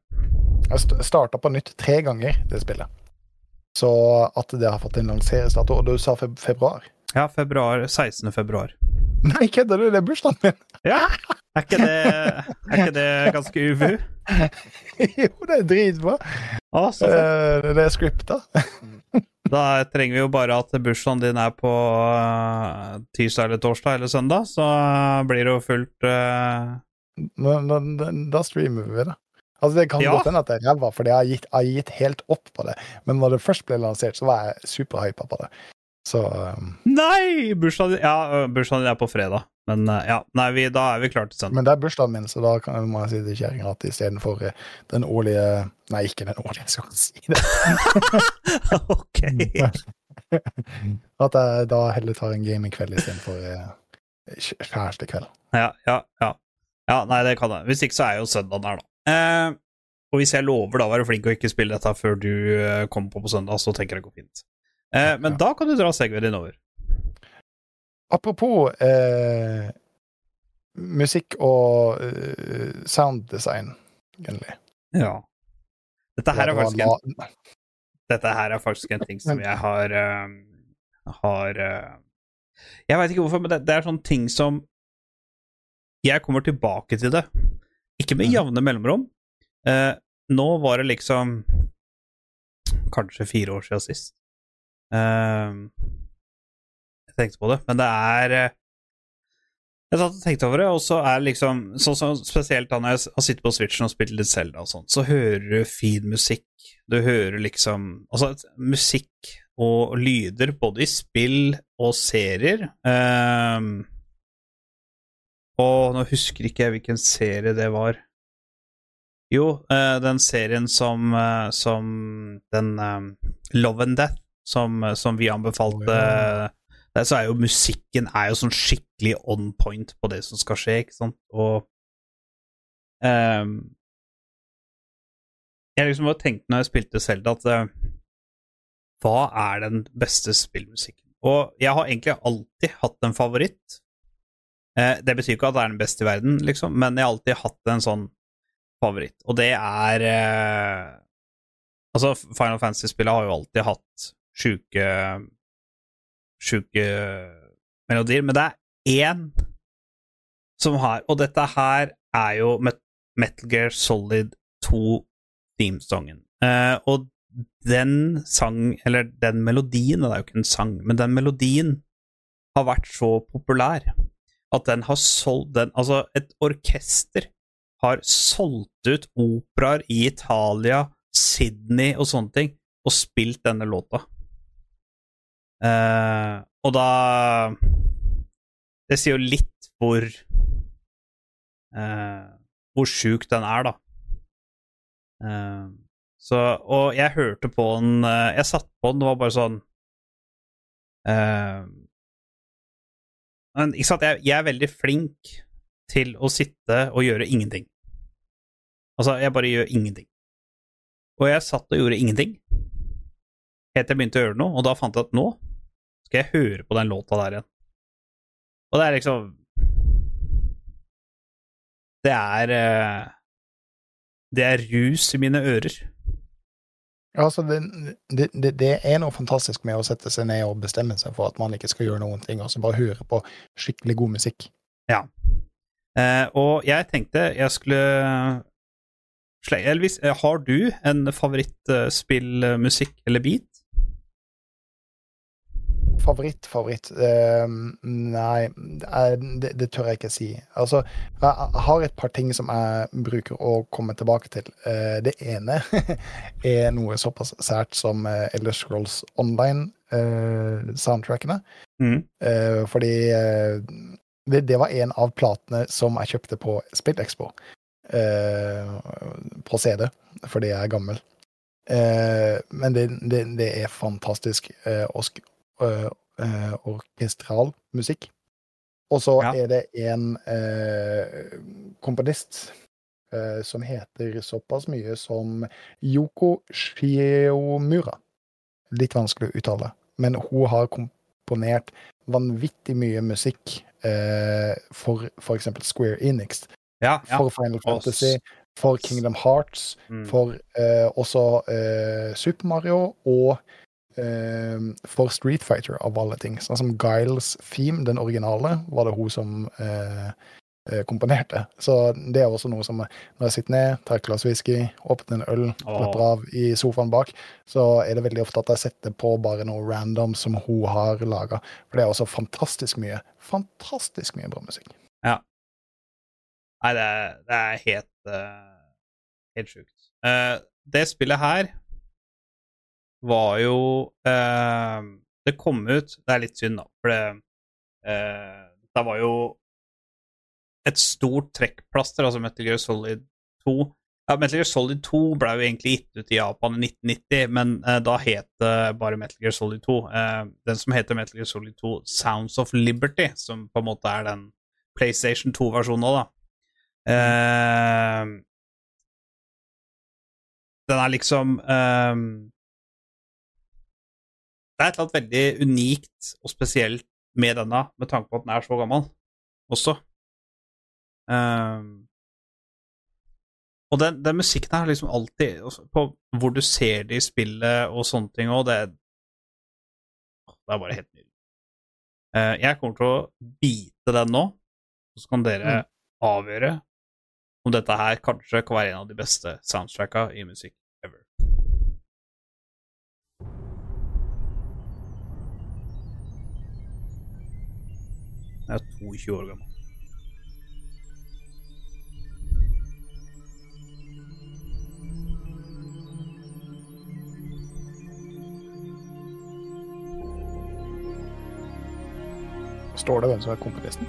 Jeg st starta på nytt tre ganger, det spillet. Så at det har fått en lanseringsdato, og du sa feb februar? Ja, februar, 16. februar. Nei, kødder du? Det er bursdagen min! Ja, Er ikke det, er ikke det ganske uvu? jo, det er dritbra. Fett. Eh, det er scripta. Da trenger vi jo bare at bursdagen din er på uh, tirsdag eller torsdag eller søndag, så blir det jo fullt uh... Nå- nå- Da, da streamer vi det. Altså, det kan Ja. godt hende at det er ræva, for jeg har, gitt, jeg har gitt helt opp på det. Men når det først ble lansert, så var jeg superhypa på det. Så um, Nei! Bursdagen din Ja, øh, bursdagen din er på fredag, men eh, ja. Nei, vi, da er vi klare til søndag. Men det er bursdagen min, så da kan, må jeg si til kjerringa at istedenfor eh, den årlige Nei, ikke den årlige, jeg skal ikke si det. ok. At jeg da heller tar en gamingkveld istedenfor kjærestekveld. Ja, ja, ja. Ja, nei, det kan jeg. Hvis ikke så er jo søndagen her, da. Eh, og hvis jeg lover da å være flink og ikke spille dette før du eh, kommer på på søndag, så tenker jeg det går fint. Eh, men Ja. da kan du dra segwayen din over. Apropos eh, musikk og uh, sounddesign, egentlig. Ja. Dette her, er faktisk en, dette her er faktisk en ting som jeg har uh, Har uh, Jeg veit ikke hvorfor, men det, det er sånne ting som Jeg kommer tilbake til det. Ikke med jevne mellomrom. Eh, nå var det liksom Kanskje fire år siden sist. Eh, jeg tenkte på det, men det er eh, Jeg satt og tenkte over det, og så er liksom så, så, Spesielt da når jeg har sittet på Switchen og spilt litt Zelda og sånt, så hører du fin musikk. Du hører liksom Altså, musikk og lyder både i spill og serier. Ehm, og nå husker ikke jeg hvilken serie det var. Jo, eh, den serien som, eh, som Den eh, Love and Death, som, som vi anbefalte. oh, ja. Der så er jo musikken er jo sånn skikkelig on point på det som skal skje, ikke sant, og ehm, Jeg liksom bare tenkte når jeg spilte Zelda, at uh, hva er den beste spillmusikken? Og jeg har egentlig alltid hatt en favoritt. Eh, det betyr ikke at det er den beste i verden, liksom, men jeg har alltid hatt en sånn favoritt, og det er eh, Altså, Final Fantasy-spillet har jo alltid hatt sjuke Sjuke melodier, men det er én som har Og dette her er jo Metal Gear Solid 2-themesongen. Eh, og den sang, eller den melodien, det er jo ikke en sang, men den melodien har vært så populær at den har solgt den Altså, et orkester har solgt ut operaer i Italia, Sydney og sånne ting, og spilt denne låta. Eh, og da Det sier jo litt hvor eh, Hvor sjuk den er, da. Eh, så Og jeg hørte på den Jeg satte på den, det var bare sånn men, ikke sant, jeg, jeg er veldig flink til å sitte og gjøre ingenting. Altså, jeg bare gjør ingenting. Og jeg satt og gjorde ingenting helt til jeg begynte å gjøre noe, og da fant jeg at nå skal jeg høre på den låta der igjen. Og det er liksom Det er eh, Det er rus i mine ører. Altså, det, det, det, er noe fantastisk med å sette seg ned og bestemme seg for at man ikke skal gjøre noen ting, og så bare høre på skikkelig god musikk. Eh, og jeg tenkte jeg skulle Elvis, eh, har du en favorittspillmusikk eller beat? Favoritt, favoritt uh, Nei, eh, det, det tør jeg ikke si. Altså, jeg har et par ting som jeg bruker å komme tilbake til. Uh, det ene er noe såpass sært som uh, Elder Scrolls Online-soundtrackene. Mm. Fordi det, det var en av platene som jeg kjøpte på SpillExpo. På CD, fordi jeg er gammel. Men det, det, det er fantastisk osk, eh, orkestral musikk. Og så Ja. er det en eh, komponist eh, som heter såpass mye som Yoko Shiomura. Litt vanskelig å uttale, men hun har komponert vanvittig mye musikk eh, for f.eks. Square Enix, Ja, ja. for Final Fantasy, for Kingdom Hearts, Mm. for eh, også eh, Super Mario og eh, for Street Fighter, av alle ting. Sånn som Giles Theme, den originale, var det hun som eh, eh, komponerte. Så det er også noe som når jeg sitter ned, tar et glass whisky, åpner en øl, slapper av i sofaen bak, så er det veldig ofte at jeg setter på bare noe random som hun har laga. For det er også fantastisk mye, fantastisk mye bra musikk. Ja. Nei, det er, det er helt uh, Helt sjukt. Uh, det spillet her var jo uh, Det kom ut Det er litt synd, da, for det uh, Det var jo et stort trekkplaster, altså Metal Gear Solid 2. Ja, Metal Gear Solid 2 ble jo egentlig gitt ut i Japan i 1990, men uh, da het det bare Metal Gear Solid 2. Uh, den som heter Metal Gear Solid 2 Sounds of Liberty, som på en måte er den PlayStation 2-versjonen òg, da. Uh, den er liksom um, Det er et eller annet veldig unikt og spesielt med denne, med tanke på at den er så gammel også. Um, og den, den, musikken her liksom alltid På hvor du ser det i spillet og sånne ting òg, det, det er bare helt nydelig. Uh, jeg kommer til å bite den nå, så kan dere mm. avgjøre om dette her kanskje kan være en av de beste soundtracka i musikk Jeg er 22 år gammel. Står det hvem som er komponisten?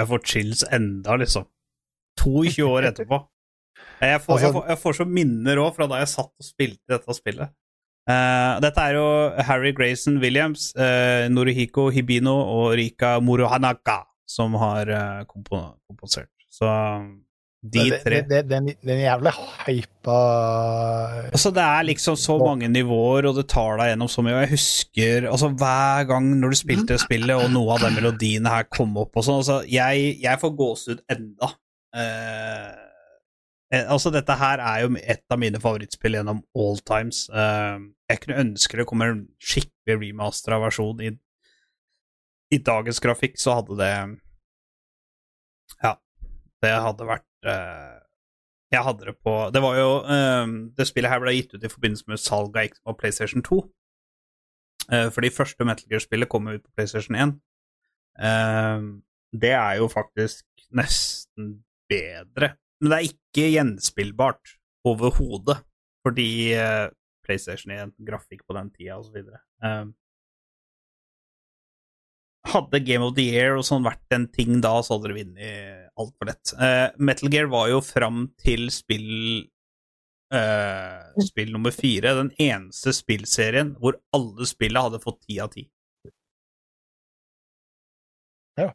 Jeg får, chills enda, liksom. 22 år etterpå. Jeg får, Altså- jeg får, jeg får så minner òg fra da jeg satt og spilte dette spillet. Uh, dette er jo Harry Grayson Williams, uh, Norihiko Hibino og Rika Morohanaka som har uh, komponert. komposert. Så de det, tre det, det, det, er en- det er jævlig hypa Altså, det er liksom så mange nivåer, og det tar deg gjennom så mye. Og jeg husker altså hver gang når du spilte spillet, og noe av de melodiene her kom opp og sånn altså, jeg, jeg får gåsehud enda. Eh, eh, altså, dette her er jo et av mine favorittspill gjennom all times. Eh, jeg kunne ønske det kommer en skikkelig remastera versjon i, i dagens grafikk, så hadde det Ja, det hadde vært jeg hadde det på Det var jo ehm, Det spillet her ble gitt ut i forbindelse med salget av PlayStation 2. Uh, for de første Metal Gear-spillet kom ut på PlayStation 1. Ehm, det er jo faktisk nesten bedre. Men det er ikke gjenspillbart overhodet, fordi eh, PlayStation 1, grafikk på den tida osv. Hadde Game of the Year og sånn vært en ting da, så hadde dere vunnet altfor lett. Uh, Metal Gear var jo fram til spill uh, Spill nummer fire den eneste spillserien hvor alle spillene hadde fått ti av ti. Ja.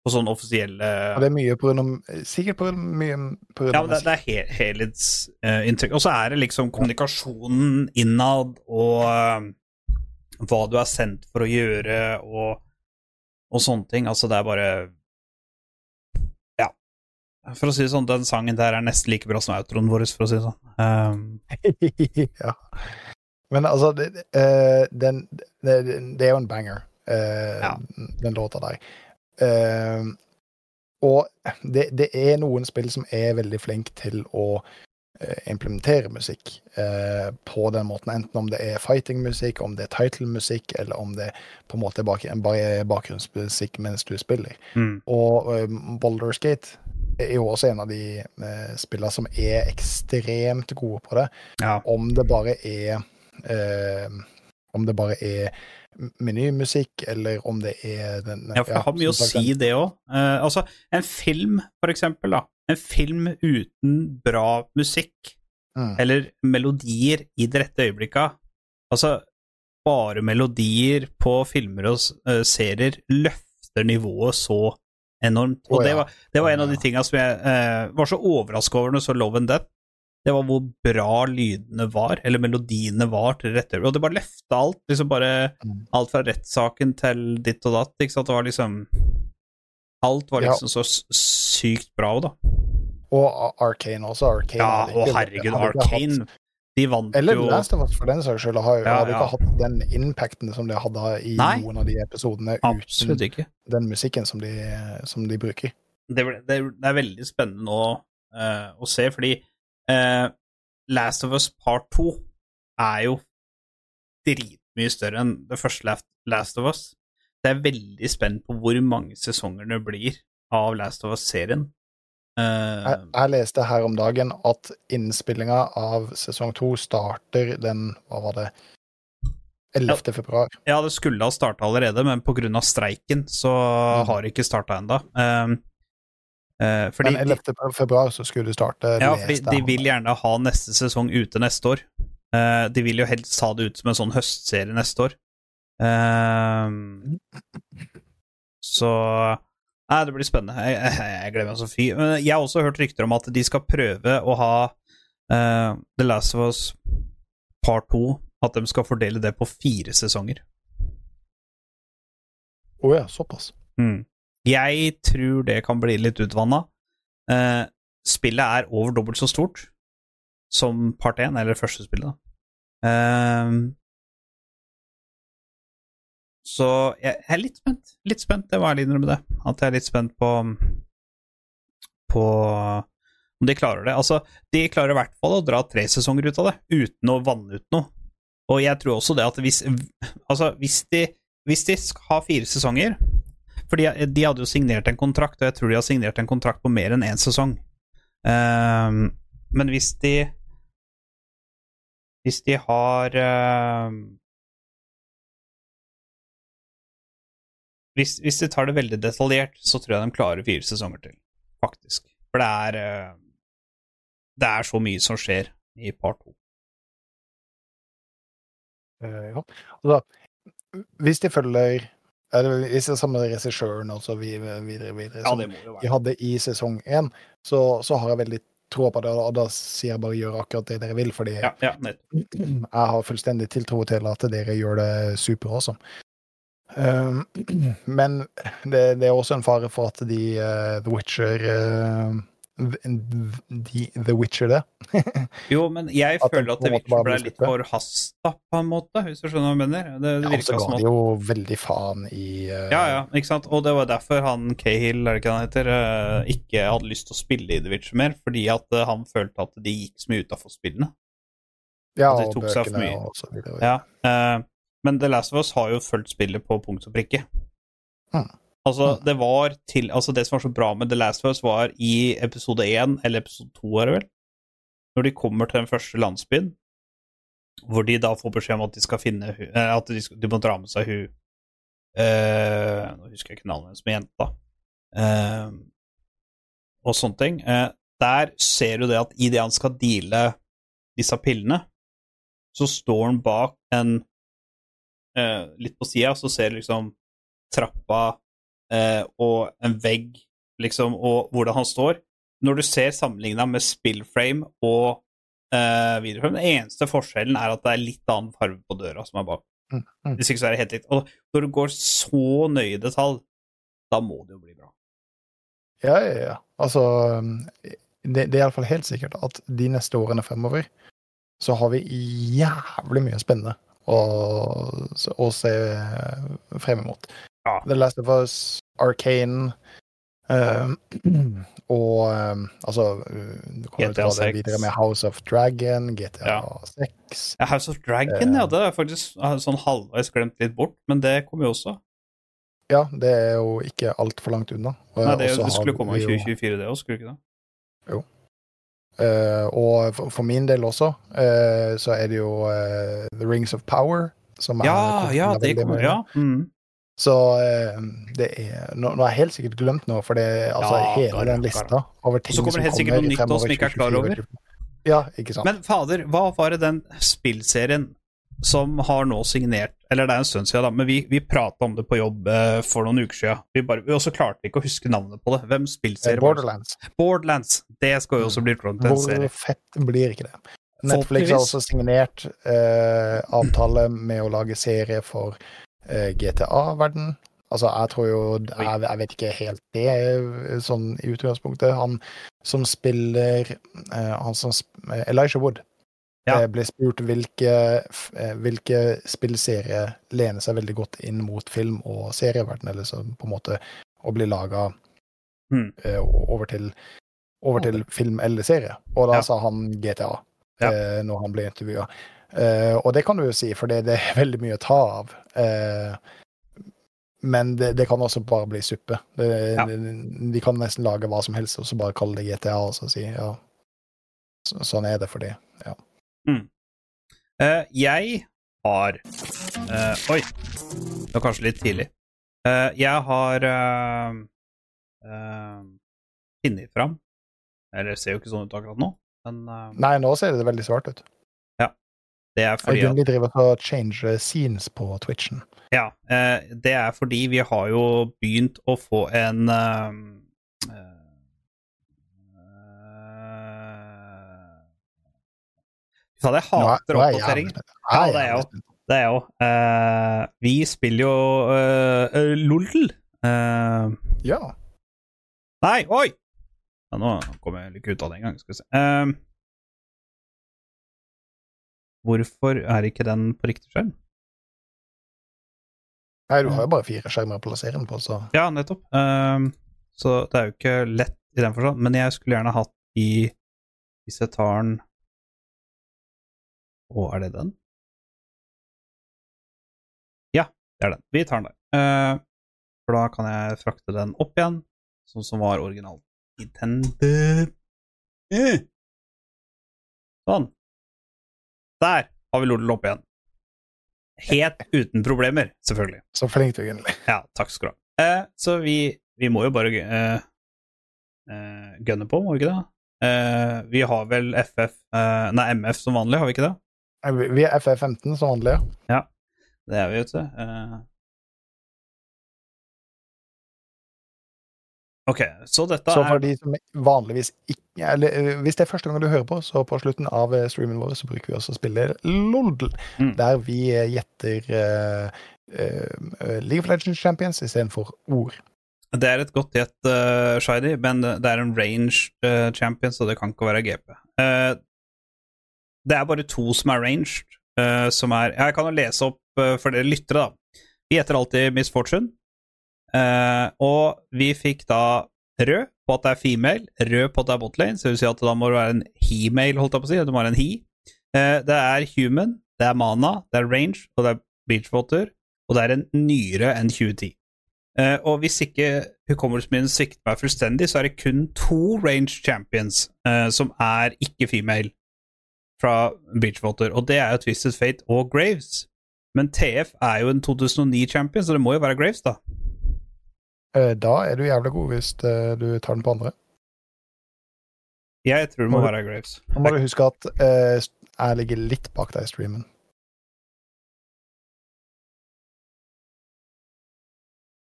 På sånn offisielle Og det er mye på grunn av Sikkert på grunn, mye på grunn ja, av men det, det er he helhetsinntrykk. og så er det liksom kommunikasjonen innad og eh, hva du er sendt for å gjøre, og, og sånne ting. Altså, det er bare Ja. For å si det sånn, den sangen der er nesten like bra som outroen vår, for å si det sånn. Um, ja. Men altså, det, eh, den, det, det er jo en banger, uh, Ja. den låta der. Uh, og det, det er noen spill som er veldig flinke til å implementere musikk eh, på den måten, enten om det er fighting-musikk, om det er title-musikk, eller om det på en måte er bak, bare er bakgrunnsmusikk mens du spiller. mm, Og um, Boulder Skate er jo også en av de uh, spillene som er ekstremt gode på det. ja. Om det bare er eh, Om det bare er menymusikk, eller om det er den ja, for det har mye å si, det òg. altså, en film, for eksempel, da. En film uten bra musikk, Mm. eller melodier i det rette øyeblikket. Altså, bare melodier på filmer og eh, serier løfter nivået så enormt. Og Å, det, var, det var en av de ja. tinga som jeg uh, var så overraska over når så Love and Death. Det var hvor bra lydene var, eller melodiene var til rette. Og det bare løfta alt. liksom bare Mm. Alt fra rettssaken til ditt og datt. ikke sant? Det var liksom Alt var Ja. liksom så sykt bra òg, da. Og Arkane Arcane også. Arcane Ja, og ikke- herregud, Arkane Arcane hatt- De vant Eller jo Last of Us, for den saks skyld, har jo Ja, hadde ja. ikke hatt den impacten som de hadde i Nei. noen av de episodene uten ikke. den musikken som de, som de bruker. det, det, det er veldig spennende nå uh, å se, fordi eh, Last of Us Part 2 er jo dritmye større enn det første Last, of Us. Så jeg er veldig spent på hvor mange sesonger det blir av Last of Us-serien. Eh, Jeg, jeg leste her om dagen at innspillinga av sesong to starter den Hva var det? 11. februar. ja, det skulle ha starta allerede, men av streiken så Mm. har det ikke starta ennå. Fordi Men 11. februar så skulle du starte. Ja, fordi de vil gjerne ha neste sesong ute neste år. Uh, de vil jo helst ha det ut som en sånn høstserie neste år. Uh, så Nei, det blir spennende. Jeg, jeg, jeg gleder meg så fy. Men jeg har også hørt rykter om at de skal prøve å ha uh, The Last of Us Part 2 At de skal fordele det på fire sesonger. Å ja, såpass. Mm. Jeg tror det kan bli litt utvanna. Eh, spillet er over dobbelt så stort som part 1, eller første spillet, da. Eh, så jeg, er litt spent. Litt spent, det må jeg innrømme det. At jeg er litt spent på på om de klarer det. Altså, de klarer i hvert fall å dra tre sesonger ut av det, uten å vanne ut noe. Og jeg tror også det at hvis Altså, hvis de, hvis de skal ha fire sesonger For de, de hadde jo signert en kontrakt, og jeg tror de har signert en kontrakt på mer enn én sesong. Um, men hvis de Hvis de har um, hvis, hvis de tar det veldig detaljert, så tror jeg de klarer fire sesonger til, faktisk. For det er uh, Det er så mye som skjer i part to. Uh, ja. Altså, hvis de følger Hvis det er samme regissøren og så videre, videre, videre må jo de hadde i sesong én, så, så har jeg veldig tro på det, og da sier jeg bare gjør akkurat det dere vil, fordi Ja, ja, jeg har fullstendig tiltro til at dere gjør det super også. Um, men det, det er også en fare for at de uh, The Witcher eh, de, The Witcher det. Jo, men jeg føler at The Witcher ble litt for forhasta, på en måte, hvis du skjønner hva jeg mener. Det, det Ja, så ga de jo veldig faen i uh... Ja, ja, ikke sant? Og det var derfor han Cahill, er det ikke han heter, uh, ikke hadde lyst til å spille i The Witcher mer, fordi at uh, han følte at de gikk så mye utafor spillene. ja, og bøkene og så videre. Ja, men The Last of Us har jo fulgt spillet på punkt og prikke. Hmm. Altså, det var til Altså, det som var så bra med The Last of Us, var i episode én, eller episode to, er det vel, når de kommer til den første landsbyen, hvor de da får beskjed om at de skal finne eh, At de, skal, de må dra med seg hun uh, Nå husker jeg ikke navnet hennes, men jenta. Uh, og sånne ting. Uh, der ser du det at idet han skal deale disse pillene, så står han bak en eh, Litt på sida, så ser du liksom trappa eh, og en vegg, liksom, og hvordan han står. Når du ser sammenligna med spillframe og eh, videoframe, den eneste forskjellen er at det er litt annen farge på døra som er bak. Mm, mm. Hvis ikke så er det helt likt. Og når du går så nøye i detalj, da må det jo bli bra. Ja, ja, ja. Altså um, Det, det er iallfall helt sikkert at de neste årene fremover så har vi jævlig mye spennende å, å se frem imot. Ja. The Last of Us, Arcane uh, og um, altså uh, Du GTA ta det 6. videre med House of Dragon, GTA Ja. 6 Ja, House of Dragon, ja, det er faktisk eh, sånn halvveis glemt litt bort, men det kommer jo også. Ja, det er jo ikke altfor langt unna. Og- Nei, det, det skulle komme i 2024, det òg, skulle ikke det? Eh, og for, for min del også, eh, så er det jo eh, The Rings of Power. Som er, Ja, ja, det kommer, ja. Mm. Så eh, det er Nå, nå har jeg helt sikkert glemt noe, for det altså Ja, hele klar, den lista over ting som kommer. så kommer det helt sikkert noe nytt også som ikke er klar over. Ja, ikke sant. Men fader, hva var det den spillserien som har nå signert Eller det er en stund siden, da, men vi, vi prata om det på jobb eh, for noen uker siden. Vi, bare, vi også klarte ikke å huske navnet på det. Hvem Eh, spillserie det? Borderlands. Borderlands. Det skal jo også bli klart en serie. Hvor fett blir ikke det? Netflix har også signert eh, avtale med å lage serie for eh, GTA-verden. Altså, jeg tror jo jeg, jeg vet ikke helt det, eh, sånn i utgangspunktet. Han som spiller eh, Han som eh, Elijah Wood Ja. eh, ble spurt hvilke, eh, hvilke spillserier lener seg veldig godt inn mot film- og serieverden, eller så på en måte å bli laga Mm. eh, over til over til film eller serie. Og da Ja. sa han GTA Ja. eh, når han ble intervjua. Eh, og det kan du jo si, for det, det er veldig mye å ta av. Uh, men det, det kan også bare bli suppe. Det, Ja. de, kan nesten lage hva som helst og så bare kalle det GTA og så si ja, så, sånn er det for det. Ja. Eh, jeg har Oi, det var kanskje litt tidlig. Jeg har uh, funnet fram Eller det ser jo ikke sånn ut akkurat nå, men Nei, nå ser det veldig svart ut. Det er fordi at de driver og change scenes på Twitchen. Ja, eh, det er fordi vi har jo begynt å få en eh, eh, Fy faen, jeg er- hater er spent. Ja, det er spent. Det er jo eh, Vi spiller jo uh, LOL. Eh, Ja. nei, oi! Ja, nå kom jeg ikke ut av det engang. Skal vi se. Hvorfor er ikke den på riktig skjerm? Nei, du har jo bare fire skjermer å plassere den på, så Ja, nettopp. Um, så det er jo ikke lett i den forstand, men jeg skulle gjerne hatt i Hvis jeg tar den Å, er det den? Ja, det er den. Vi tar den der. Uh, for da kan jeg frakte den opp igjen, sånn som var originalt intended. Eh. Sånn. Der har vi Lodel opp igjen. Helt uten problemer, selvfølgelig. så flink du egentlig. Ja, takk skal du ha. Eh, så vi, vi må jo bare eh, eh, gunne på, må vi ikke det? Eh, vi har vel FF eh, Nei, MF som vanlig, har vi ikke det? Vi- er FF15 som vanlig. ja. Det er vi, vet du. OK, så dette Så for er de som vanligvis ikke eller, eh, Hvis det er første gang du hører på, så på slutten av eh, streamen vår så bruker vi også å spille LOL, Mm. der vi eh, gjetter uh, uh, League of Legends Champions istedenfor ord. Det er et godt gjett, uh, Shiny, men det er en ranged uh, champion, så det kan ikke være GP. Uh, det er bare to som er ranged, som er Jeg kan jo lese opp for dere lyttere, da. Vi gjetter alltid Miss Fortune. Eh, og vi fikk da rød på at det er female, rød på at det er botlane, så det vil si at da må det være en he-male, holdt jeg på å si. Det må være en he. Eh, det er human, det er mana, det er range, og det er beachwater, og det er en nyere enn 2010. Eh, og hvis ikke hukommelsen min svikter meg fullstendig, så er det kun to range champions som er ikke female fra Beachwater, og det er jo Twisted Fate og Graves. Men TF er jo en 2009-champion, så det må jo være Graves, da. Eh, Da er du jævlig god hvis eh, du tar den på andre. Jeg tror det må Må- være Graves. Nå må du huske at uh, jeg ligger litt bak deg i streamen.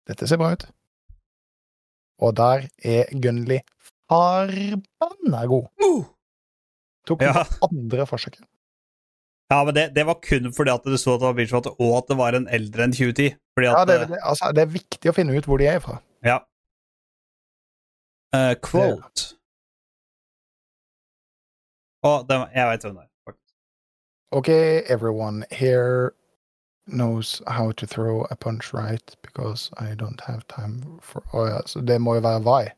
Dette ser bra ut. Og der er Gunley forbanna god. Tok den Ja. andre forsøket. Ja, men det, det var kun fordi at det sto at det var Beachwater, og at det var en eldre enn 2010. Fordi at Ja, det, det, altså, det er viktig å finne ut hvor de er fra. Ja. Uh, quote. Å, oh, jeg veit hvem det er. OK, everyone here knows how to throw a punch right because I don't have time for Å ja, så det må jo være Vi.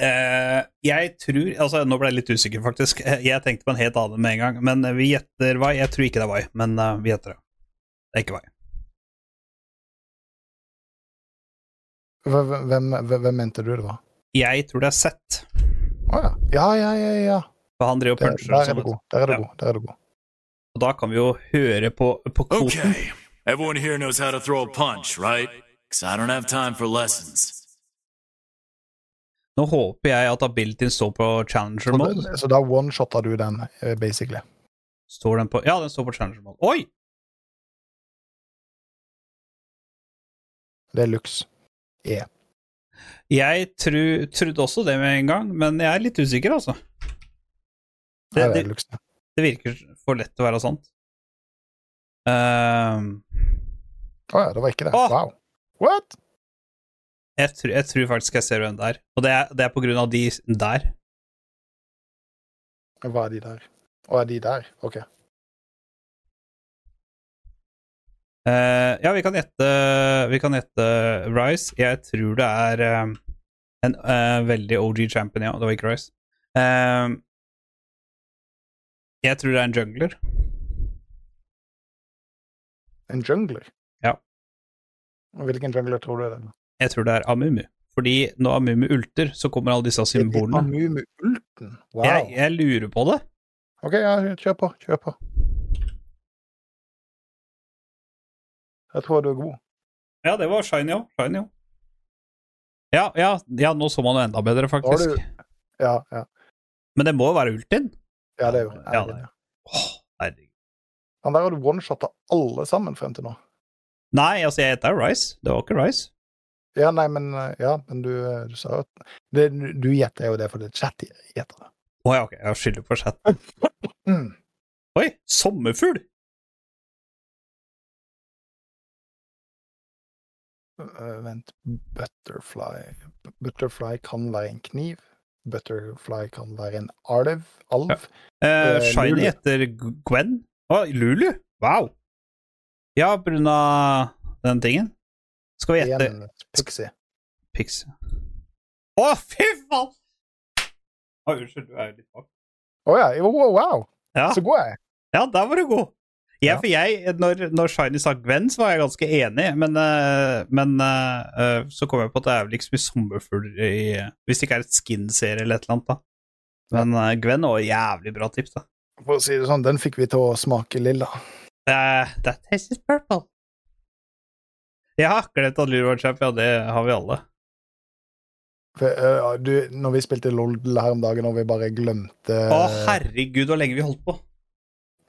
Eh, jeg tror Altså, nå ble jeg litt usikker, faktisk. Eh, Jeg tenkte på en helt annen med en gang. Men eh, vi gjetter Vai. Jeg tror ikke det er Vai, men vi gjetter det. Det er ikke Vai. Hvem, hvem, mente du det var? Jeg tror det er Sett. Å ja. Ja, ja, ja. ja. For han driver og puncher og er sånn. Der er du god. Der er du god. Og da kan vi jo høre på, på kvoten. Okay, everyone here knows how to throw a punch, right? Because I don't have time for lessons. Nå håper jeg at abilityen står på challenger mode. så da one-shotta du den, eh, basically. Står den på Ja, den står på challenger mode. Oi! Det er lux. E. Jeg tru, trodde også det med en gang, men jeg er litt usikker, altså. Det, det det, er virker for lett til å være sant. Ehm, Å ja, det var ikke det. Oh. Wow. What? Jeg, tror, jeg tror faktisk jeg ser den der. Og det er, det er på grunn av de der. Hva er de der? Å, er de der? OK. Uh, ja, vi kan gjette Vi kan gjette Rice. Jeg tror det er um, en uh, veldig OG champion, ja. Det var ikke Rice. Eh, jeg tror det er en jungler. En jungler? Ja. Og Hvilken jungler tror du det er? Jeg tror det er Amumu. Fordi når Amumu ulter, så kommer alle disse symbolene. Amumu Ulten? Wow. Jeg, jeg lurer på det. OK, ja, kjør på. Kjør på. Jeg tror du er god. Ja, det var shiny òg. Shiny òg. Ja, ja, ja, nå så man det enda bedre, faktisk. du Ja, ja. Men det må jo være ultin. ja det er jo Ja, det er. Åh, herregud. Han der har du one-shotta alle sammen frem til nå. Nei, altså, jeg heter Rice. Det var ikke Rice. Ja, nei, men eh, Ja, men du, eh, du sa jo at det, Du gjetter jo det fordi chat gjetter det. Å ja, ok, jeg skylder på chat. Mm. Oi, sommerfugl! Eh, vent Butterfly Butterfly kan være en kniv. Butterfly kan være en alv. Alv. Eh, Eh, Shiny Lulu. etter Gwen. Å, Lulu? Wow. Ja, på grunn av den tingen. Skal vi gjette Pixie. pixie. Pix? Å, fy faen! Å, unnskyld, du er jo litt bak. Å ja. Wow, wow. Ja. Så god jeg er. ja, der var du god. Ja, Ja. for jeg, når, når Shiny sa Gwen, så var jeg ganske enig, men, eh, men eh, eh, så kom jeg på at det er vel ikke så mye sommerfugler i Hvis det ikke er et skin-serie eller et eller annet, da. Men eh, Gwen var jævlig bra tips, da. For å si det sånn, den fikk vi til å smake lilla. Uh, that tastes purple. Ja, glemt at Leroy Champ, ja, det har vi alle. For, uh, du, når vi spilte LOL her om dagen, og vi bare glemte Å, herregud, hvor lenge vi holdt på.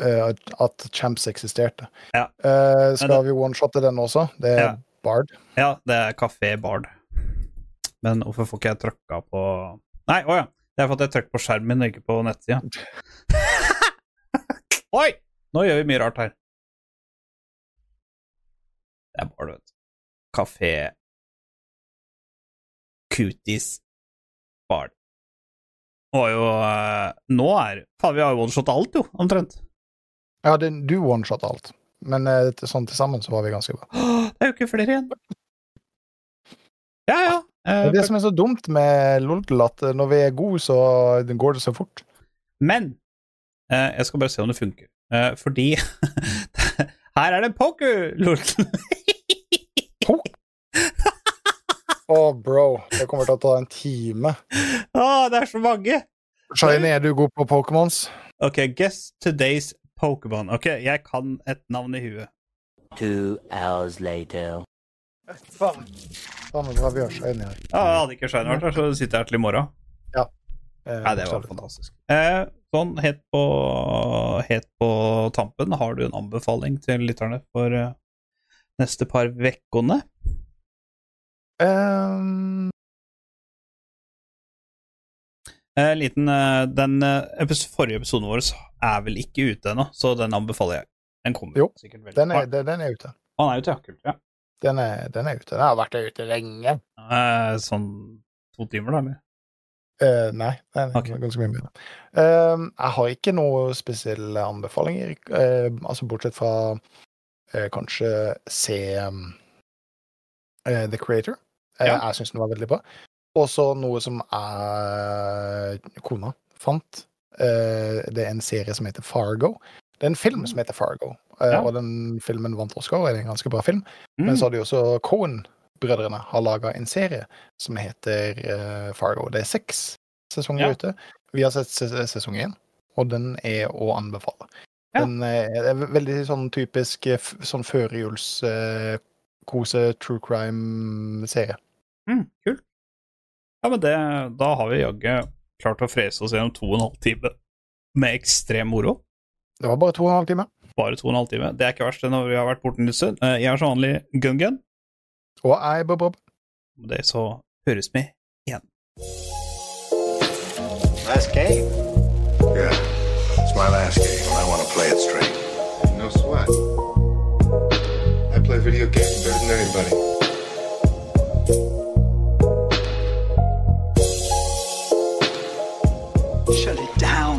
Uh, at, Champs eksisterte. Ja. Uh, skal det... vi one-shotte den også? Det er Ja. Bard. Ja, det er Kafé Bard. Men hvorfor får ikke jeg trykka på Nei, å ja. Det er for at jeg trykker på skjermen min, ikke på nettsida. Oi! Nå gjør vi mye rart her. Det er Bard, vet du. Kafé Cuties Bar. Og jo eh, Nå er Faen, vi har jo one-shot alt, jo, omtrent. Ja, det, du oneshot alt. Men eh, sånn til sammen så var vi ganske bra. Det er jo ikke flere igjen. Ja, ja. Det Eh, er det som er så dumt med LOL, at når vi er gode, så går det så fort. Men jeg skal bare se om det funker. Fordi her er det poker! lol. Å, bro, det kommer til å ta en time. Å, det er så mange! Shiny, er du god på Pokémons? Ok, guess today's Pokémon. Ok, jeg kan et navn i huet. Two hours later. Faen. Faen, vi gjort Shiny her. Ja, jeg hadde ikke Shiny vært her, så sitter jeg her til i morgen. Eh, Nei, det var fantastisk. Eh, sånn helt på, helt på tampen, har du en anbefaling til lytterne for eh, neste par vekkene? Ehm, Eh, liten, eh, den eh, forrige episoden vår er vel ikke ute ennå, så den anbefaler jeg. Den kommer Jo, sikkert veldig den, er, den, den er ute. Han er ute, ja. Kult. Ja. Den er, den er ute. Den har vært ute lenge. Eh, sånn to timer, da, eller? Eh, nei, nei, nei okay. ganske mye mer. Ehm, jeg har ikke noe spesielle anbefalinger, eh, altså bortsett fra kanskje se um, The Creator. Eh, Ja. Jeg syns den var veldig bra. Og så noe som jeg kona fant. Eh, det er en serie som heter Fargo. Det er en film som heter Fargo, eh, Ja. og den filmen vant Oscar, og er en ganske bra film. Mm. Men så har de også Cohen-brødrene har laga en serie som heter Fargo. Det er seks sesonger Ja. ute. Vi har sett ses- sesong én, og den er å anbefale. Ja. Den er, veldig sånn typisk sånn førjuls kose true crime-serie. Mm, kult. Ja, men det, da har vi jaggu klart å frese oss gjennom to og en halv time med ekstrem moro. Det var bare to og en halv time. Bare to og en halv time. Det er ikke verst det når vi har vært borte en stund. Eh, Jeg er som vanlig Gun-Gun. Og jeg, Bob Bob. Med det så høres vi igjen. Last game? Yeah, it's my last game, and I want to play it straight. No sweat. I play video games better than anybody. Shut it down.